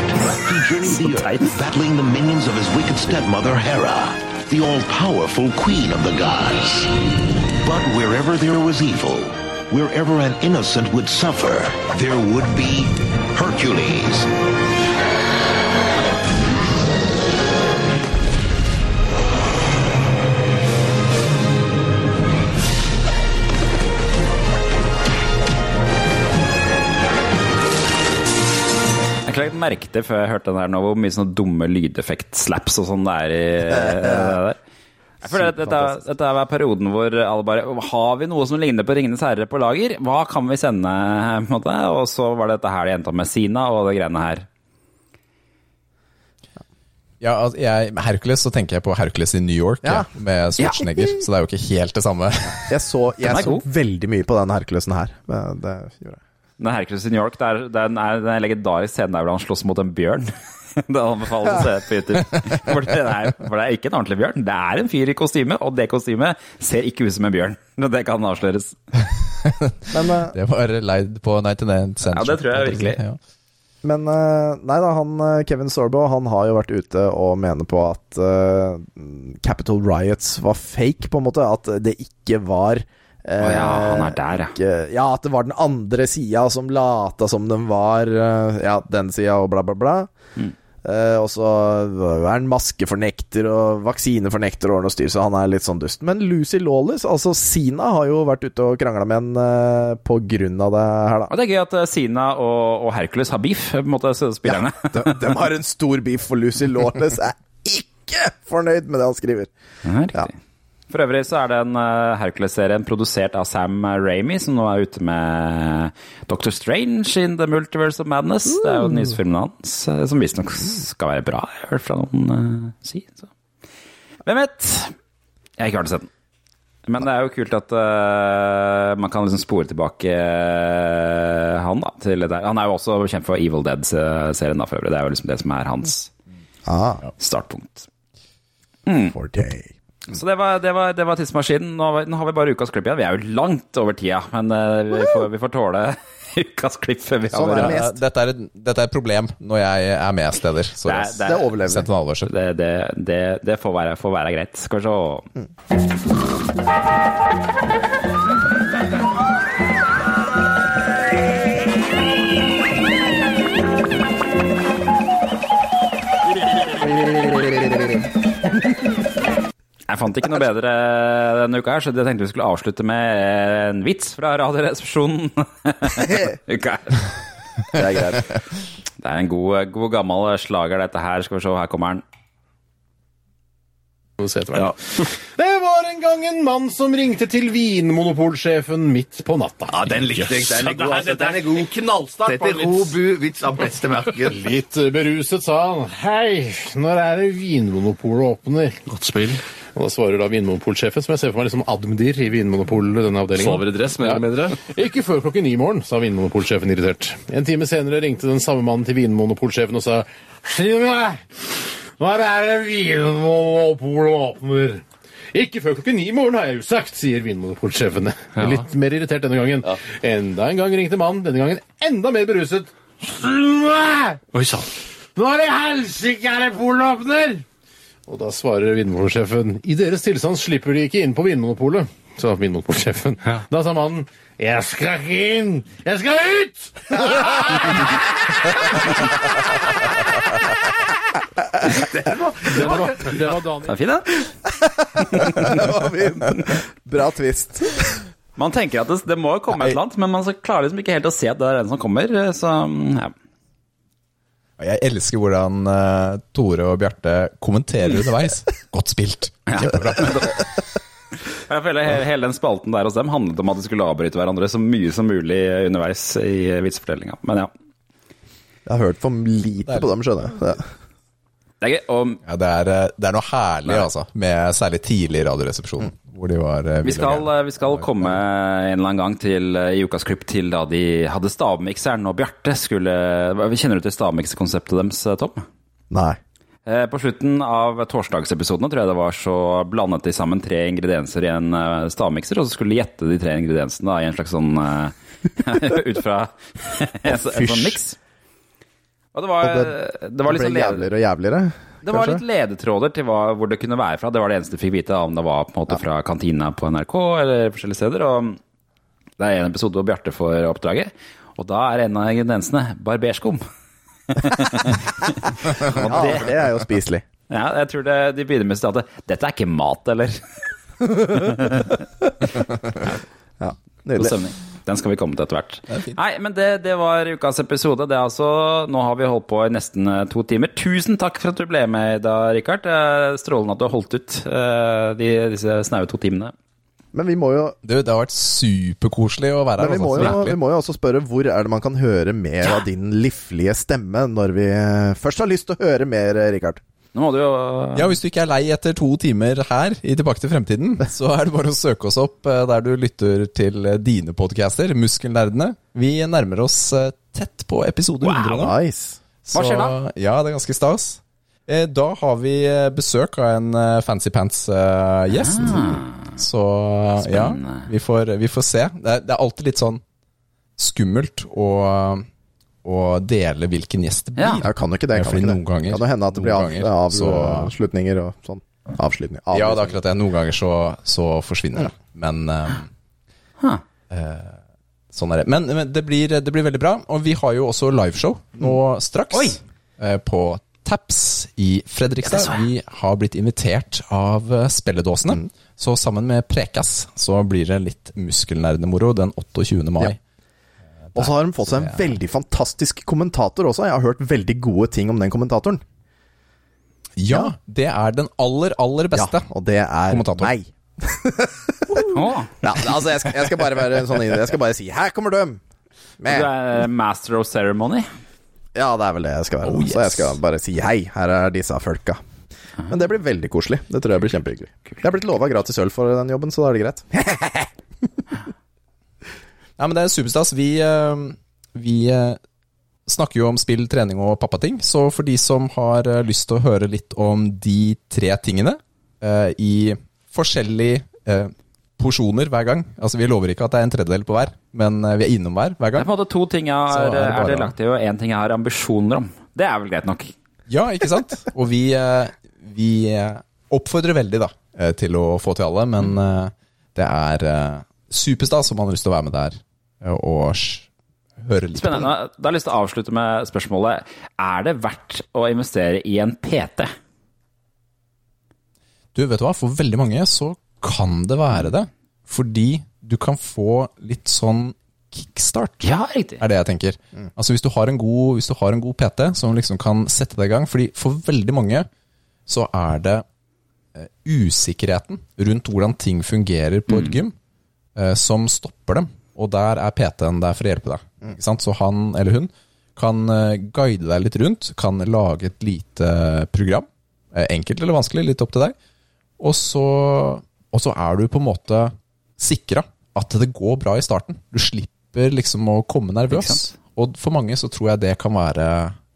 He journeyed the earth, battling the minions of his wicked stepmother Hera, the all-powerful queen of the gods. But wherever there was evil, wherever an innocent would suffer, there would be Hercules. Jeg har ikke merke det før jeg hørte den her nå, hvor mye sånne dumme lydeffekt-slaps og sånn det er i [LAUGHS] det der. Jeg føler at dette, dette er perioden hvor alle bare Har vi noe som ligner på Ringenes herre på lager? Hva kan vi sende? på en måte? Og så var det dette her de endte opp med Sina og det greiene her. Ja, altså, jeg, Hercules, så tenker jeg på Hercules i New York, Ja. ja, med Schwarzenegger. Så det er jo ikke helt det samme. Jeg så, jeg så veldig mye på den Herculesen her. men Det gjorde jeg. Den Hercules i New York, det er, det er, en- er en legendarisk scene der hvor han slåss mot en bjørn. [LAUGHS] Det anbefales å se på YouTube. [LAUGHS] For det, er, for det er ikke en ordentlig bjørn. Det er en fyr i kostyme, og det kostymet ser ikke ut som en bjørn. Og [LAUGHS] Det kan avsløres. Men, uh, Det var leid på 99 Cent. Ja, det tror jeg virkelig. Ja. men uh, nei da, han eh, Kevin Sorbo han har jo vært ute og mener på at uh, Capital Riots var fake, på en måte. At det ikke var eh, Å ja, han er der, ja. ja, at det var den andre sida som lata som den var eh, Ja, den sida og bla, bla, bla. Mm. Eh, og så er han maskefornekter og vaksinefornekter og noe styr, så han er litt sånn dust. Men Lucy Lawless, altså Sina, har jo vært ute og krangla med en eh, på grunn av det her, da. Og det er gøy at eh, Sina og, og Hercules har beef, på en måte, spillerne. de, de har en stor beef, for Lucy Lawless [LAUGHS] er ikke fornøyd med det han skriver. Ja, riktig. For øvrig så er det en uh, Hercules-serien produsert av Sam Ramy, som nå er ute med Doctor Strange in the Multiverse of Madness. Det er jo den nyeste filmen hans, eh, som visstnok skal være bra, jeg har hørt fra noen uh, si. Så. Hvem vet? Jeg har ikke klart å se den. Men det er jo kult at uh, man kan liksom spore tilbake uh, han da, til det. Han er jo også kjent for Evil Dead-serien, da, for øvrig. Det er jo liksom det som er hans Ah, startpunkt. Forte. Så det var, det var, det var tidsmaskinen. Nå, har vi- nå har vi bare ukas klipp igjen. Vi er jo langt over tida, men eh, vi, får, vi får tåle [LAUGHS] ukas klipp før vi har Sånn er mest. dette, er, dette er et problem når jeg er med steder. Så Det er- det er- Det overlever vi. send en advarsel. det, det, det, det får, være, får være greit. Skal vi se Jeg fant ikke noe bedre denne uka, her, så jeg tenkte vi skulle avslutte med en vits fra Radioresepsjonen. [LAUGHS] uka her. Det er greit. Det er en god, god gammel slager, dette her. Skal vi se, her kommer den. Det var en gang en mann som ringte til vinmonopolsjefen midt på natta. Ja, den likte jeg. Den er god. Altså, den er god. knallstart Dette er Robu-vits av beste merke. Litt beruset sa han Hei, når er det Vinmonopolet åpner? Godt spill. Og da svarer da vinmonopolsjefen, som jeg ser for meg liksom admdir i Vinmonopolet, denne avdelingen. Sover i dress, mer eller mindre. [LAUGHS] Ikke før klokken ni i morgen, sa vinmonopolsjefen irritert. En time senere ringte den samme mannen til vinmonopolsjefen og sa Si meg, når er det Vinmonopolet åpner? Ikke før klokken ni i morgen, har jeg jo sagt, sier vinmonopolsjefen. [LAUGHS] Litt mer irritert denne gangen. Enda en gang ringte mannen, denne gangen enda mer beruset. Oi sann. når i helsike er det polet åpner? Og da svarer vinmonopolsjefen i deres tilstand slipper de ikke inn på Vinmonopolet. Sa vinmonopolsjefen. Da sa mannen jeg skal ikke inn, jeg skal ut! [LAUGHS] det var, den var Daniel. Den er fin, den. Det var fin. [LAUGHS] Bra twist. Man tenker at det, det må jo komme et eller annet, men man klarer liksom ikke helt å se at det er en som kommer. Så ja. Jeg elsker hvordan uh, Tore og Bjarte kommenterer underveis. Godt spilt. [LAUGHS] Kjempebra. Jeg føler hele, hele den spalten der hos dem handlet om at de skulle avbryte hverandre så mye som mulig underveis i vitsefortellinga. Men ja. Jeg har hørt for lite på dem, skjønner jeg. Det- er gøy. Og Ja, det, er, eh, det er noe herlig, altså, med særlig tidlig Radioresepsjonen. Radioresepsjonen. Hvor de var eh, vi skal, gærne. vi skal komme en eller annen gang til, eh, i ukas klipp til da de hadde stavmikseren, og Bjarte skulle Vi Kjenner du til stavmikserkonseptet deres, eh, Tom? Nei. Eh, På slutten av torsdagsepisodene tror jeg det var så blandet de sammen tre ingredienser i en eh, stavmikser, og så skulle de gjette de tre ingrediensene da, i en slags sånn eh, [LAUGHS] Ut fra [LAUGHS] en, en sånn fysj. miks. Og det var, Og det, var Det liksom ble jævligere og jævligere. Det var kanskje? litt ledetråder til hva, hvor det kunne være fra. Det var det eneste du fikk vite, om det var på en måte fra kantina på NRK eller forskjellige steder. Og det er en episode hvor Bjarte får oppdraget, og da er en av ingrediensene barberskum. [LAUGHS] og Ja, det, det er jo spiselig. [LAUGHS] ja, jeg tror det, de begynner med at dette er ikke mat, eller? [LAUGHS] Ja, God Nydelig. Den skal vi komme til etter hvert. Nei, men det, det var ukas episode. Det er altså, nå har vi holdt på i nesten eh, to timer. Tusen takk for at du ble med dag, Rikard. Strålende at du har holdt ut eh, de, disse snaue to timene. Men vi må jo Du, det har vært superkoselig å være Men her. vi må, altså, jo, vi må jo også spørre hvor er det man kan høre mer av din livlige stemme når vi først har lyst til å høre mer, Rikard? Nå må du jo Ja, Hvis du ikke er lei etter to timer her i Tilbake til fremtiden, [LAUGHS] så er det bare å søke oss opp eh, der du lytter til eh, dine podcaster, Muskelnerdene. Vi nærmer oss eh, tett på episode 100 nå. Nice. Hva skjer da? Ja, det er ganske stas. Eh, Da har vi eh, besøk av en eh, Fancy Pants-gjest. Så ja, Ah. Vi får, vi får se. Det er, det er alltid litt sånn skummelt å, å dele hvilken gjest det blir. Ja. Jeg kan jo ikke det. Ja, Kan ikke det. ganger- kan jo hende at det blir av, noen av, så- avslutninger og sånn. Avslutning. Ja, det er akkurat det. Noen ganger så, så forsvinner det. Men uh, Huh. eh, sånn er det. Men, men det, blir, det blir veldig bra. Og vi har jo også liveshow nå straks. Oi! eh, på Taps i Fredrikstad. Vi har blitt invitert av spilledåsene. Mm. Så sammen med Prekas så blir det litt muskelnerdemoro den 28. mai. Og så har de fått seg en veldig fantastisk kommentator også. Jeg har hørt veldig gode ting om den kommentatoren. Ja, det er den aller, aller beste. Ja, og det er Kommentator. meg. [LAUGHS] Ja, altså, jeg skal, jeg skal bare være en sånn Jeg skal bare si 'her kommer de'. du er master of ceremony. Ja, det er vel det jeg skal være. Oh, Så jeg skal bare si hei. Her er disse folka. Men det blir veldig koselig. Det tror jeg blir kjempehyggelig. Jeg er blitt lova gratis øl for den jobben, så da er det greit. [LAUGHS] Ja, men det er superstas. Vi, eh, vi eh, snakker jo om spill, trening og pappating. Så for de som har eh, lyst til å høre litt om de tre tingene eh, i forskjellige eh, porsjoner hver gang Altså Vi lover ikke at det er en tredjedel på hver, men vi er innom hver hver Det er på en måte to ting jeg har, er det er delaktig i, og én ting jeg har ambisjoner om. Det er vel greit nok. Ja, ikke sant? Og vi, vi oppfordrer veldig da til å få til alle, men det er superstas om man har lyst til å være med der og høre litt på det. Spennende. Da har jeg lyst til å avslutte med spørsmålet Er det verdt å investere i en PT? Du, vet du hva? For veldig mange så kan det være det. Fordi du kan få litt sånn kickstart. Ja, riktig. Er det jeg tenker. Altså Hvis du har en god, hvis du har en god PT som liksom kan sette deg i gang Fordi for veldig mange så er det eh, usikkerheten rundt hvordan ting fungerer på et gym, eh, som stopper dem. Og der er PT-en der for å hjelpe deg. Ikke sant? Så han eller hun kan eh, guide deg litt rundt, kan lage et lite program. Eh, Enkelt eller vanskelig, litt opp til deg. Og så, og så er du på en måte sikra at det går bra i starten. Du slipper liksom å komme nervøs. Og for mange så tror jeg det kan være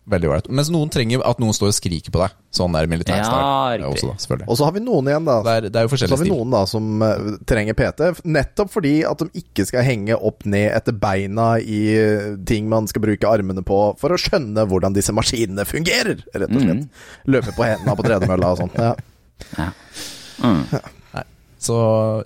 veldig ålreit. Mens noen trenger at noen står og skriker på deg. Sånn der militær Ja. Også, da. Og så har vi noen igjen, da. Det er, det er jo Så har vi stil. noen da som eh, trenger PT, nettopp fordi at de ikke skal henge opp ned etter beina i eh, ting man skal bruke armene på, for å skjønne hvordan disse maskinene fungerer, rett og slett. Løpe på hendene på tredemølla og sånt. Ja. [LAUGHS] Så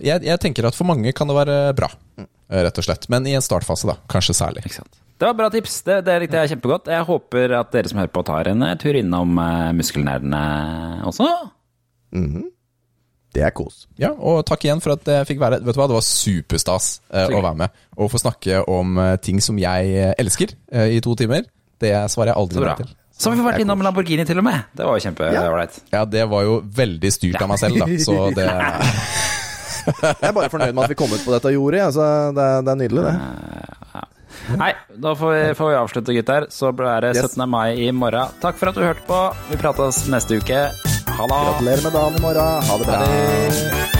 jeg, jeg tenker at for mange kan det være bra, eh, rett og slett. Men i en startfase, da. Kanskje særlig. Ikke sant? Det var bra tips. Det, det likte jeg kjempegodt. Jeg håper at dere som hører på, tar en eh, tur innom uh, muskelnerdene også. Det er kos. Ja, og takk igjen for at jeg fikk være Vet du hva, det var superstas eh, å være med. Og få snakke om eh, ting som jeg eh, elsker eh, i to timer. Det svarer jeg aldri nei til. Så har vi vært innom Lamborghini til og med. Det var jo kjempeålreit. Ja, det var jo veldig styrt av meg selv, da. Så [LAUGHS] det Jeg er bare fornøyd med at vi kom ut på dette jordet. Altså, det, det er nydelig, det. Nei, da får vi, får vi avslutte, gutter. Så blir det Yes. 17. mai i morgen. Takk for at du hørte på. Vi prates neste uke. Ha det. Gratulerer med dagen i morgen. Ha det bra. Ha det.